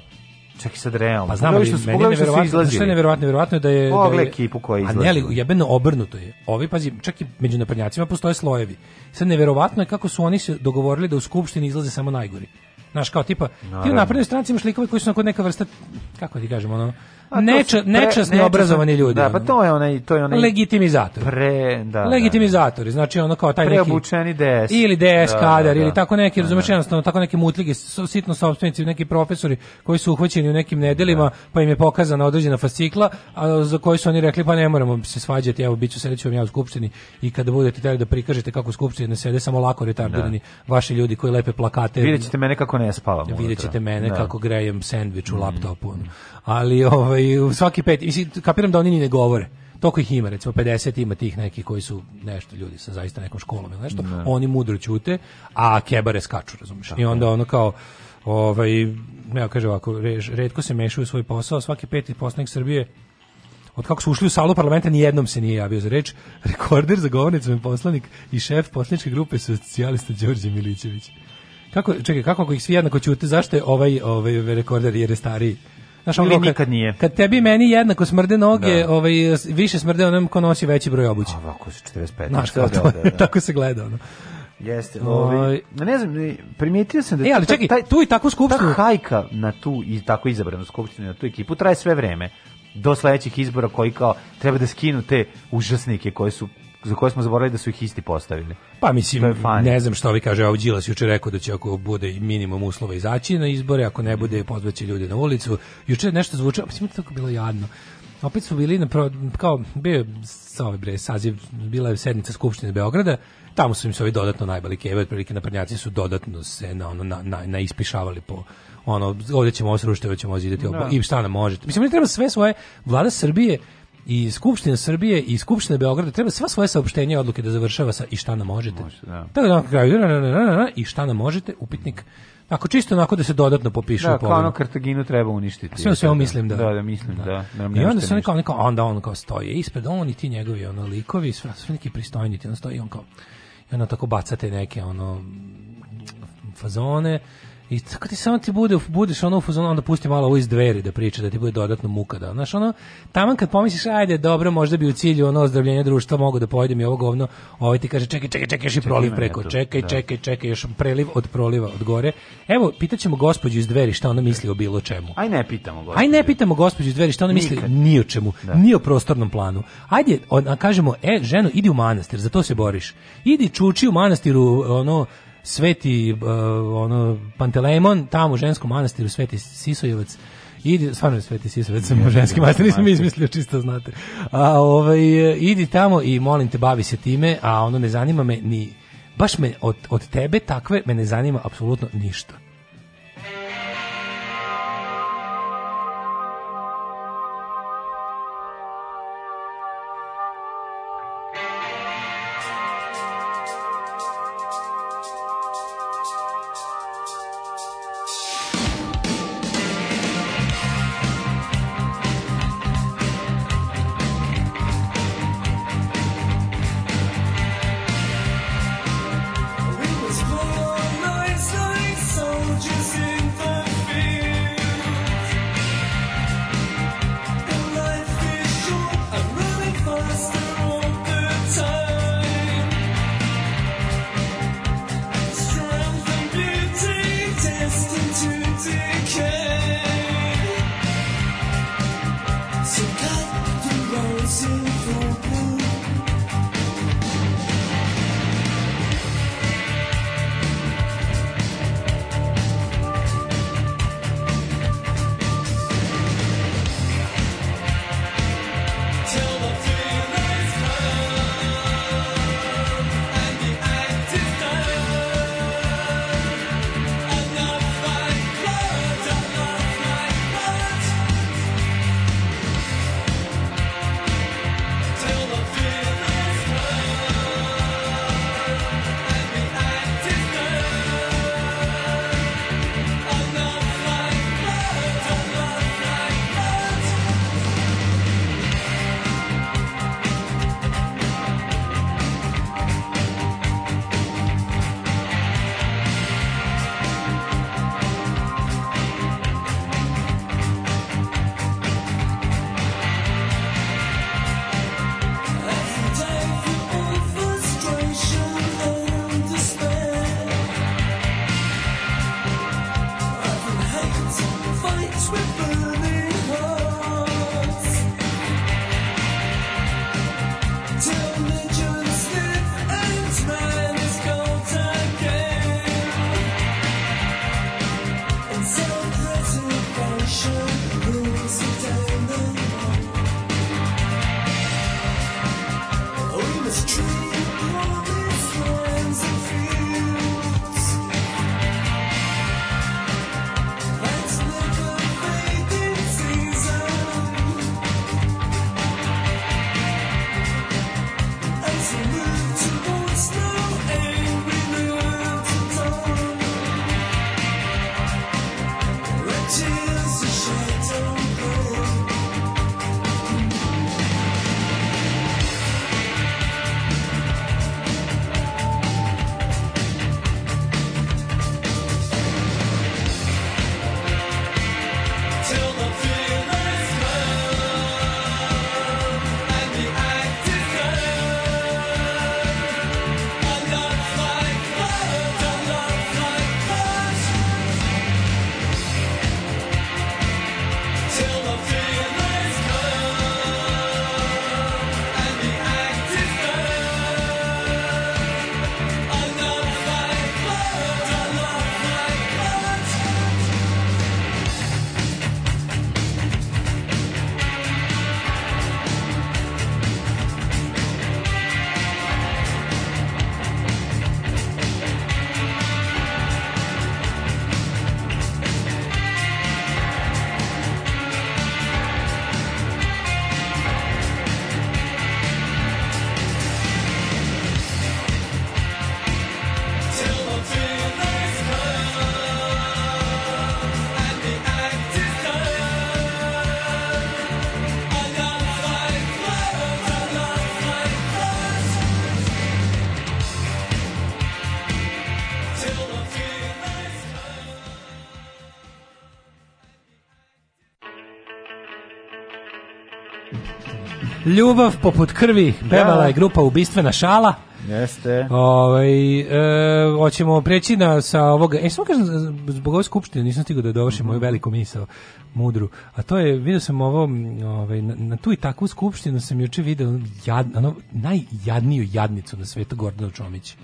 G: Čak i sad realno.
H: Pa znam, ali što, meni neverovatno, što je neverovatno, neverovatno da je...
G: Pogle da je, ekipu koja izlazi. A ne, ali
H: jebeno obrnuto je. Ovi, pazi, čak i među naprednjacima postoje slojevi. Sad neverovatno je kako su oni se dogovorili da u Skupštini izlaze samo najgori. Znaš, kao tipa, Naravno. ti u naprednoj stranci imaš likove koji su onako neka vrsta, kako ti kažem, ono, Neča, nečasno obrazovani ljudi.
G: Da, pa to je onaj to je onaj
H: legitimizator. Pre, da. da Legitimizatori, da. znači ono
G: kao taj neki preobučeni DS.
H: Ili DS da, kadar da, ili da. tako neki, razumeš, jednostavno tako neki mutlige, sitno sopstvenici, neki profesori koji su uhvaćeni u nekim nedelima, pa im je pokazana određena fascikla, a za koji su oni rekli pa ne moramo se svađati, evo biću srećom ja u skupštini i kada budete trebali da prikažete kako skupština ne sede samo lako retardirani vaši ljudi koji lepe plakate.
G: Videćete mene kako ne spavam.
H: Videćete mene kako grejem sendvič u mhm. laptopu ali ovaj, svaki pet, mislim, kapiram da oni ni ne govore toliko ih ima, recimo 50 ima tih neki koji su nešto ljudi sa zaista nekom školom ili nešto, ne. Da. oni mudro ćute, a kebare skaču, razumiješ. I onda ono kao, ovaj, evo kaže ovako, redko se mešaju u svoj posao, svaki peti poslanik Srbije od kako su ušli u salu parlamenta nijednom se nije javio za reč. Rekorder za govornicom poslanik i šef poslaničke grupe socijalista Đorđe Milićević. Kako, čekaj, kako ako ih svi jednako ćute, zašto je ovaj, ovaj rekorder jer je stariji?
G: Znaš, ono, kad, nikad nije.
H: Kad tebi meni jednako smrde noge, da. ovaj, više smrde onom ko nosi veći broj obuće. A
G: ovako su 45. Znaš,
H: kao to, da, da. tako se gleda, ono.
G: Jeste, ovaj, ovaj- ne znam, primijetio sam da...
H: E, ali čekaj, taj, tu i
G: tako
H: skupštinu...
G: Ta hajka na tu i tako izabranu skupštinu, na tu ekipu, traje sve vreme do sledećih izbora koji kao treba da skinu te užasnike koji su za koje smo zaboravili da su ih isti postavili.
H: Pa mislim, ne znam šta ovi kaže, ovo Đilas juče rekao da će ako bude minimum uslova izaći na izbore, ako ne bude pozvaće ljude na ulicu. Juče nešto zvuče, pa mislim da tako bilo jadno. Opet su bili na kao bio sa ove bre saziv bila je sednica skupštine Beograda tamo su im se ovi dodatno najbali keve, otprilike naprednjaci su dodatno se na ono na, na, na ispišavali po ono ovdje ćemo osrušiti, ovdje ćemo zidati no. Da. i šta nam možete. Mislim, oni treba sve svoje, vlada Srbije i Skupština Srbije i Skupština Beograda treba sva svoje saopštenje odluke da završava sa i šta nam možete. Može, da. Tako da na kraju na, na, na, i šta nam možete upitnik. Ako čisto onako da se dodatno popiše da, u kao ono
G: Kartaginu treba uništiti.
H: Sve da, sve da. mislim da.
G: Da, da mislim da. da,
H: da nam I onda se neko neko onda on kao stoji ispred on i ti njegovi ono likovi sve, sve neki pristojni ti on stoji on kao i onda tako bacate neke ono fazone I tako ti samo ti bude, budeš ono u fuzonu, onda pusti malo ovo iz dveri da priča, da ti bude dodatno muka. Da. Znaš, ono, taman kad pomisliš, ajde, dobro, možda bi u cilju ono ozdravljenja društva mogu da pojedem i ovo govno, ovaj ti kaže, čekaj, čekaj, čekaj, još i proliv preko, čekaj, da. čekaj, čekaj, još preliv od proliva od gore. Evo, pitaćemo gospođu iz dveri šta ona misli o bilo čemu.
G: Aj ne pitamo gospođu.
H: Aj ne pitamo gospođu iz dveri šta ona misli Nikad. ni o čemu, da. ni o prostornom planu. Ajde, on, kažemo, e, ženo, idi u manastir, za to se boriš. Idi čuči u manastiru, ono, Sveti uh, ono Pantelejmon, tamo u ženskom manastiru Sveti Sisojevac. Idi, stvarno je Sveti Sisojevac, sam ženski manastir, nisam izmislio, čisto znate. A ovaj e, idi tamo i molim te bavi se time, a ono ne zanima me ni baš me od, od tebe takve me ne zanima apsolutno ništa Ljubav poput krvi, pevala da. je grupa Ubistvena šala.
G: Jeste.
H: Ovaj e, hoćemo preći na sa ovog, E samo kažem zbog ove skupštine nisam stigao da dovršim mm -hmm. moju veliku misao mudru. A to je video sam ovo ovaj na, na, tu i takvu skupštinu sam juče video jad, ono, najjadniju jadnicu na svetu Gordana Čomić.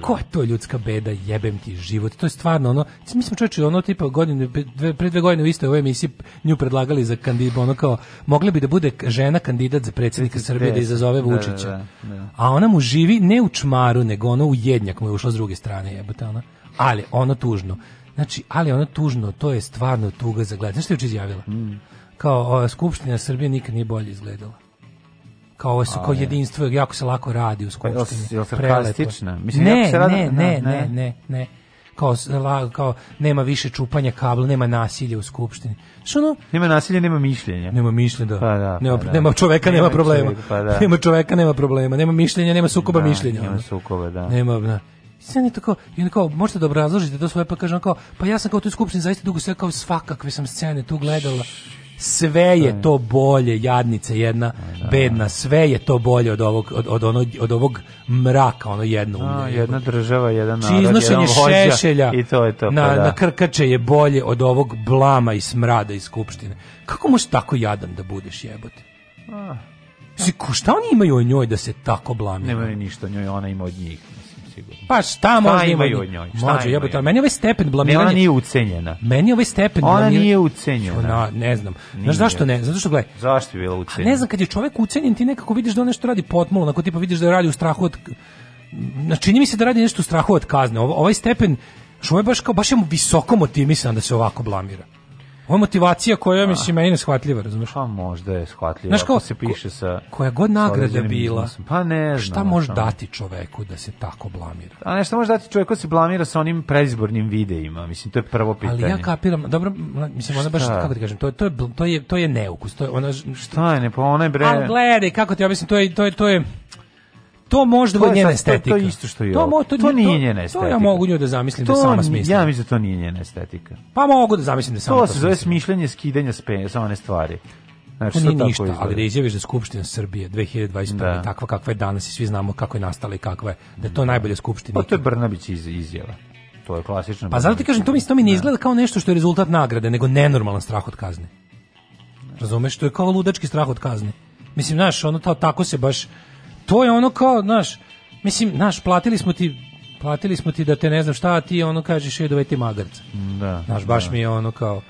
H: Ko to ljudska beda, jebem ti život. To je stvarno ono, mi smo čoveče ono tipa godine dve, pre dve godine u istoj ovoj emisiji nju predlagali za kandidat ono kao mogla bi da bude žena kandidat za predsjednika Srbije da izazove da, da, Vučića. Da, da, da. A ona mu živi ne u čmaru, nego ono u jednjak mu je ušla s druge strane, jebote ona. Ali ono tužno. Znači, ali ono tužno, to je stvarno tuga za gledanje. Znaš što je izjavila? Mm. Kao, o, Skupština Srbije nikad nije bolje izgledala kao ovo su kao jedinstvo, jako se lako radi u pa skupštini. Pa,
G: je sarkastična? Mislim, ne, se rada,
H: ne,
G: da,
H: ne, ne, ne, ne, Kao, kao nema više čupanja kabla, nema nasilja u skupštini.
G: Što ono? Nema nasilja, nema mišljenja.
H: Nema mišljenja, da. Pa da, nema, pa da. nema čoveka, nema, nema problema. Čovjek, pa da. Nema čoveka, nema problema. Nema mišljenja, nema sukoba da, mišljenja.
G: Nema sukoba, da. Nema, da. Sad
H: je tako, i on kao, možete da obrazložite to svoje, pa kažem kao, pa ja sam kao u skupštini zaista dugo sve kao svakakve sam scene tu gledala sve je da. to bolje, jadnica jedna, da, bedna, da. sve je to bolje od ovog, od, od, onog od ovog mraka,
G: ono jedno umlje. jedna država, jedan znači, narod, Či iznošenje šešelja i to je to, pa
H: na, da. na krkače je bolje od ovog blama i smrada iz skupštine. Kako možeš tako jadan da budeš jebote? Ah. Mislim, šta oni imaju o njoj da se tako blamiraju? Nema
G: ništa o njoj, ona ima od njih
H: sigurno. Pa šta možda imaju od njoj? Šta Mlađe, jebote, meni ovaj stepen blamiranja... ona nije ucenjena. Meni ovaj stepen
G: Ona
H: blamiranja...
G: nije ucenjena. Ona,
H: ne znam. Nije. Znaš zašto ne? Zato što, gle.
G: Zašto je bila
H: ucenjena? A ne znam, kad je čovjek ucenjen, ti nekako vidiš da on nešto radi potmulo, onako tipa vidiš da radi u strahu od... Znači, čini mi se da radi nešto u strahu od kazne. Ovo, ovaj stepen, što je baš kao, baš je mu visoko motivisan da se ovako blamira. Ova motivacija koja, ja mislim, meni neshvatljiva, razumiješ? Pa
G: možda je shvatljiva, Znaš, kao, ako se piše sa...
H: Koja god nagrada bila, iznosom. pa ne znam, šta može dati čoveku da se tako blamira?
G: A
H: nešto
G: može dati čoveku da se blamira sa onim predizbornim videima, mislim, to je prvo pitanje.
H: Ali ja kapiram, dobro, mislim, ona baš, kako ti da kažem, to je, to je, to je, to je neukus, to je ona... Šta je,
G: ne, pa ona je bre... Ali
H: gledaj, kako ti, ja mislim, to je, to je, to je, to je to možda to je njena estetika. To,
G: je isto što je. To, to, to nije njena estetika.
H: To ja mogu nju da zamislim da to, da sama smislim.
G: Ja mislim da to nije njena estetika.
H: Pa mogu da zamislim da sama to, to se zove
G: smišljanje skidanja sa one stvari.
H: Znači, to nije ništa, ali da izjaviš da Skupština Srbije 2021. Da. takva kakva je danas i svi znamo kako je nastala i kakva je, da je to najbolja Skupština. Pa
G: to je Brnabić iz, izjava. To je klasično.
H: Pa zato ti kažem, to mi, to mi ne da. izgleda kao nešto što je rezultat nagrade, nego nenormalan strah od kazne. Razumeš, to je kao ludački strah od kazne. Mislim, znaš, ono, ta, tako se baš to je ono kao, znaš, mislim, znaš, platili smo ti platili smo ti da te ne znam šta, a ti ono kažeš, je dovete magarca. Da. Znaš, baš da. mi je ono kao,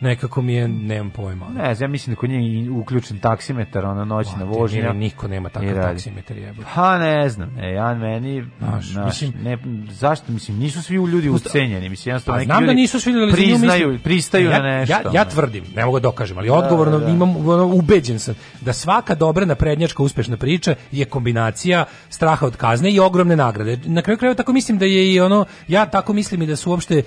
H: nekako mi je, nemam pojma.
G: Ne, ja mislim da kod nje uključen taksimetar, ona noć na pa, vožnja.
H: niko nema takav taksimetar jebo.
G: Pa ne znam, e, ja meni, naš, naš, mislim, ne, zašto, mislim, nisu svi ljudi ucenjeni, mislim, jednostavno pa,
H: neki da ljudi da nisu svi ljudi,
G: priznaju, mislim, pristaju ja, na nešto.
H: Ja, ja tvrdim, ne mogu da dokažem, ali da, odgovorno da. da. imam, ubeđen sam, da svaka dobra naprednjačka uspešna priča je kombinacija straha od kazne i ogromne nagrade. Na kraju krajeva tako mislim da je i ono, ja tako mislim i da su uopšte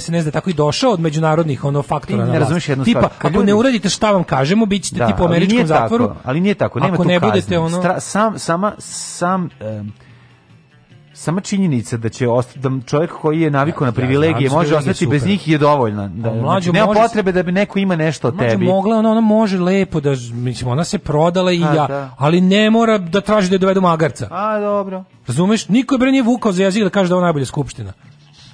H: SNS da tako i došao od međunarodnih ono faktora
G: prostora. Ne razumeš
H: jednu
G: tipa, stvar. Tipa,
H: ako ne uradite šta vam kažemo, bit ćete da, tipa u američkom zatvoru. Tako,
G: ali nije tako, nema ako tu ne budete Ono... Stra, sam, sama, sam, um, sama činjenica da će da čovjek koji je navikao ja, na privilegije ja, znači, može ostati da bez njih je dovoljna. Da, znači, nema može, potrebe da bi neko ima nešto od mlađo, tebi.
H: Mogla, ona, ona može lepo da mislim ona se prodala i A, ja, da. ali ne mora da traži da je dovedu magarca.
G: A dobro.
H: Razumeš? Niko je bre nije vukao za jezik da kaže da je ona najbolja skupština.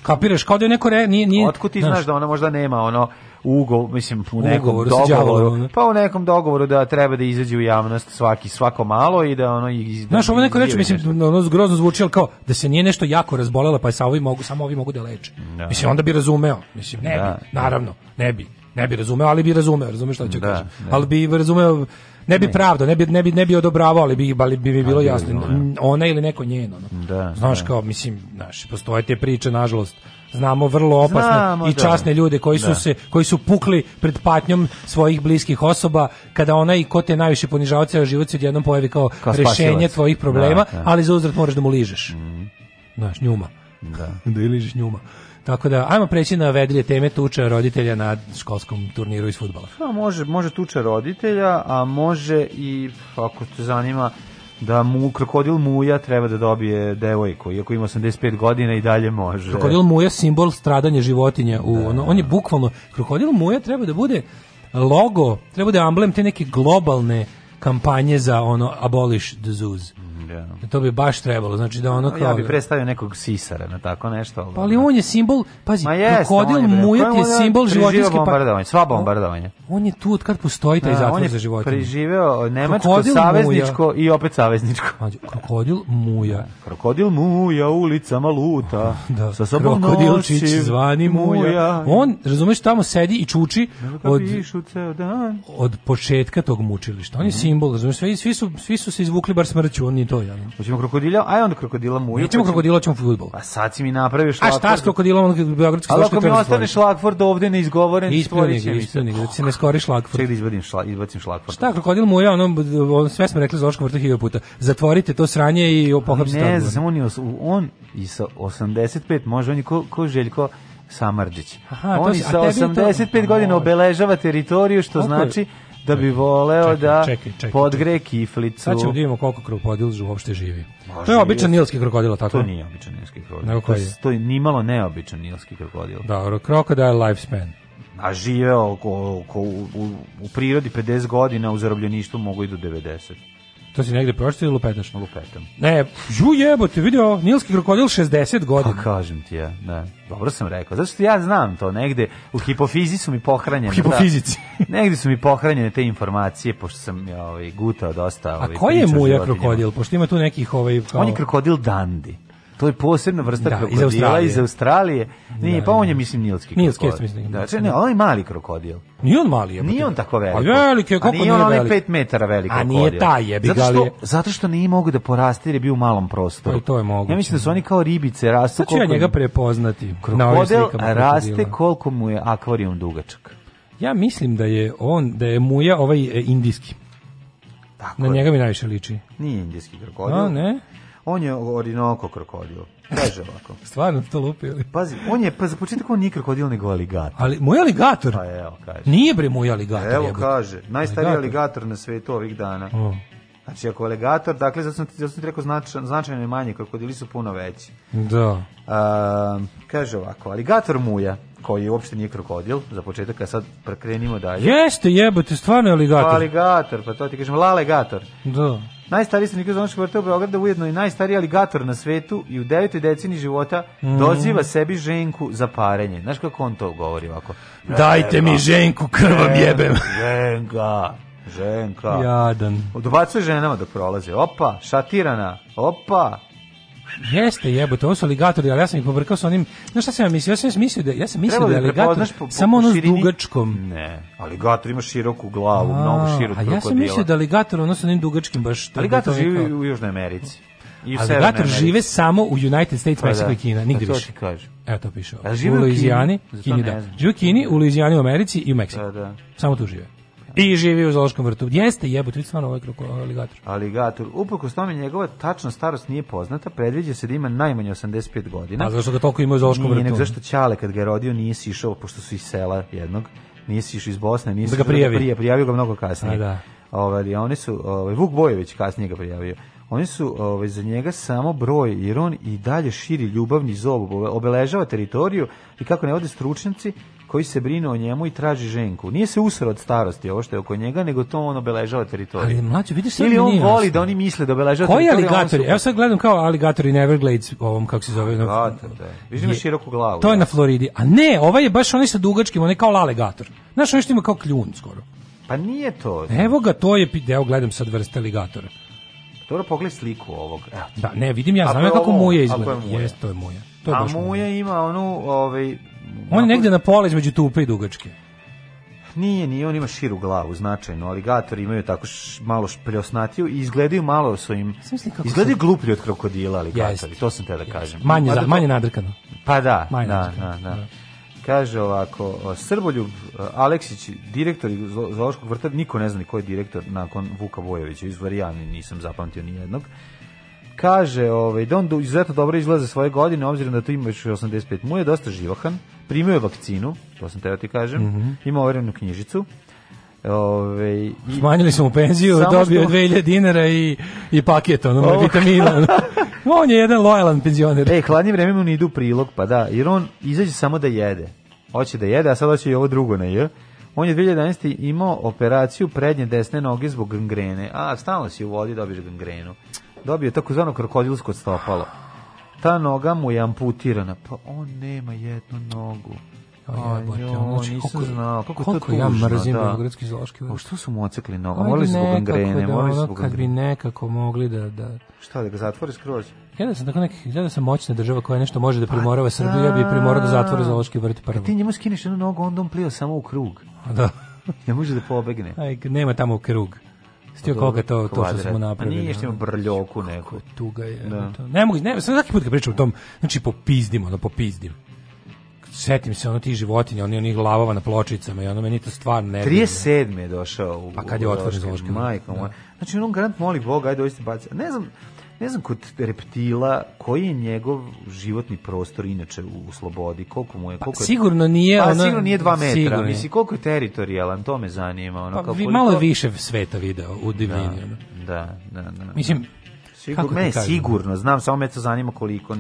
H: Kapiraš kao da je neko re, nije nije.
G: Otkud ti znaš, znaš da ona možda nema ono ugovor, mislim, u nekom ugovoru, dogovoru, pa u nekom dogovoru da treba da izađe u javnost svaki svako malo i da ono iz da
H: Znaš, ovo neko reče, mislim, ono grozno zvuči, kao da se nije nešto jako razbolelo, pa je sa ovi mogu, samo ovi mogu da leče. Da. Mislim, onda bi razumeo, mislim, ne bi, da. naravno, ne bi ne bi razumeo, ali bi razumeo, razumeš šta ću da, kažem. Da. Ali bi razumeo ne bi pravdo, ne bi ne bi ne bi odobravao, ali bi ali bi, bi bilo jasno ona ili neko njeno. Da, znaš da. kao mislim, znaš, postoje te priče nažalost znamo vrlo opasne znamo, i da. časne da. ljude koji su da. se koji su pukli pred patnjom svojih bliskih osoba kada onaj ko te najviše ponižava ceo život se odjednom pojavi kao, kao rešenje tvojih problema, da, da, ali za uzvrat moraš da mu ližeš. Mm. Znaš, njuma. Da. da ližeš njuma. Tako da, ajmo preći na vedrije teme tuča roditelja na školskom turniru iz futbala. A pa,
G: može, može tuča roditelja, a može i, ako te zanima, da mu krokodil Muja treba da dobije devojku, iako ima 85 godina i dalje može.
H: Krokodil Muja simbol stradanja životinja u da. ono, on je bukvalno krokodil Muja treba da bude logo, treba da je amblem te neke globalne kampanje za ono abolish the zoos. Da. To bi baš trebalo, znači da ono
G: kao... Ja bi predstavio nekog sisara na tako nešto.
H: Ali, pa ali on je simbol, pazi, Ma jest, krokodil mujat je, je simbol životinjske...
G: Pa- bombardovanje,
H: sva
G: bombardovanje. On je
H: tu od kad postoji taj da, zatvor za životinje. On je
G: preživeo nemačko, savezničko i opet savezničko.
H: Mađu, krokodil muja. Da,
G: krokodil muja, ulicama luta. Da. Sa sobom Krokodilčić
H: zvani muja. On, razumeš, tamo sedi i čuči da od, ceo dan. od početka tog mučilišta. On je mhm. simbol, razumeš, svi, svi, su, svi su se izvukli bar smrću, on to
G: krokodila. Ja. Hoćemo krokodila, a onda krokodila muju.
H: Nećemo krokodila, hoćemo fudbal. A
G: pa sad si mi napraviš šlag. A šta s
H: krokodilom on beogradski Ali
G: ako mi ostane šlagford ovde neizgovoren,
H: istvoriće mi. Ispravnik, da se ne skori šlagford. Čekaj
G: da izvadim šlag, izbacim šlagford.
H: Šta krokodil muja, ono, on sve smo rekli Zoškom vrtu hiljadu puta. Zatvorite to sranje i pohapsite.
G: Ne, samo on, on i sa 85 može on je ko, ko Željko Samarđić. Aha, on to, sa 85 to... godina obeležava teritoriju, što znači da bi voleo da čekaj, čekaj, podgre kiflicu.
H: Sad ćemo da vidimo koliko krokodil uopšte živi. Može to je običan nilski krokodil, tako? To
G: nije običan nilski krokodil. Nego koji je? To je nimalo neobičan nilski krokodil.
H: Da, krokodil lifespan
G: a žive oko, oko, u, u, u, prirodi 50 godina, u zarobljeništvu mogu i do 90.
H: To si negde pročitao ili lupetaš?
G: Lupetam.
H: Ne, žu jebote, vidio, nilski krokodil 60 godina. Pa
G: kažem ti ja, ne. Da. Dobro sam rekao, zato što ja znam to negde, u hipofizi su mi pohranjene. U da.
H: hipofizici.
G: Da, negde su mi pohranjene te informacije, pošto sam ja, ovaj, gutao dosta.
H: Ovaj, A koji je muja krokodil, pošto ima tu nekih... Ovaj, kao...
G: On je krokodil Dandi. To je posebna vrsta da, krokodila iz Australije. Iz Australije. Da, nije, da, pa on je, da. mislim, nilski
H: nilski krokodil. Nilski, mislim. Da, da
G: če, ne, on je mali krokodil.
H: Nije on mali, je. Nije
G: on tako velik. A
H: veliki je, koliko
G: nije,
H: nije on velik.
G: 5 metara velik krokodil.
H: A nije taj je, zato
G: je. zato što nije mogu da poraste jer je bio u malom prostoru.
H: Pa to je
G: moguće. Ja mislim da su oni kao ribice rastu. Sad ću ja
H: njega prepoznati.
G: Krokodil raste koliko mu je akvarijum dugačak.
H: Ja mislim da je on, da je muja ovaj e, indijski. Tako na njega mi najviše liči.
G: Nije indijski krokodil. A, ne? on je orinoko krokodil. Kaže ovako.
H: Stvarno to lupio ili?
G: Pazi, on je, pa za početak on nije krokodil, nego aligator.
H: Ali, moj aligator? Pa evo, kaže. Nije bre moj aligator.
G: Evo, kaže, najstariji
H: aligator. aligator
G: na svetu ovih dana. O. Znači, ako aligator, dakle, zato sam, zato sam ti rekao značajno, značajno je manje, krokodili su puno veći.
H: Da.
G: A, kaže ovako, aligator muja, koji uopšte nije krokodil, za početak, a sad prekrenimo dalje.
H: Jeste, jebote, stvarno je pa aligator.
G: Pa aligator, pa to ti kažem, aligator. Da. Najstariji stanovnik zoološkog vrta u Beogradu ujedno i najstariji aligator na svetu i u devetoj deceniji života mm. doziva sebi ženku za parenje. Znaš kako on to govori ovako?
H: Dajte mi ženku, krvam jebem.
G: Ženka. Ženka.
H: Jadan.
G: Odbacuje ženama dok prolaze. Opa, šatirana. Opa,
H: Jeste jebote, ovo su aligatori, ali ja sam ih pobrkao sa onim, znaš šta sam ja mislio, ja sam mislio da, ja sam mislio da je da aligator po, po, samo ono s dugačkom.
G: Ne, aligator ima široku glavu, a, mnogo širok
H: krokodila. A ja sam mislio da aligator ono sa onim dugačkim baš. Da-
G: da aligator da živi u Južnoj Americi.
H: I aligator žive samo u United States, pa Mexico da. i Kina, nigde pa više. To ti kažem. Evo to piše. Ovo. A žive u Luizijani, Kini, da. Žive u Kini, u Luizijani u Americi i u Meksiku. Da, da. Samo tu žive. I živi u zoološkom vrtu. Jeste, jebote, vidi stvarno ovaj kroko,
G: aligator. Aligator. Uprkos tome njegova tačna starost nije poznata, predviđa se
H: da
G: ima najmanje 85 godina.
H: A zašto ga toliko ima u zoološkom vrtu? Nije, nek
G: zašto Ćale kad ga
H: je
G: rodio nije sišao, pošto su iz sela jednog, nije sišao iz Bosne, nije da
H: ga prijavi. Da prije,
G: prijavio ga mnogo kasnije. A, da. Ovaj, oni su, ovaj, Vuk Bojević kasnije ga prijavio. Oni su ovaj, za njega samo broj, jer on i dalje širi ljubavni zob, obeležava teritoriju i kako ne vode stručnjaci, koji se brine o njemu i traži ženku. Nije se usro od starosti ovo što je oko njega, nego to on obeležava teritoriju. Ali
H: mlađe, vidiš sad
G: Ili on voli jasno. da oni misle da obeležava Koji teritoriju.
H: aligatori? Evo sad gledam kao aligatori Neverglades, ovom kako se zove.
G: Aligator,
H: da. Viš ima
G: široku glavu.
H: To
G: je
H: jasno. na Floridi. A ne, ovaj je baš onaj sa dugačkim, onaj kao aligator. Znaš, onaj što ima kao kljun skoro.
G: Pa nije to.
H: Evo ga, to je, evo gledam sad vrste aligatora.
G: Dobro, pogledaj sliku ovog.
H: Evo. Da, ne, vidim ja, znam ja kako muje izgleda. Jeste, to je muja. To je A baš muja
G: ima onu, ovaj,
H: On je negde na pola između tupe i dugačke.
G: Nije, nije, on ima širu glavu, značajno. Aligatori imaju tako š, malo špljosnatiju i izgledaju malo svojim... Izgledaju sam... gluplji od krokodila aligatori, to sam te da kažem.
H: Manje, za, da manje nadrkano.
G: Pa da, manje da, da, da, da. Kaže ovako, Srboljub Aleksić, direktor zoološkog vrta, niko ne zna ni ko je direktor nakon Vuka Vojovića, iz Varijani nisam zapamtio ni jednog. Kaže, ovaj, da on izuzetno dobro izlaze svoje godine, obzirom da tu imaš 85. Mu je dosta živahan, primio je vakcinu, to sam teo ti kažem, mm -hmm. ima overenu knjižicu, Ove,
H: ovaj, i, Smanjili smo mu penziju, dobio je 2000 dinara i, i paket ono, oh. vitamina. on je jedan lojalan penzioner.
G: E, hladnje vreme mu ne idu prilog, pa da, jer on izađe samo da jede. Hoće da jede, a sad hoće i ovo drugo na je. On je 2011. imao operaciju prednje desne noge zbog gangrene. A, stalno si u vodi, dobiješ gangrenu. Dobio je takozvano krokodilsko stopalo. Ta noga mu je amputirana. Pa on nema jednu nogu.
H: Jebote, ono znači, nisam koliko, znao, kako koliko to tužno, ja mrzim
G: da.
H: beogradski zoološki vrt.
G: Što su mu ocekli nogu? Morali su zbog gangrene, da, morali
H: su zbog gangrene. Kad bi nekako mogli da... da...
G: Šta, da ga zatvori skroz?
H: Ja da sam tako neki, ja da sam moćna država koja nešto može da pa primorava pa, Srbiju, ja bi da. primorao da zatvori zoološki vrt prvo. Pa
G: ti njemu skineš jednu nogu, onda on plio samo u krug.
H: A da.
G: ne može da pobegne.
H: Aj, nema tamo u krug. Stio koga to, to što smo napravili. A
G: nije što ima brljoku neku.
H: Tuga
G: je.
H: Da. To. Ne mogu, ne, sam svaki put kad pričam o tom, znači popizdim, ono, popizdim setim se ono ti životinje, oni onih lavova na pločicama i ono meni to stvarno ne.
G: 37 je došao u Pa
H: kad je otvoren zoološki. Da.
G: Majka moja. Znači on garant moli Boga, ajde hoćete baci. Ne znam, ne znam, kod reptila, koji je njegov životni prostor inače u, slobodi, koliko mu je... Pa koliko
H: pa, je, sigurno
G: nije... Pa, ona, sigurno
H: nije
G: 2 metra, sigurno misli, koliko je teritorijalan, to me zanima. Ono, pa, kako, vi, koliko...
H: malo više sveta video u divljini.
G: Da, da, da, da.
H: Mislim,
G: kako mene sigurno, znam, samo me to zanima koliko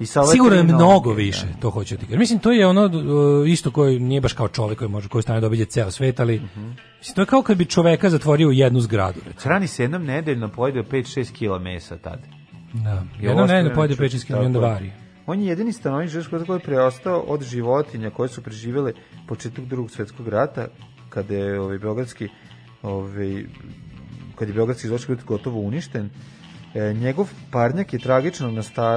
H: I sa Sigurno je mnogo noge, više, da. to hoću ti kažem. Mislim, to je ono uh, isto koji nije baš kao čovjek koji može koji stane da obiđe ceo svet, ali mm -hmm. mislim, to je kao kad bi čoveka zatvorio u jednu zgradu. Recimo.
G: Hrani se jednom nedeljno, pojede 5-6 kila mesa tad.
H: Da, jednom nedeljno pojede 5-6 kila, onda vari.
G: On je jedini stanovnik Žeškog koji je preostao od životinja koje su preživele početak drugog svetskog rata, kada je ovaj, Beogradski ovaj, kada je Beogradski izvođački gotovo uništen, E, njegov parnjak je tragično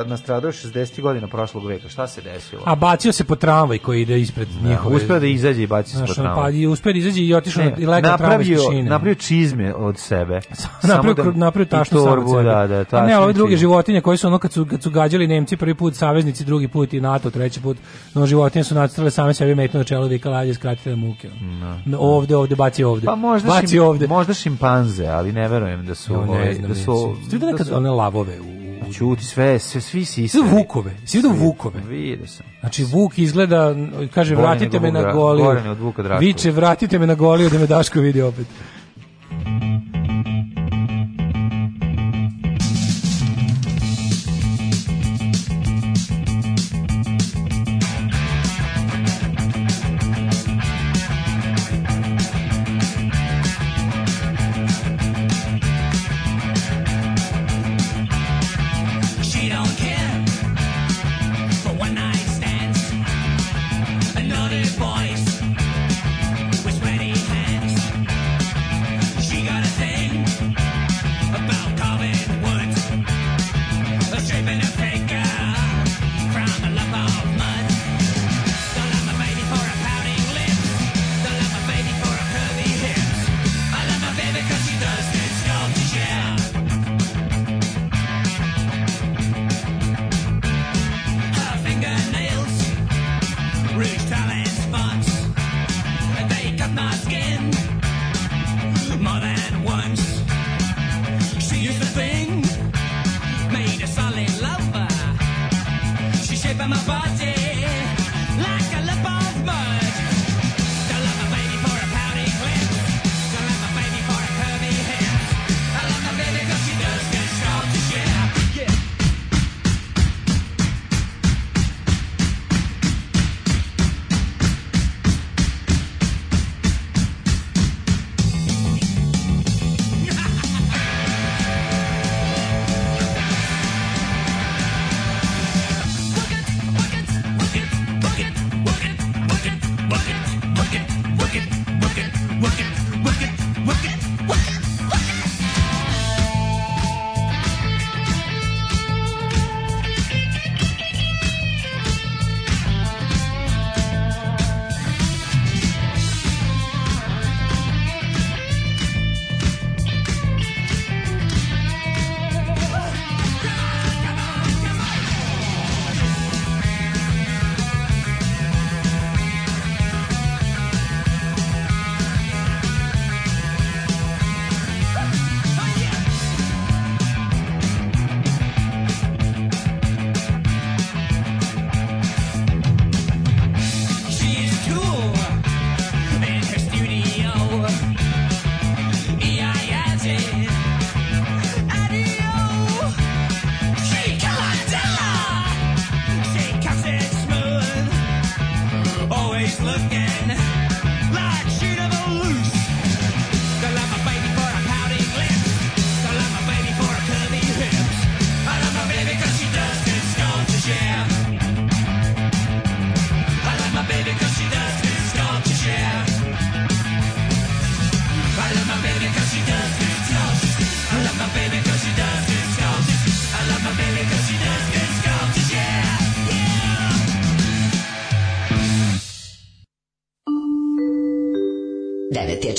G: nastradao 60. godina prošlog veka. Šta se desilo? A
H: bacio se po tramvaj koji ide ispred da, njihove.
G: Uspeo da izađe i bacio se po tramvaj. Pa,
H: I uspeo da izađe i otišao i legao tramvaj napravio,
G: napravio čizme od sebe.
H: napravio, da, napravio tašnu torbu,
G: sam Da, da, tašnu
H: ne, ove druge životinje koje su ono kad su, kad su gađali Nemci prvi put, saveznici drugi put i NATO treći put, no životinje su nacrtale same sebi metno na čelo vika lađe skratile muke. Da, no. no. Da. Ovde, ovde, baci ovde. Pa možda, baci šim, ovde.
G: možda šimpanze, ali
H: ne
G: verujem da su... Ja, ne,
H: ove, ovaj, da su, da one lavove u
G: Ćuti sve, sve svi si isti. Vukove.
H: Si vidio Vukove? Vidio se Znači Vuk izgleda kaže Bore vratite me na Goliju. Viče vratite me na Goliju da me Daško vidi opet.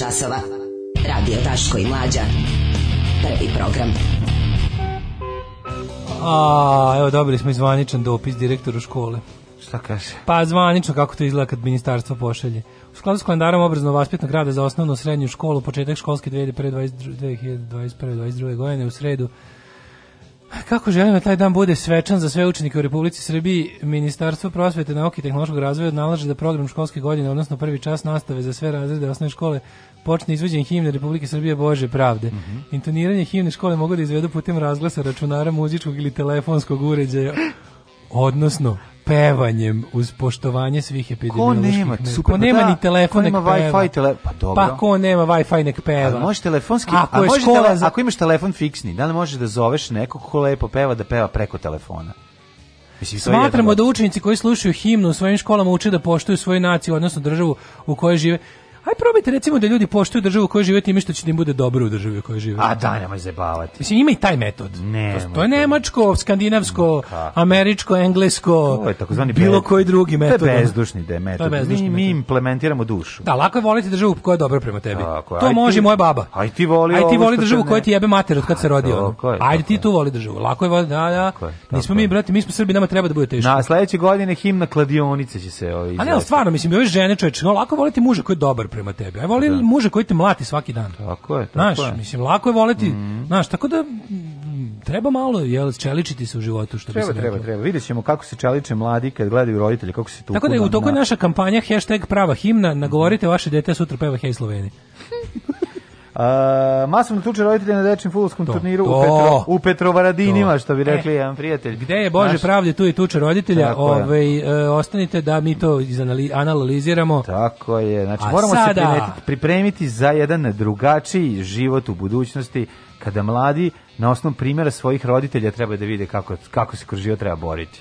H: časova. Radio Daško i Mlađa. Prvi program. A, evo dobili smo i zvaničan dopis direktoru škole.
G: Šta kaže?
H: Pa zvanično kako to izgleda kad ministarstvo pošalje. U skladu s kalendarom obrazno vaspitnog rada za osnovnu srednju školu, početak školske 2021-2022 godine u sredu Kako želim da taj dan bude svečan za sve učenike u Republici Srbiji, Ministarstvo prosvete, nauke i tehnološkog razvoja nalaže da program školske godine, odnosno prvi čas nastave za sve razrede osnovne škole, počne izvođenje himne Republike Srbije Bože pravde. Mm -hmm. Intoniranje himne škole mogu da izvedu putem razglasa računara muzičkog ili telefonskog uređaja, odnosno pevanjem uz poštovanje svih epidemioloških. Ko nema, super, ko pa nema da, ni telefon, nek peva.
G: Wi-Fi tele,
H: pa
G: dobro. Pa
H: ko nema Wi-Fi nek peva. A možeš
G: telefonski, ako, a možeš škola, za... ako imaš telefon fiksni, da li možeš da zoveš nekog ko lepo peva da peva preko telefona?
H: Mislim, Smatramo da učenici koji slušaju himnu u svojim školama uče da poštuju svoju naciju, odnosno državu u kojoj žive. Aj probajte recimo da ljudi poštuju državu u kojoj žive time što će da im bude dobro u državi u kojoj žive.
G: A da, nemoj zajebavati.
H: Mislim, ima i taj metod.
G: Ne,
H: to, je nemačko, skandinavsko, Ka. američko, englesko, to je takozvani bilo koji drugi metod. To
G: je bezdušni da je metod. je bezdušni mi, metod. mi implementiramo dušu.
H: Da, lako je voliti državu koja je dobra prema tebi. Tako, to može ti, moja baba.
G: Aj
H: ti voli,
G: aj
H: ti
G: voli
H: državu koja ti jebe mater od kad se rodio. Ajde ti tu voli državu. Lako je voli, da, da. Nismo mi, brati, mi smo Srbi, nama treba da bude teško.
G: Na sledeće godine himna kladionice će se... Ovaj, A ne,
H: stvarno, mislim, ove žene, čoveče, lako voliti muža koji je dobar prema tebi. A voli da. muža koji te mlati svaki dan. Tako
G: je, tako znaš,
H: je. mislim, lako je voleti, mm. znaš, tako da treba malo je čeličiti se u životu što
G: treba,
H: bi
G: se treba, rekao. treba. Vidjet ćemo kako se čeliče mladi kad gledaju roditelje, kako se tu. Tako
H: da je u toku na... naša kampanja hashtag prava himna, nagovorite vaše dete sutra peva Hej Slovenije.
G: Uh, masovno tuče roditelja na dečjem futbolskom turniru to. u, Petro, u Petrovaradinima, to. što bi rekli e, jedan prijatelj.
H: Gde je Bože Naš... pravde, tu i tuče roditelja. Tako Ove, ovaj, e, ostanite da mi to analiziramo.
G: Tako je. Znači, A moramo sada... se pripremiti za jedan drugačiji život u budućnosti kada mladi na osnovu primjera svojih roditelja treba da vide kako, kako se kroz život treba boriti.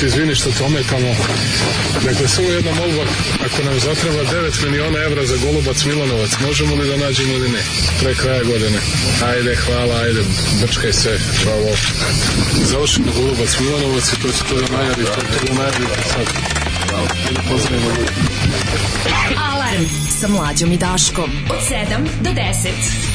J: ti izvini što te ometamo. Dakle, samo jedna molba, ako nam zatreba 9 miliona evra za Golubac Milanovac, možemo li da nađemo ili ne? Pre kraja godine. Ajde, hvala, ajde, brčkaj se, bravo. Završimo Golubac Milanovac i to će to da najavi, to će to da najavi sad. da Pozdravimo ljudi. Alarm sa mlađom i Daškom od 7 do 10.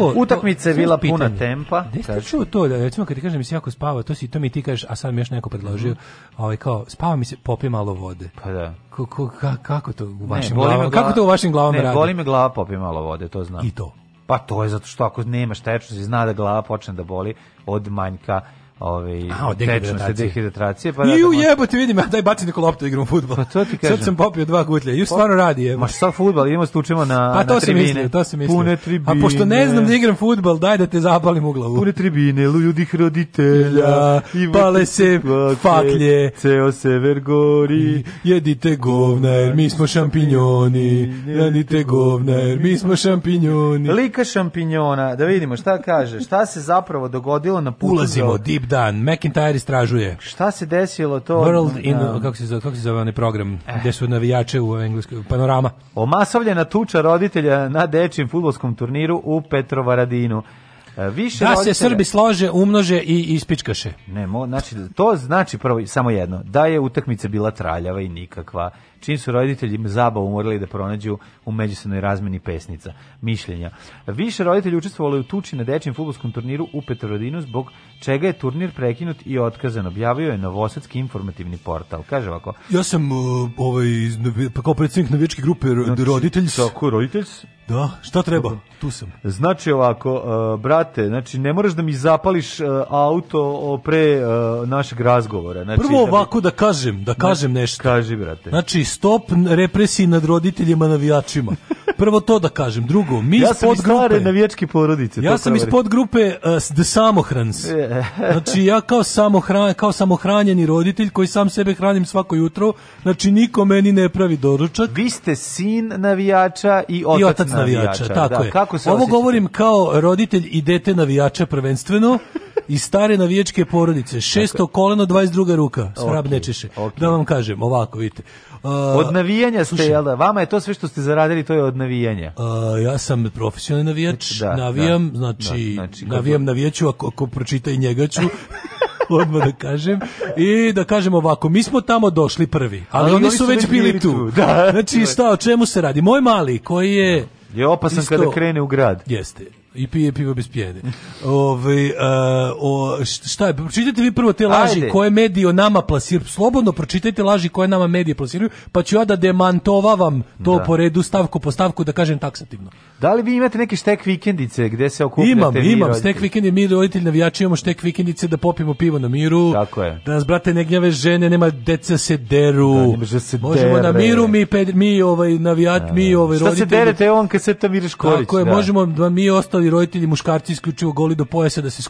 G: čuo utakmice je bila puna tempa.
H: Jeste čuo to da recimo kad ti kažeš mi se jako spava, to si to mi ti kažeš, a sad mi još neko predložio, mhm. ovaj kao spava mi se popije malo vode.
G: Pa da. K
H: ka kako to
G: u
H: vašim ne, glavama? Glava, kako to u vašim glavama ne, radi?
G: Ne, boli me glava, popije malo vode, to znam.
H: I to.
G: Pa to je zato što ako nemaš tečnost i zna da glava počne da boli od manjka
H: ove tečnosti
G: dehidratacije
H: pa da, I da, u da. jebote vidim ja daj baci neku loptu igram fudbal.
G: Pa to ti kažem. Sad
H: sam popio dva gutlja. Ju pa, stvarno radi je.
G: Ma
H: šta
G: fudbal, idemo stučemo na
H: pa, to
G: na
H: tribine. Mislio, to se misli. Pune tribine. A pošto ne znam da igram fudbal, daj da te zapalim u glavu.
G: Pune tribine, ludih roditelja, i pale se faklje, ceo sever gori, jedite govna jer mi smo šampinjoni, jedite govna jer mi smo šampinjoni. Lika šampinjona, da vidimo šta kaže, šta se zapravo dogodilo na putu.
H: Ulazimo deep dan, McIntyre istražuje.
G: Šta se desilo to?
H: World in, da. kako se zove, kako se zove onaj program, eh. gde su navijače u engleskoj, panorama.
G: Omasovljena tuča roditelja na dečjem futbolskom turniru u Petrovaradinu.
H: E, više da roditelja... se Srbi slože, umnože i ispičkaše.
G: Ne, mo, znači, to znači prvo samo jedno, da je utakmica bila traljava i nikakva čim su roditelji zabavu morali da pronađu u međusobnoj razmeni pesnica. Mišljenja. Više roditelji učestvovali u tuči na dečjem futbolskom turniru u Petrodinu zbog čega je turnir prekinut i otkazan. Objavio je Novosadski informativni portal. Kaže ovako.
H: Ja sam uh, ovaj, pa kao predsjednik navijačke grupe znači, roditeljs.
G: Tako, roditeljs.
H: Da, šta treba? Tu sam.
G: Znači ovako, uh, brate, znači ne moraš da mi zapališ uh, auto pre uh, našeg razgovora. Znači,
H: Prvo da ovako da, mi... da kažem, da kažem nešto.
G: Kaži, brate.
H: Znači, stop represiji nad roditeljima navijačima. Prvo to da kažem. Drugo, mi
G: ja sam iz grupe, navijačke porodice.
H: Ja sam iz podgrupe uh, The Samohrans. Znači, ja kao, samohran, kao samohranjeni roditelj koji sam sebe hranim svako jutro, znači niko meni ne pravi doručak.
G: Vi ste sin navijača i otac, I otac navijača. navijača. Da. Tako da, je.
H: Kako se Ovo osjećate? govorim kao roditelj i dete navijača prvenstveno i stare navijačke porodice. Šesto koleno, 22 ruka. Svrab okay, nečiše. Okay. Da vam kažem, ovako, vidite.
G: Uh, od navijanja ste, jel da? Vama je to sve što ste zaradili, to je od navijanja. Uh,
H: ja sam profesionalni navijač, znači, da, da, navijam, da, znači, da, znači, navijam, navijaću, ako, ako pročita i njega ću. odmah da kažem i da kažem ovako mi smo tamo došli prvi ali, ali oni su već bili tu, tu. Da. znači šta o čemu se radi moj mali koji je
G: da. je opasan Isto, kada krene u grad.
H: Jeste. I pije pivo bez pjede. Ove, ovaj, uh, o, šta je, pročitajte vi prvo te laži Ajde. koje mediji o nama plasiraju. Slobodno pročitajte laži koje nama medije plasiraju, pa ću ja da demantovavam to da. po redu stavku po stavku, da kažem taksativno.
G: Da li vi imate neke štek vikendice gde se okupljate?
H: Imam, vi imam, roditelj. štek vikendice, mi roditelji navijači imamo štek vikendice da popijemo pivo na miru.
G: Tako je.
H: Da nas, brate, ne gnjave žene, nema deca se deru. Da, se možemo dere. na miru, mi, ped, mi ovaj, navijat, mi da. ovaj, roditelji.
G: Šta se derete, on kad se tamiraš korić. Tako je,
H: da. možemo da mi ostali ostali roditelji muškarci isključivo goli do pojasa da se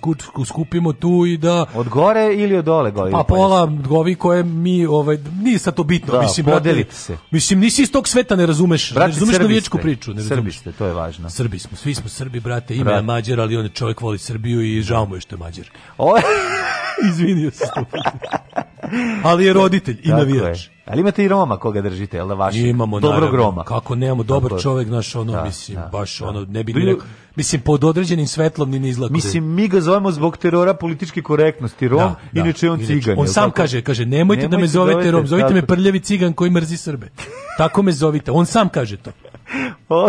H: skupimo tu i da
G: od gore ili od dole goli.
H: Pa pola govi koje mi ovaj nije sa to bitno, da, mislim
G: podelite se.
H: Mislim nisi iz tog sveta ne razumeš, brate, ne razumeš navijačku priču, ne
G: razumeš. Srbi ste, to je važno.
H: Srbi smo, svi smo Srbi, brate, ima je Mađar, ali on je čovjek voli Srbiju i žao mu je što je Mađar. Izvinio se. ali je roditelj i navijač.
G: Ali imate i Roma koga držite, jel da vaši? Imamo,
H: dobro naravno, groma. Kako nemamo, dobar Tako, čovjek, naš ono, da, mislim, da, baš da. ono, ne bi Bili, Mislim, pod određenim svetlom ni ne izlaku.
G: Mislim, mi ga zovemo zbog terora političke korektnosti, Rom, da, da, inače on inače, cigan.
H: On sam tako? kaže, kaže, nemojte, nemojte da me zovete, zovete Rom, zovite tako. me prljavi cigan koji mrzi Srbe. tako me zovite, on sam kaže to.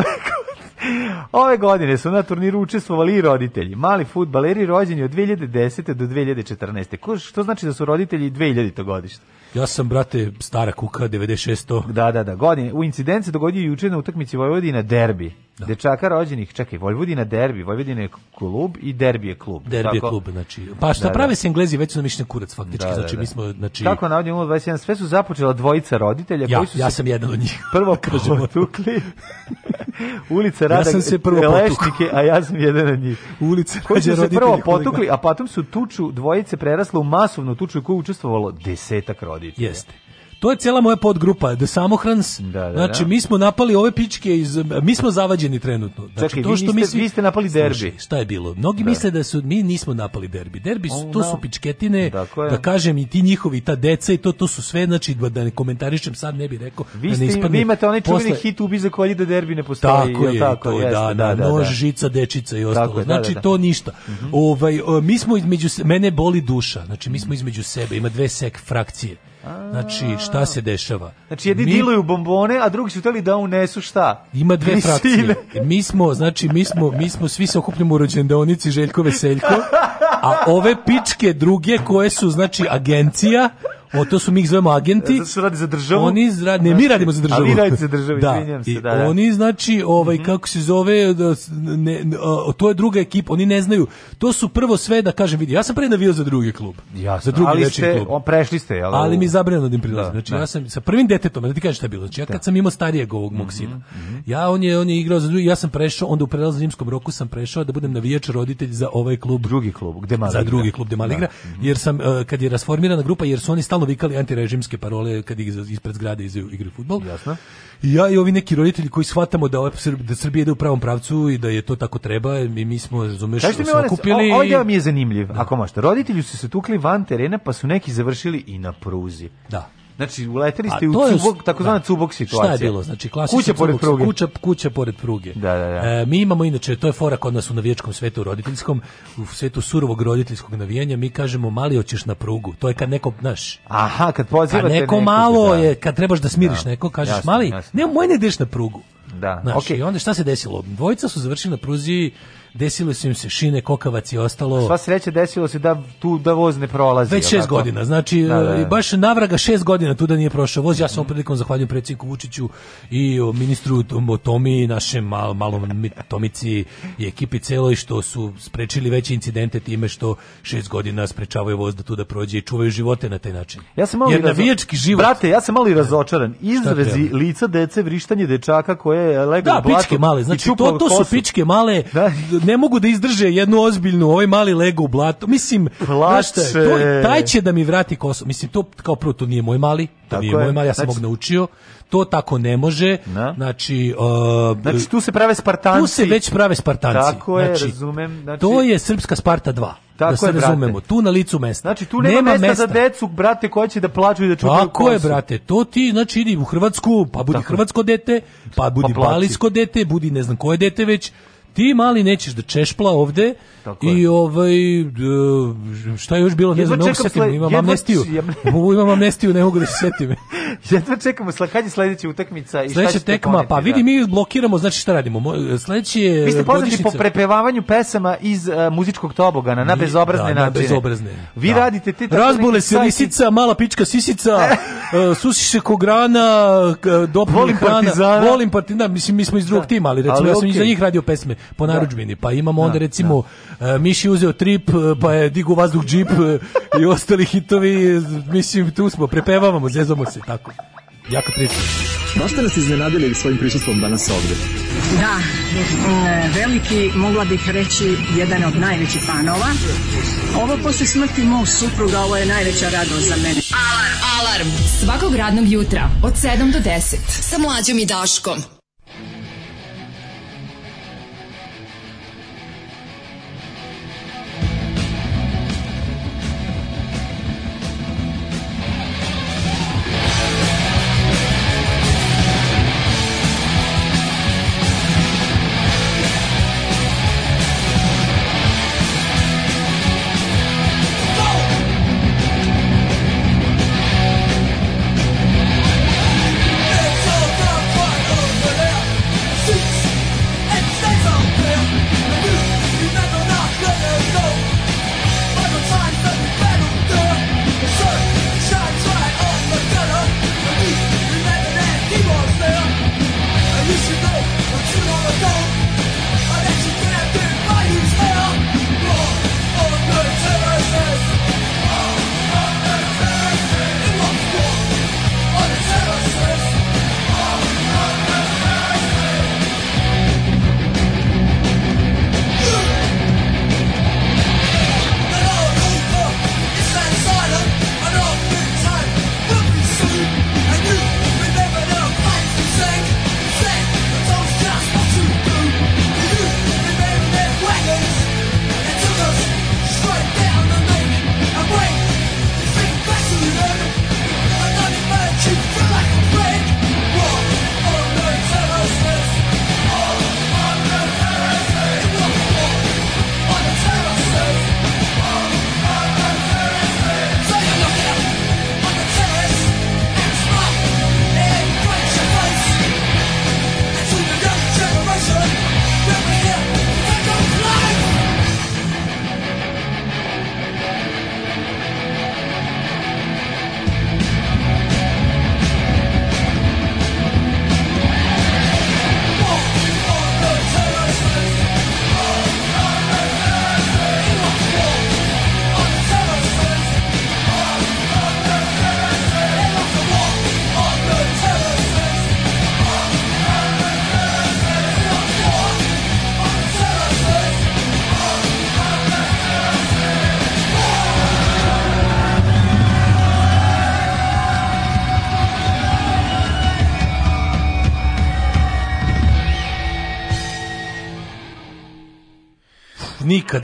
G: Ove godine su na turniru učestvovali i roditelji. Mali futbaleri rođeni od 2010. do 2014. Ko, što znači da su roditelji 2000. godište?
H: Ja sam, brate, stara kuka, 96.
G: Da, da, da, godine. U incidenci dogodio juče na utakmici Vojvodina derbi. Da. Dečaka rođenih, čekaj, Vojvodina derbi, Vojvodina je klub i derbi
H: je klub. Derbi je
G: klub,
H: znači. Pa šta da, da. prave da. se Englezi već su namišljen kurac faktički, da, da znači da. mi smo znači
G: Tako na 021 sve su započela dvojica roditelja
H: ja, koji
G: su
H: Ja sam
G: jedan od njih.
H: Prvo
G: potukli. Ulica Rada. Ja sam se prvo potukli, a ja sam jedan od njih. Ulica Rada se prvo potukli, a potom su tuču dvojice prerasle u masovnu tuču u kojoj učestvovalo desetak roditelja.
H: Jeste. To je cijela moja podgrupa, The Samohrans. Da, da, znači, da. mi smo napali ove pičke, iz, mi smo zavađeni trenutno. Znači,
G: Čekaj, to što vi, niste, mi vi ste napali derbi.
H: Slušaj, šta je bilo? Mnogi da. misle da su, mi nismo napali derbi. Derbi, su, oh, to no. Da. su pičketine, dakle. da kažem, i ti njihovi, ta deca i to, to su sve, znači, da, da ne komentarišem, sad ne bih rekao.
G: Vi, ste, da ne vi imate onaj čuveni hit u bize kolji da derbi ne
H: postoji. Tako je, tako, to, jeste, da, da, da, da, nož, žica, dečica i ostalo. Tako, znači, to ništa. Mhm. Ovaj, mi smo između, mene boli duša, znači, mi smo između sebe, ima dve sek frakcije. Znači, šta se dešava?
G: Znači, jedni
H: mi,
G: diluju bombone, a drugi su hteli da unesu šta?
H: Ima dve Prisile. frakcije. Mi smo, znači, mi smo, mi smo svi se okupljamo u rođendonici Željko Veseljko, a ove pičke druge koje su, znači, agencija, O, to su mi ih zovemo agenti.
G: Zato su radi za državu.
H: Oni ne, mi znači, radimo za državu. Ali
G: vi za državu, da. se, da,
H: da. Oni, znači, ovaj, mm -hmm. kako se zove, da ne, o, to je druga ekipa, oni ne znaju. To su prvo sve, da kažem, vidi, ja sam pre navio za drugi klub. Jasno, za
G: drugi klub. ali
H: ste, klub.
G: prešli ste, jel? Ali
H: mi zabranjeno da im prilazim. Da, znači, da. ja sam sa prvim detetom, da ti kažeš šta je bilo, znači, ja da. kad sam imao starijeg ovog mog mhm, sina, mm -hmm. ja, on je, on je igrao za drugi, ja sam prešao, onda u zimskom roku sam prešao da budem navijač roditelj za ovaj klub.
G: Drugi klub, gde Mali
H: Za drugi klub, gde Mali igra, mhm. jer sam, eh, kad je rasformirana grupa, jer su oni stalno stalno vikali antirežimske parole kad ih ispred zgrade iz igre fudbal.
G: Jasno.
H: I ja i ovi neki roditelji koji shvatamo da ova da Srbija ide u pravom pravcu i da je to tako treba i mi smo razumeš Kaži smo kupili.
G: Ovaj deo mi je zanimljiv. Da. Ako možete, roditelji su se tukli van terena pa su neki završili i na pruzi.
H: Da.
G: Znači, uleteli ste u cubok, takozvana da. cubok situacija.
H: Šta je bilo? Znači, klasična kuća pored pruge. Kuća, kuća pored pruge.
G: Da, da, da. E,
H: mi imamo, inače, to je fora kod nas u navijačkom svetu, u roditeljskom, u svetu surovog roditeljskog navijanja, mi kažemo, mali hoćeš na prugu. To je kad neko, znaš...
G: Aha, kad pozivate
H: neko...
G: neko
H: malo da. je, kad trebaš da smiriš da. neko, kažeš, jasne, mali, jasne. ne, moj ne ideš na prugu.
G: Da, znaš,
H: okay. onda šta se desilo? Dvojica su završili na pruzi desilo su im se šine, kokavac i ostalo. Sva
G: sreća desilo se da tu da voz ne prolazi.
H: Već šest godina, znači da, da, e, da. baš navraga šest godina tu da nije prošao voz. Ja sam prilikom zahvaljujem predsjedniku Vučiću i ministru Tomi, našem mal, malom Tomici i ekipi celoj što su sprečili veće incidente time što šest godina sprečavaju voz da tu da prođe i čuvaju živote na taj način.
G: Ja sam malo Jer
H: navijački život...
G: Brate, ja sam malo i da. razočaran. Izrazi lica dece, vrištanje dečaka koje je
H: legao da, pičke male, znači to, to su pičke male da. da ne mogu da izdrže jednu ozbiljnu, ovaj mali lego u blatu. Mislim, Plače. Šta, taj će da mi vrati kosu. Mislim, to kao prvo, to nije moj mali, to tako nije je. moj mali, ja sam znači... mog naučio. To tako ne može. Na. Znači, uh,
G: znači, tu se prave Spartanci.
H: Tu se već prave Spartanci. Tako je, znači,
G: razumem. Znači...
H: To je Srpska Sparta 2. Da
G: tako da se je,
H: razumemo, tu na licu mesta.
G: Znači tu nema, nema mesta, mesta, za decu, brate, koji će da plaču i da
H: čupaju
G: Tako
H: je, brate, to ti, znači idi u Hrvatsku, pa budi Tako. hrvatsko dete, pa budi pa balijsko dete, budi ne znam koje dete već, ti mali nećeš da češpla ovde Tako i ovaj šta je još bilo ne znam ne mogu setim, imam amnestiju imam amnestiju ne mogu da se setim
G: jedva čekamo kad je sledeća utakmica
H: i sledeća tekma pa poneti, pa vidi da. mi blokiramo znači šta radimo sledeće je vi ste poznati
G: po prepevavanju pesama iz uh, muzičkog tobogana na bezobrazne da,
H: načine na bezobrazne
G: vi da. radite te
H: razbole se lisica mala pička sisica uh, susiše kograna uh, e, dobro
G: volim partizana
H: volim partizana da, mislim mi smo iz drugog da. tima ali recimo ja sam iz za njih radio pesme po da. narudžbini. Pa imamo da, onda da. recimo e, Miši uzeo trip, e, pa je digu vazduh džip e, i ostali hitovi. Mislim, tu smo, prepevavamo, zezamo se, tako. Jaka
G: priča. Da ste nas iznenadili svojim prisustvom danas ovdje?
K: Da, veliki, mogla bih reći, jedan od najvećih fanova. Ovo posle smrti mog supruga, ovo je najveća radost za mene. Alarm, alarm, svakog radnog jutra od 7 do 10 sa mlađom i Daškom.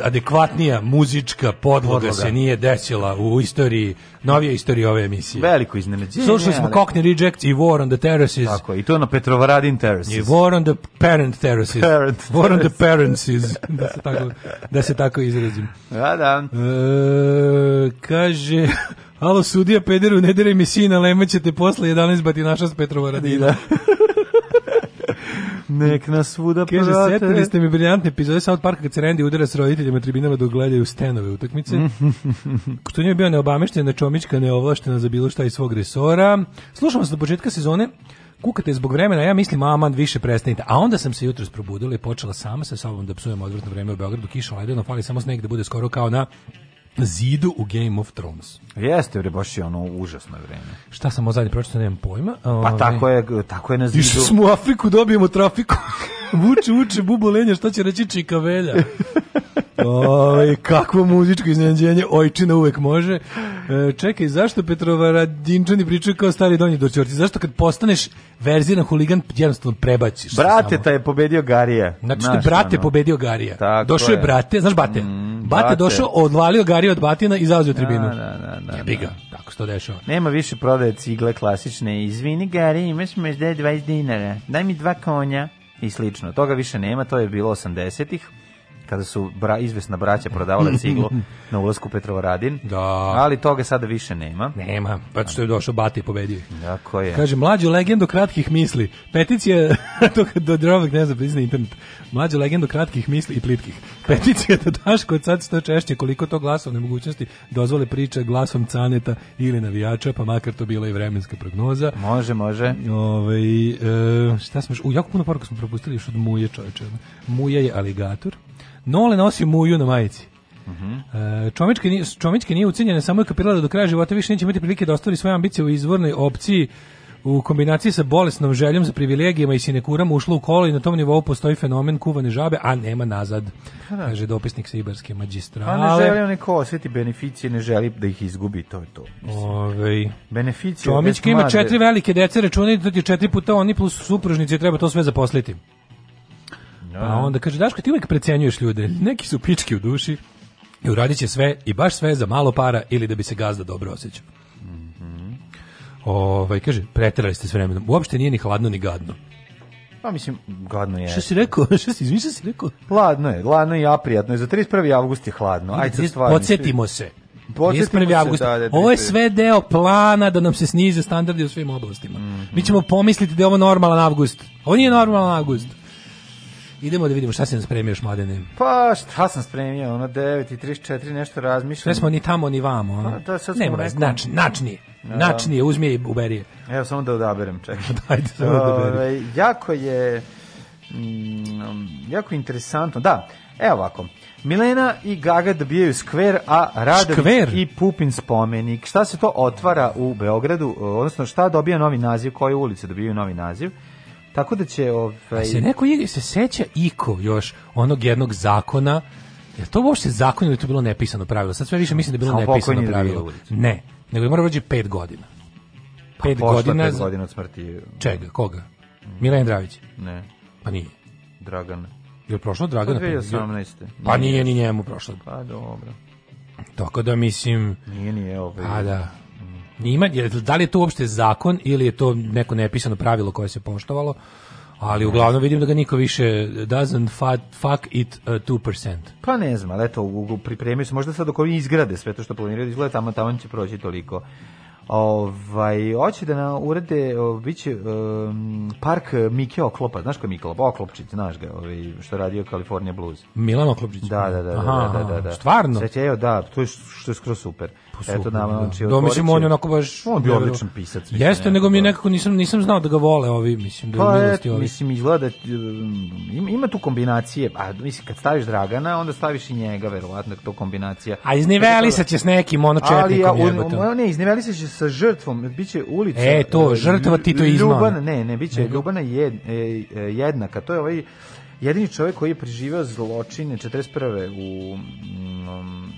H: adekvatnija muzička podloga, se nije desila u istoriji, novije istorije ove emisije.
G: Veliko iznenađenje.
H: Slušali smo Cockney Rejects i War on the Terraces.
G: Tako i to na Petrovaradin
H: Terraces. I War on the Parent Terraces. Parent War terraces. on the Parents. da se tako, da se tako izrazim. Da, da. E, kaže... Alo, sudija pederu, ne dere mi sina, lemaćete posle 11 naša s Petrovaradina. Da.
G: Nek nas svuda Kaže, prate.
H: setili ste mi briljantne epizode South Parka kad se Randy udara s roditeljima tribinama dok gledaju stenove utakmice. Što nije bio neobamešten, nečomička, neovlaštena za bilo šta iz svog resora. Slušamo se do početka sezone kukate zbog vremena, ja mislim, aman, više prestanite. A onda sam se jutro probudila i počela sama sa sobom da psujem odvratno vreme u Beogradu, kiša ledeno, fali samo sneg da bude skoro kao na zidu u Game of Thrones.
G: Jeste, bre, baš je ono užasno vreme.
H: Šta sam o zadnji pročito, nemam pojma.
G: Pa Ove, ovaj. tako je, tako je na zidu.
H: Išli smo u Afriku, dobijemo trafiku. vuče, vuče, bubo lenja, šta će reći čikavelja? Oj, ovaj, kakvo muzičko iznenađenje, ojčina uvek može. E, čekaj, zašto Petrova Radinčani pričaju kao stari donji do dočorci? Zašto kad postaneš verziran huligan, jednostavno prebaciš?
G: Brate ta je pobedio Garija.
H: Znači, brate ono. pobedio Garija. Tako došao je. je brate, znaš bate? Mm, bate, bate došao, odvalio Gariju obario od batina i zauzeo da, tribinu. Da, da, da, Jebi ga, tako da. se to dešava.
G: Nema više prodaje cigle klasične. Izvini, Gari, imaš možda 20 dinara. Daj mi dva konja i slično. Toga više nema, to je bilo 80-ih kada su bra, izvesna braća prodavala ciglu na ulasku Petrovaradin. Da. Ali toga sada više nema.
H: Nema, pa što je došao Bati i pobedio. ko je. Kaže, mlađu legendu kratkih misli. Peticija, to do drobak ne znam, prizna internet. Mlađu legendu kratkih misli i plitkih. Peticija da daš kod sad što češće koliko to glasovne mogućnosti dozvole priče glasom caneta ili navijača, pa makar to bila i vremenska prognoza.
G: Može, može.
H: Ove, ovaj, e, šta smo, u jako puno poruka smo propustili još od muje čoveče. Muje je aligator. Nole nosi muju na majici. Mm -hmm. E, Čomički, nije, Čomički nije ucenjena, samo je kapirala da do kraja života, više neće imati prilike da ostvari svoje ambicije u izvornoj opciji u kombinaciji sa bolesnom željom za privilegijama i sinekurama ušlo u kolo i na tom nivou postoji fenomen kuvane žabe, a nema nazad, pa da. kaže dopisnik sa magistrale.
G: A pa ne želi on neko osjeti beneficije, ne želi da ih izgubi, to je to. Ovej.
H: Beneficije. Čomički ima četiri velike dece, računajte da ti četiri puta oni plus supružnici, treba to sve zaposliti. Da. Pa onda kaže, Daško, ti uvijek precenjuješ ljude. Neki su pički u duši i uradit sve i baš sve za malo para ili da bi se gazda dobro osjećao. Mm -hmm. Ovaj, kaže, preterali ste s vremenom. Uopšte nije ni hladno ni gadno.
G: Pa mislim, gadno je.
H: Šta si rekao? Šta si izmišljao si rekao?
G: Hladno je, hladno je, a prijatno je. Za 31. avgust je hladno. Ajde,
H: stvarno. Podsjetimo se. Podsjetimo da, avgust. da, da, ovo je da. sve deo plana da nam se snize standardi u svim oblastima. Mm -hmm. Mi mhm. ćemo pomisliti da je ovo normalan avgust. Ovo nije normalan avgust. Idemo da vidimo šta si nam spremio još, mladene.
G: Pa šta sam spremio, ono 9 i 34, nešto razmišljam. Ne
H: smo ni tamo ni vamo. Pa, da, sad Nema veze, nač, načnije. Da. Načnije, uzmi i uberi.
G: Evo, samo da odaberem, čekaj.
H: Dajde, da
G: samo da ovaj, odaberem. Jako je, mm, jako interesantno, da, evo ovako. Milena i Gaga dobijaju skver, a Radović i Pupin spomenik. Šta se to otvara u Beogradu, odnosno šta dobija novi naziv, koje ulice dobijaju novi naziv? Tako da će... Ovaj...
H: Se neko se seća Iko još onog jednog zakona Je to uopšte zakon ili to bilo nepisano pravilo? Sad sve više mislim da je bilo Samo nepisano pravilo. Ne, nego je mora rođi da 5 godina.
G: Pa godina, pet godina od smrti. Um,
H: Čega, koga? Milan Dravić?
G: Ne.
H: Pa nije.
G: Dragan. Je
H: prošlo Dragana?
G: Pa 2018.
H: Pa nije ni njemu prošlo.
G: Pa dobro.
H: Tako da mislim...
G: Nije, nije ovaj.
H: A da. Nima, da li je to uopšte zakon ili je to neko nepisano pravilo koje se poštovalo, ali uglavnom vidim da ga niko više doesn't fat, fuck it uh, 2%.
G: Pa ne znam, ali eto, pripremio se možda sad dok ovi izgrade sve to što planiraju, da izgleda tamo, tamo će proći toliko Ovaj hoće da na urede biće um, park Mike Oklopa, znaš ko je Mike Oklopčić, znaš ga, ovaj što radio California Blues.
H: Milan Oklopčić.
G: Da, da, da, da Aha, da, da, da, da.
H: Stvarno.
G: Sećaj, evo da, to je što je skroz super.
H: Pa super Eto nam da. znači da. Domislimo on
G: je
H: onako baš
G: on bio da, odličan pisac. Mislim,
H: Jeste, nego mi je nekako nisam nisam znao da ga vole ovi, mislim
G: da pa,
H: je,
G: ovi. mislim izgleda ima, ima tu kombinacije, a mislim kad staviš Dragana, onda staviš i njega verovatno to kombinacija.
H: A iznivelisaće s nekim ono četnikom.
G: Ali ja, on, ne, iznivelisaće sa žrtvom, biće ulica.
H: E, to, e, žrtva ti to Ljubana,
G: ne, ne, biće ne. Ljubana jed, e, e, jednaka. To je ovaj jedini čovjek koji je preživeo zločine 41. u... Mm, um,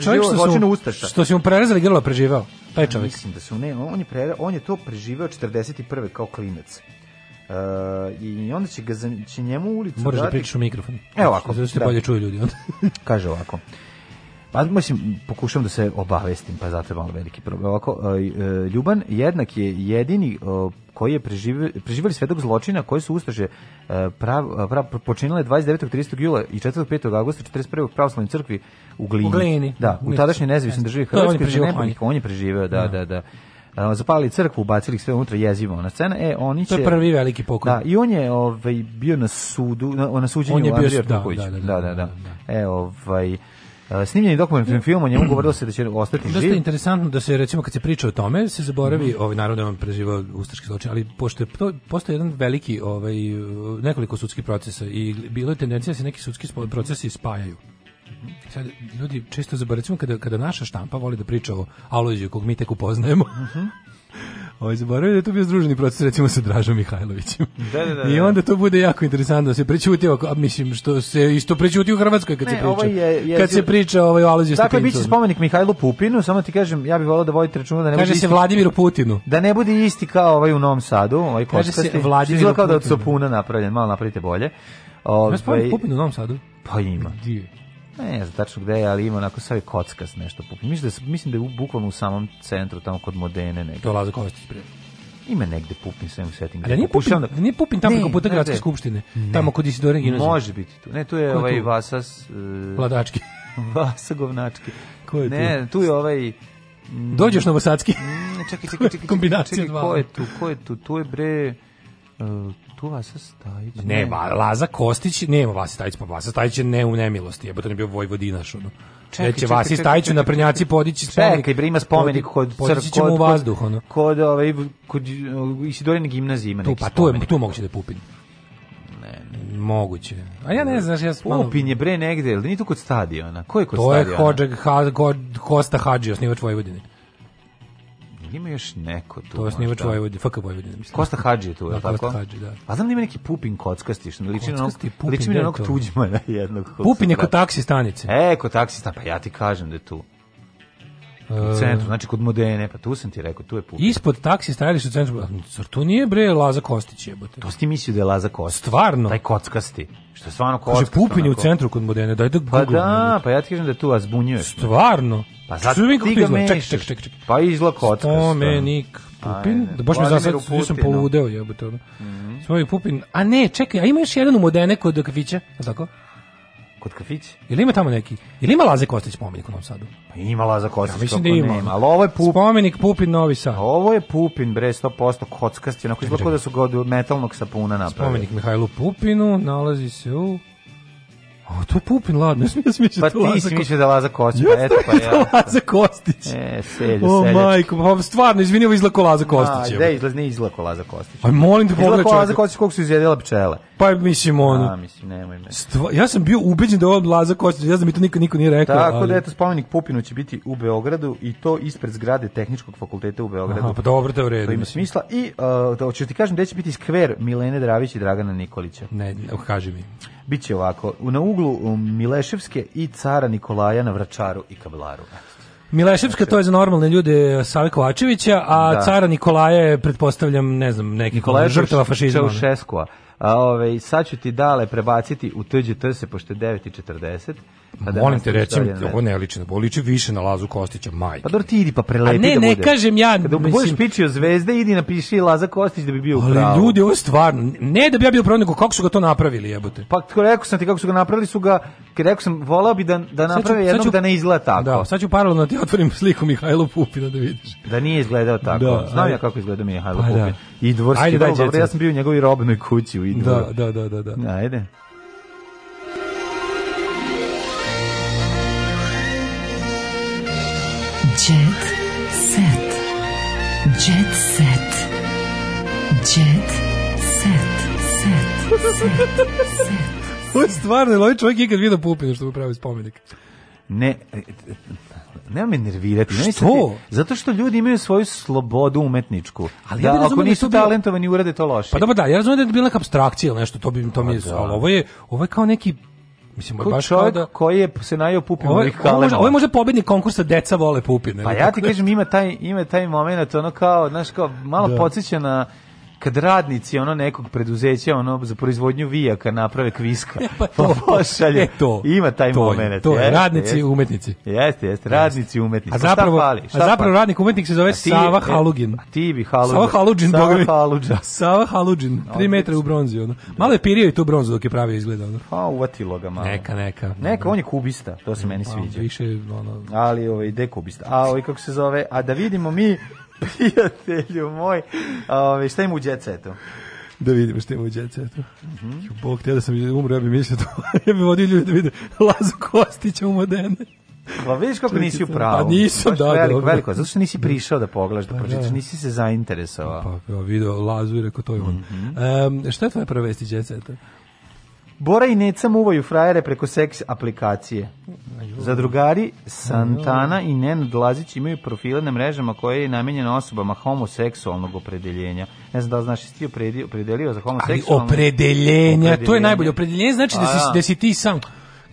G: čovjek što su, Ustaša.
H: što su mu prerezali grlo preživao, taj čovjek.
G: Mislim da su, ne, on je, prera, on je to preživeo 41. kao klinec. Uh, i onda će, ga, će njemu ulicu
H: Moraš da dati... da pričaš u mikrofon. Evo ovako. Zato se da. bolje čuju ljudi onda.
G: Kaže ovako. Pa mislim, pokušam da se obavestim, pa zato je malo veliki problem. Ovako, e, e, Ljuban jednak je jedini koji je preživio, preživali svedog zločina koje su ustaše e, prav, prav, počinile 29. 30. jula i 4. 5. augusta 41. pravoslavnoj crkvi u Glini.
H: U Glini.
G: Da, u tadašnjoj nezavisnoj državi Hrvatskoj. On, on je preživio, da, da, da, da. zapalili crkvu, bacili sve unutra jezivo ona scena. E oni
H: će To je prvi veliki pokolj.
G: Da, i on je ovaj bio na sudu, na, na suđenju on je bio, da da, da, da, da, da, da, E ovaj snimljeni dokumentarni film o njemu govorilo se da će ostati
H: živ. Dosta je interesantno da se recimo kad se priča o tome se zaboravi, mm. ovaj naravno da on preživao ustaški zločin, ali pošto je to postoji jedan veliki ovaj nekoliko sudskih procesa i bilo je tendencija da se neki sudski procesi spajaju. Mhm. Sad, ljudi često zaboravljaju kada, kada naša štampa voli da priča o Alojziju kog mi tek upoznajemo. Mm -hmm. Ovaj zaboravio da je tu bio združeni proces recimo sa Dražom Mihajlovićem. Da, da, da, I da. onda to bude jako interesantno da se prećuti, a mislim što se isto prećuti u Hrvatskoj kad ne, se priča. Ovaj je, je, kad se priča ovaj o Alojziju
G: Dakle biće spomenik Mihajlu Pupinu, samo ti kažem, ja bih voleo da vodite računa da ne
H: Kaže bude se Vladimiru
G: Putinu. Da ne bude isti kao ovaj u Novom Sadu, ovaj
H: Kaže se Vladimiru
G: kao da od sopuna napravljen, malo napravite bolje.
H: Ovaj Pupin u Novom Sadu.
G: Pa ima.
H: Gdje?
G: Ne znam tačno gde je, ali ima onako savi kockas nešto. Mislim da, mislim da je bukvalno u samom centru, tamo kod Modene negdje.
H: To je Laza prije.
G: Ima negde Pupin svemu setting.
H: Ali nije Pupin, da... nije Pupin tamo kod puta gradske skupštine. Ne. Tamo kod Isidore
G: Ginoza. Može biti tu. Ne, tu je Kako ovaj tu? Vasas...
H: Uh, e, Vladački.
G: Vasa Govnački. Ko je ne, tu? Ne, tu je ovaj...
H: Mm, Dođeš Novosadski. Mm,
G: čekaj, čekaj, čekaj. Kombinacija čekaj, dva. Ko je tu? Ko je tu? Tu je bre... Uh, tu Vasa Stajić?
H: Ne, ne. Laza Kostić, nema Vasa Stajić, pa Vasa Stajić je ne u nemilosti, jebote on je bio Vojvodinaš, ono. Čekaj, Neće Vasi Stajiću na prnjaci podići
G: spomenik. Čekaj, bre, ima spomenik kod
H: crkve. u vazduh,
G: ono. Kod, ovaj, kod uh, Isidorine gimnazije ima
H: neki
G: pa, tu, je,
H: tu moguće da je Pupin. Moguće. A ja ne znam, ja
G: sam malo... Upin je bre negde, ili da nije tu kod stadiona? Ko je kod to stadiona? To
H: je Hođag, ha, Kosta Hadži, osnivač Vojvodine.
G: Ima još neko tu.
H: To je snimač Vojvodine, FK Vojvodine. Mislim.
G: Kosta Hadži je tu, je da,
H: tako? Kosta Hadži, da.
G: A znam
H: da
G: ima neki Pupin kockasti, što liči na onog, liči na onog Tuđmana jednog.
H: Pupin je kod taksi
G: stanice. E, kod taksi stanice, pa ja ti kažem da je tu. U e. centru, znači kod Modene, pa tu sam ti rekao, tu je put.
H: Ispod taksi stajališ u centru, zar tu nije bre Laza Kostić jebote?
G: To si mislio da je Laza Kostić?
H: Stvarno?
G: Taj kockasti, što je stvarno kockasti.
H: Kaže, Pupin je u centru kod Modene, daj da Pa
G: da, ne, pa ja ti kažem da tu vas bunjuješ.
H: Stvarno? Pa sad
G: ti ga
H: meniš. Ček, ček, ček,
G: Pa izla
H: kockast. Spomenik Pupin, da baš mi zasad, ja sam poludeo jebote. Mm -hmm. Spomenik Pupin, a ne, čekaj, a ima još jedan u Modene
G: kod Kafića, tako? Kod kafić?
H: Ili ima tamo neki? Ili ima Laza Kostić spomenik u Novom Sadu?
G: Pa ima Laza Kostić. Ja, mislim da
H: ima. Nema,
G: ali ovo je
H: Pupin. Spomenik Pupin Novi Sad.
G: Pa ovo je Pupin, bre, 100% kockasti. Onako izgleda da su god metalnog sapuna napravili. Spomenik
H: Mihajlu Pupinu nalazi se u... O, to je Pupin ladno,
G: ja smijem smijem pa to Laza Kostić. Pa ti si da Laza Kostić, pa eto pa ja.
H: Laza Kostić. E, selja, O, selja. majko, pa stvarno, izvini, ovo izlako Laza Kostić. da,
G: izlaz, ne izlako Laza Kostić.
H: Aj, molim te pogledaj
G: čovjeka. Laza Kostić koliko su izjedela pčele.
H: Pa, mislim, ono. A, mislim, nemoj me. Stva, ja sam bio ubeđen da je ovo Laza Kostić, ja znam da mi to niko, niko nije rekao.
G: Tako da, ali... da, eto, spomenik Pupinu će biti u Beogradu i to ispred zgrade Tehničkog fakulteta u Beogradu. Aha,
H: pa dobro, to je u
G: redu. To ima smisla. I, uh, e, da, ću ti kažem, gde će biti skver Milene Dravić i Dragana Nikolića.
H: Ne, kaži mi.
G: Biće ovako, na uglu um, Mileševske i cara Nikolaja na Vračaru i Kablaru.
H: Mileševska to je za normalne ljude Save Kovačevića, a da. cara Nikolaja je, pretpostavljam, ne znam, neki kolega žrtava fašizma.
G: Nikolaja Čaušeskova. A, ove, ovaj, sad ću ti dale prebaciti u tuđe trse, pošto je 9.40.
H: Pa da, Molim te, reci mi, ovo ne liči, ovo liči više na Lazu Kostića, majke.
G: Pa dobro ti idi pa prelepi ne,
H: da bude. ne,
G: ne
H: kažem ja.
G: Kada mislim, budeš pičio zvezde, idi napiši Laza Kostić da bi bio ali pravo. Ali
H: ljudi, ovo je stvarno, ne da bi ja bio pravo, nego kako su ga to napravili, jebote.
G: Pa tako rekao sam ti kako su ga napravili, su ga, kada rekao sam, volao bi da, da naprave ću, jednog ću, da ne izgleda tako. Da,
H: sad ću paralelno da ti otvorim sliku Mihajlo Pupina da vidiš.
G: Da nije izgledao tako. Da, Znam ajde. ja kako izgleda Mihajlo pa, da. Pupin. Da. I dvorski, ajde, dobro, ja sam bio u njegovoj robnoj kući u Idvoru.
H: Da, da, da, da. da. Ajde. Jet set. Jet set. Jet set. Set. Set. set. Ovo je stvarno, ovaj čovjek ikad vidio Pupina što mu pravi spomenik.
G: Ne, nema me nervirati. Što? Mislite, zato što ljudi imaju svoju slobodu umetničku. Ali da, ja ako da nisu bilo... talentovani, urade
H: to
G: loše.
H: Pa dobro, da, ja razumijem da je bila neka abstrakcija ili nešto, to bi to mi je, da. da. ali ovo je, ovo je kao neki
G: Mislim, kao baš čovjek da... koji je se najao Pupin
H: ovo, ovih kalema. Ovo, je možda pobednik konkursa Deca vole Pupin. Pa ja
G: ti da- kažem, ima taj, ima taj moment, ono kao, znaš, kao, malo da. podsjeća na kad radnici ono nekog preduzeća ono za proizvodnju vijaka naprave kviska e, pa to, pošalje e, to, ima taj to, moment
H: to jeste, radnici jeste, umetnici
G: jeste jeste radnici umetnici a pa
H: zapravo šta šta a zapravo pali? radnik umetnik se zove ti, Sava e, Halugin a
G: ti bi Halugin
H: Sava Halugin Sava Halugin Sava Halugin 3 metra u bronzi ono malo je pirio i tu bronzu dok je pravio izgleda ono
G: pa uvatilo ga malo
H: neka neka
G: neka on je kubista to se meni pa, sviđa
H: više
G: ono ali ovaj dekubista a ovaj kako se zove a da vidimo mi Prijatelju moj. Ove, šta ima u djecetu?
H: da vidimo šta ima u djece. Mm -hmm. Bog, te da sam umro, ja bih mislio to. Da- ja bi vodio ljudi da vide Lazu Kostića u Modene.
G: Pa vidiš kako nisi u pravu. Pa nisam, Baš da, veliko, da, veliko. Zato što nisi prišao da pogledaš, da, pa da. pročitaš, nisi se zainteresovao. Pa,
H: ja pa, video Lazu i rekao, to je on. Mm -hmm. um, šta je tvoja prva vesti
G: Bora i Neca muvaju frajere preko seks aplikacije. Zadrugari Santana i Nenad Lazić imaju profile na mrežama koje je namenjeno osobama homoseksualnog opredeljenja. Ne znam da li znaš, jesi ti opredelio za homoseksualno...
H: Ali opredeljenja, to je najbolje. Opredeljenje znači da si, da. da si ti sam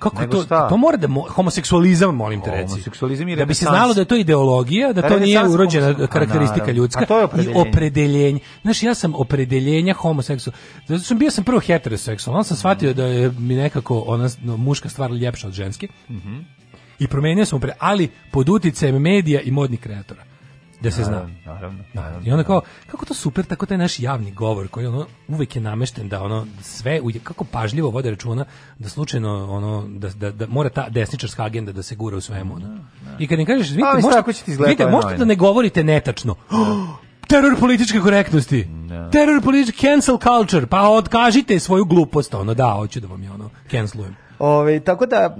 H: Kako Nego to, šta? to mora da mo, homoseksualizam, molim te reci. Homoseksualizam i Da bi se znalo da je to ideologija, da, to nije urođena karakteristika ljudska pa to je opredeljenje. i opredeljenje. Znaš, ja sam opredeljenja homoseksualna. Zato sam bio sam prvo heteroseksualan, onda sam shvatio mm da je mi nekako ona no, muška stvar ljepša od ženske. Mm -hmm. I promenio sam, pre, ali pod uticajem medija i modnih kreatora da se zna. Naravno, naravno. I onda kao, kako to super, tako taj naš javni govor koji ono, uvek je namešten da ono sve, kako pažljivo vode računa da slučajno ono, da, da, da mora ta desničarska agenda da se gura u svemu. Ono. Da, da. I kad im kažeš, vidite, pa,
G: možete, vidite, možete
H: da ne govorite netačno. Da. Teror političke korektnosti. Teror političke, cancel culture. Pa odkažite svoju glupost, ono, da, hoću da vam je ono, cancelujem.
G: Ove, ovaj, tako da,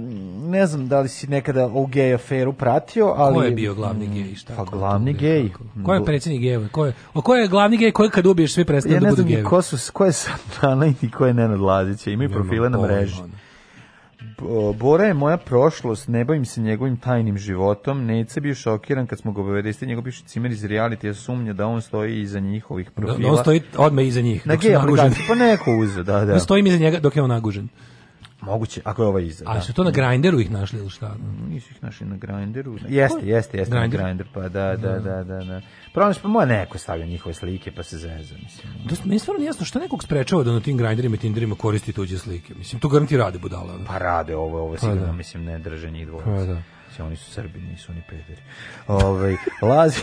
G: ne znam da li si nekada ovu gej aferu pratio, ali... Ko
H: je bio glavni gej? i Šta,
G: pa glavni
H: gej. Ko je predsjednik gejeva? Ko je, o ko je glavni gej je kad ubiješ svi prestanu ja da budu gejevi? Ja ne znam ko,
G: su,
H: ko
G: je Santana i ko je Nenad Lazić. Imaju profile na mreži. Bora je moja prošlost, ne bavim se njegovim tajnim životom. Nece bio šokiran kad smo ga obavedesti, njegov bivši cimer iz reality ja sumnja da on stoji iza njihovih da, da, profila. Da, on
H: stoji odme iza njih.
G: Na dok gej aplikaciji, da, pa neko
H: uze, da, da. On stoji iza njega dok je
G: on nagužen. Moguće, ako je ovaj iza.
H: Ali da. su to na Grinderu ih našli ili šta?
G: Mm, nisu ih našli na Grinderu. Jeste, jeste, jeste Grindr. na Grindr, pa da, da, mm. da, da. da. Pronaš, pa moja neko stavlja njihove slike, pa se zeza, mislim.
H: Da, meni stvarno jasno, što nekog sprečava da na tim Grinderima i Tinderima koristi tuđe slike? Mislim, to garanti rade budala.
G: Da. Pa rade ovo, ovo pa sigurno, da. mislim, ne drže njih dvojica. Pa da oni su Srbi, nisu oni pederi. Ovaj Lazi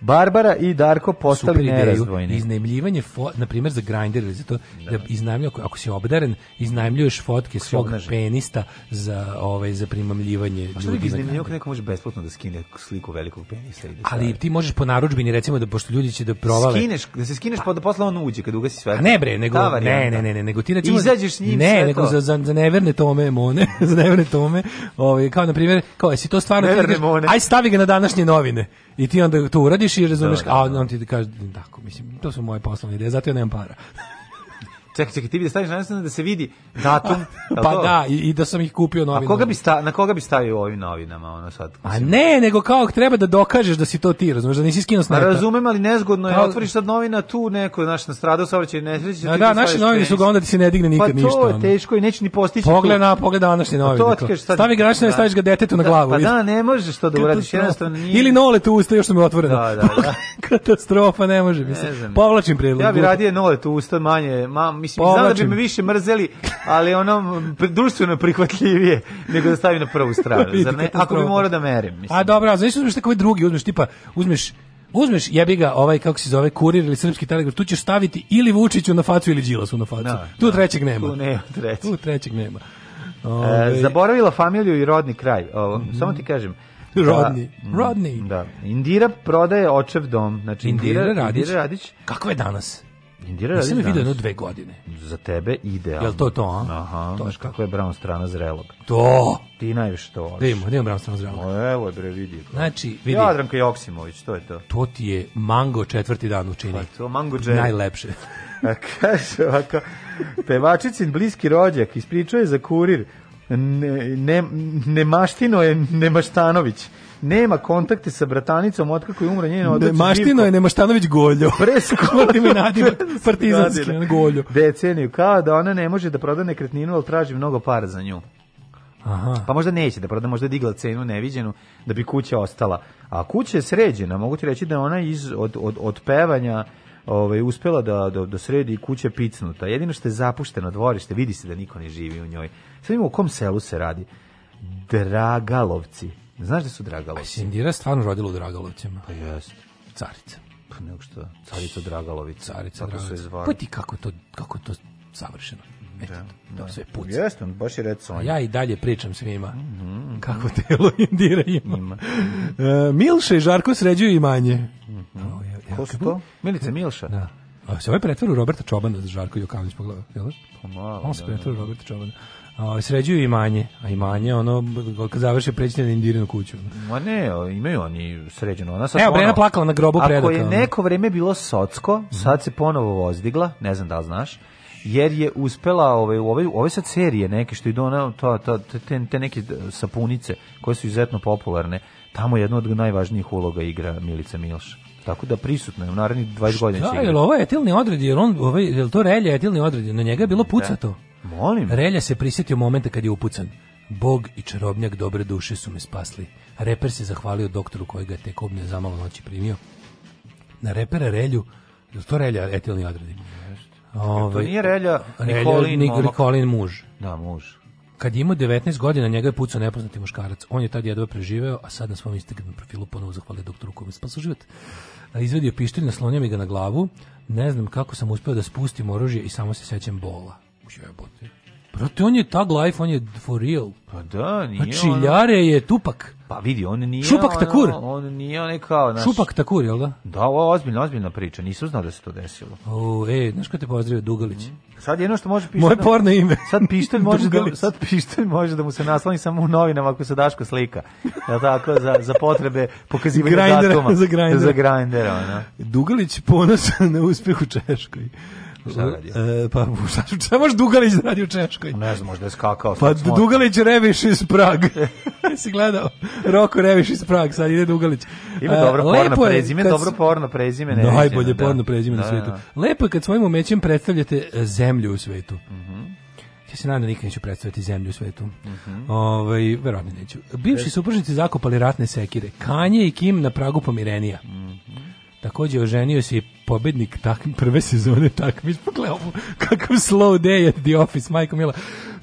G: Barbara i Darko postali nerazdvojni.
H: Iznajmljivanje, na primjer za grinder ili za to, da, da ako, ako si obdaren, iznajmljuješ fotke svog penista za, ovaj, za primamljivanje.
G: A što
H: da bi
G: iznajmljivao neko može besplatno da skine sliku velikog penisa? Da
H: Ali ti možeš po naručbini, recimo, da pošto ljudi će da provale... Skineš,
G: da se skineš, pa da posle on uđe kad ugasi sve.
H: A ne bre, nego, ne, ne, ne, ne, nego ti recimo...
G: Da- Izađeš s njim
H: Ne, nego za, za, za neverne tome, mone, za neverne tome, ovaj, kao na primjer, kao, jesi to stvarno... Neverne mone. Aj stavi ga na današnje novine. I ti onda to uradiš i razumeš, da, da, da. a on ti kaže, tako, mislim, to su moje poslovne ideje, zato ja nemam para.
G: Čekaj, čekaj, ti bi da staviš nastavno da se vidi datum.
H: pa to? da, i, i, da sam ih kupio
G: novinama.
H: A
G: koga bi sta, na koga bi stavio ovim novinama? Ono sad,
H: A ne, nego kao treba da dokažeš da si to ti, razumeš, da nisi skinuo snajpa.
G: Pa razumem, ali nezgodno je, kao... otvoriš sad novina tu neko, znaš, nastradao ne nesreće. Da,
H: da, da, naši novine su ga onda ti se ne digne nikad
G: ništa. Pa
H: to je
G: teško i neće ni postići.
H: Pogled na, pogled današnje novine. Pa to sad, Stavi ga naši, da. staviš ga detetu na da, glavu.
G: Pa da, ne možeš
H: to
G: da uradiš, jednostavno nije.
H: Ili nole tu usta još što mi otvoreno. Da, da, da. Katastrofa, ne može mi se.
G: Povlačim predlog. Ja bih radije nole tu usta manje, mislim, Povlačim. znam da bi me više mrzeli, ali ono, društveno prihvatljivije nego da stavim na prvu stranu, zar ne? Ako bi morao da merim, mislim.
H: A dobro, a znači što tako drugi, uzmeš tipa, uzmeš uzmeš jebi ga ovaj kako se zove kurir ili srpski telegraf tu ćeš staviti ili Vučiću na facu ili Đilasu na facu da, tu da, trećeg nema
G: tu
H: nema
G: trećeg tu
H: trećeg nema
G: Ove... e, ovaj. zaboravila familiju i rodni kraj ovo mm -hmm. samo ti kažem
H: Rodni. Da, Rodni. Mhm,
G: da. Indira prodaje očev dom. Znači,
H: Indira, Indira Radić. Indira Radić. Kako je danas? Indira Radić. Nisam je jedno dve godine.
G: Za tebe idealno.
H: Jel to to,
G: a? Aha,
H: to
G: je kako je Brown strana zrelog.
H: To!
G: Ti najviše to voliš.
H: Da imamo, da Brown strana zrelog.
G: O, evo je bre, vidi.
H: Znači, vidi.
G: Jadranka Joksimović, to je to.
H: To ti je mango četvrti dan učini. Pa to, mango džem. Najlepše. a Kaže
G: ovako, pevačicin bliski rođak ispričao je za kurir ne, ne, maštino je Nemaštanović nema kontakte sa bratanicom otkako je umra njeno otac.
H: Maštino je Nemaštanović Goljo.
G: Preskodim
H: mi nadim partizanski na Goljo.
G: Deceniju, kao da ona ne može da proda nekretninu, ali traži mnogo para za nju. Aha. Pa možda neće da proda, možda digla cenu neviđenu da bi kuća ostala. A kuća je sređena, mogu ti reći da ona iz, od, od, od pevanja ovaj, uspela da, da, da sredi kuća picnuta. Jedino što je zapušteno dvorište, vidi se da niko ne živi u njoj. Sad imamo u kom selu se radi. Dragalovci. Znaš da su Dragalovci?
H: Sindira stvarno rodila u Dragalovcima.
G: Pa jeste. Carica.
H: Pa nego što,
G: carica Dragalović.
H: Carica Dragalović. Pa ti kako to, kako to savršeno. Eto, da, to da. sve puca.
G: Jeste, on baš je recimo.
H: Ja i dalje pričam svima. Mm -hmm. Kako telo Indira ima. ima. uh, Milša i Žarko sređuju imanje.
G: Mm -hmm. oh, Ko su to? Milica Milša? Da.
H: A se ovaj pretvara Roberta Čobana za Žarko Jokanović pogledao, jel? Pa malo. On da, se pretvara da, da. Roberta Čobana. A, sređuju imanje, a imanje ono kad završe preći na indirinu kuću.
G: Ma ne, imaju oni sređeno. Ona sad Evo,
H: Brena plakala na grobu predaka.
G: Ako je neko vreme bilo socko, sad se ponovo vozdigla, ne znam da li znaš jer je uspela ove ovaj, ove ove sa serije neke što idu ona to, to te, te neke sapunice koje su izuzetno popularne tamo jedna od najvažnijih uloga igra Milica Milša Tako da prisutno je u narednih 20 godina će. Da, jel
H: ovo
G: je
H: etilni odred, jer on ovaj jel to relja etilni odred, na njega je bilo da. pucato. Da.
G: Molim.
H: Relja se prisjetio momenta kad je upucan. Bog i čarobnjak dobre duše su me spasli. Reper se zahvalio doktoru koji ga tek obne zamalo noći primio. Na repera relju, jel to relja etilni odredi?
G: Ove, to ovaj, nije relja, Nikolin,
H: Nikolin muž.
G: Da, muž.
H: Kad ima 19 godina, njega je pucao nepoznati muškarac. On je tad jedva preživeo, a sad na svom Instagram profilu ponovo zahvalio doktoru kome spasu život. Izvedio pištolj, naslonio mi ga na glavu. Ne znam kako sam uspeo da spustim oružje i samo se sećam bola.
G: Jebote.
H: Brate, on je tag life, on je for real.
G: Pa da, nije Znači, ono... Ljare
H: je tupak.
G: Pa vidi, on nije...
H: Šupak ono, takur?
G: On nije onaj kao... Naš...
H: Šupak takur,
G: jel
H: da?
G: Da, ovo je ozbiljna, ozbiljna priča. Nisam znao da se to desilo.
H: O, e, znaš ko te pozdravio? Dugalić. Mm.
G: Sad jedno što može pištolj... Moje
H: porno ime.
G: Sad pištolj može, da, sad pištolj može da mu se naslani samo u novinama ako se Daško slika. Jel tako? Za,
H: za
G: potrebe pokazivanja datuma. Za grindera. Za grindera, ono.
H: Dugalić ponosan na uspeh u Češkoj. Šta E, pa šta, šta može Dugalić da radi u Češkoj?
G: Ne znam, možda je skakao.
H: Pa Dugalić Reviš iz Prag. si gledao? Roko Reviš iz Prag, sad ide Dugalić.
G: Ima e, dobro uh, porno prezime, kad... dobro
H: porno prezime.
G: Neviđeno, najbolje
H: da.
G: porno prezime
H: da, na svetu. Da, da, lepo je kad svojim umećem predstavljate e, zemlju u svetu. Mhm. Mm ja se nadam da nikad neću predstaviti zemlju u svetu. Mm -hmm. Ove, ovaj, verovatno neću. Bivši supružnici zakopali ratne sekire. Kanje i Kim na pragu pomirenija. Mm -hmm. Takođe oženio se i pobednik tak, prve sezone takmič. Pogledaj pa ovo, kakav slow day at the office, majko mila.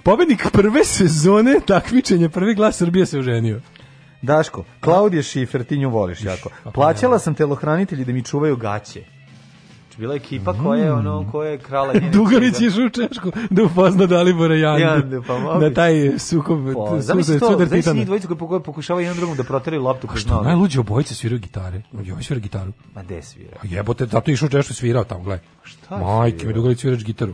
H: Pobednik prve sezone takmičenja, prvi glas Srbije se oženio.
G: Daško, Klaudije Šifer, ti nju voliš jako. Plaćala sam telohranitelji da mi čuvaju gaće bila ekipa koja je ono mm. koja je krala njene.
H: Dugalić je išao u Češku da upozna Dalibora Jandu. Jandu pa mogu. Na taj sukob
G: pa, suze sudar titana. Znači dvojica koji pokušava jedan drugom da proteri loptu
H: kroz noge. Najluđe obojica sviraju gitare. Joj svira gitaru.
G: Ma gde svira? A
H: pa jebote, zato išao u Češku svirao tamo, gle Šta? Majke, mi Dugalić svirač gitaru.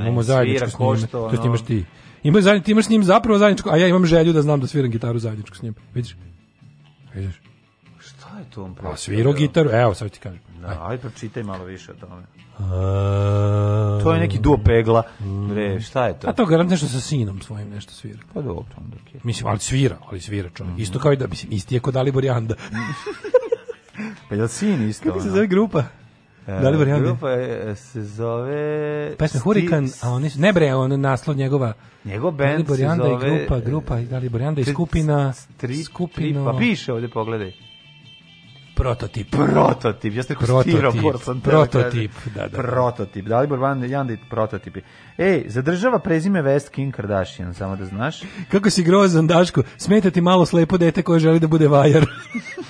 H: Imamo zajedničko s njim. To ti imaš ti. Ima zajedničko, ti imaš s njim zapravo zajedničko, a ja imam želju da znam da sviram gitaru zajedničko s njim. Vidiš? Vidiš?
G: tom on A
H: svirao gitaru, evo sad ti kažem.
G: Da, no, aj pročitaj malo više o tome. A... Ehm. To je neki duo pegla. Bre, šta je to? A
H: pa to garant nešto sa sinom svojim nešto svira.
G: Pa dobro, onda
H: okay. Mislim, ali svira, ali svira čovjek. Mm Isto kao i da, mislim, isti je kod Dalibor Janda.
G: pa je li sin isto?
H: Kako se zove grupa? E, Dalibor Janda.
G: Grupa se zove...
H: Pesme Hurikan, a oni su... Ne bre, on naslov njegova...
G: Njegov band Dalibor Janda se zove...
H: i grupa, grupa, Dalibor Janda i skupina... Tri, skupino... Tri, pa
G: piše ovde, pogledaj.
H: Prototip.
G: Prototip. Ja ste
H: rekao
G: stiropor. Pa sam
H: da prototip, da, da,
G: Prototip. Dalibor Van Jandit, prototipi. Ej, zadržava prezime West King Kardashian, samo da znaš.
H: Kako si grozan, Daško. Smeta ti malo slepo dete koje želi da bude vajar.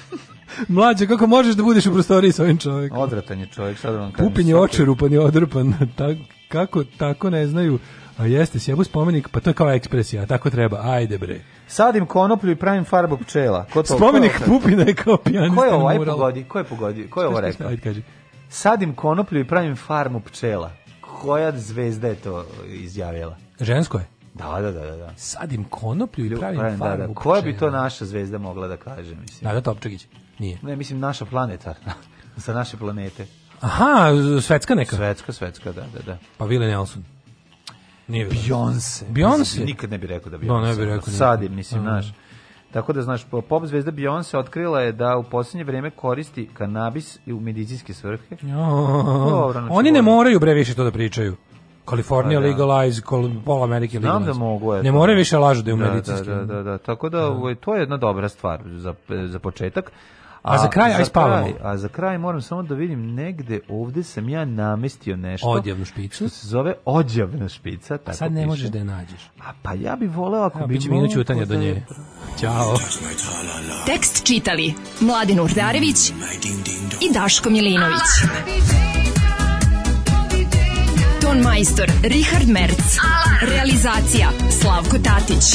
H: Mlađe, kako možeš da budeš u prostoriji sa ovim čovjekom?
G: Odvratan je čovjek, sad da vam kažem. Pupin
H: je očerupan i odrpan. Tak, kako, tako ne znaju A jeste, sjebu spomenik, pa to je kao ekspresija, tako treba, ajde bre. Sadim konoplju i pravim farbu pčela. Ko to, spomenik ko je ovo? Pupina je kao pijanista Ko
G: je ovo, mural. pogodi? Ko je pogodi? Ko je ovo rekao? Ajde, kaži. Sadim konoplju i pravim farmu pčela. Koja zvezda je to izjavila?
H: Žensko je.
G: Da, da, da, da, da. Sadim
H: konoplju i pravim, Pravim, da, farbu.
G: da.
H: Koja
G: bi to naša zvezda mogla da kaže, mislim? Da,
H: da, Topčagić? Nije.
G: Ne, mislim naša planeta. Sa naše planete.
H: Aha, svetska neka.
G: Svetska, svetska, da, da, da.
H: Pa Vile Nelson.
G: Nije bilo. Beyoncé.
H: Beyoncé?
G: Nikad ne bi rekao da
H: Beyoncé. No, ne bi rekao. Sad,
G: mislim, znaš. Mm. Tako da, znaš, pop zvezda Beyoncé otkrila je da u poslednje vreme koristi kanabis i u medicinske svrhe.
H: Dobro, znači, Oni ne moraju bre više to da pričaju. Kalifornija pa da. legalize, kol, pola Amerike legalize. Znam da mogu. Je, ne moraju više lažu da je u da, medicinski.
G: Da, da, da, da, Tako da, da. ovo, ovaj, to je jedna dobra stvar za, za početak.
H: A za kraj, aj spavamo.
G: Kraj, a za kraj moram samo da vidim, negde ovde sam ja namestio nešto.
H: Odjavnu špicu. Što
G: se zove odjavna
H: špica. Tako a sad ne
G: piše.
H: možeš da je nađeš. A
G: pa ja bih voleo ako ja, bi biće
H: minuću utanja do da nje. Ćao. Tekst čitali Mladin Urdarević i Daško Milinović. Ton majstor Richard Merc. Realizacija Slavko Tatić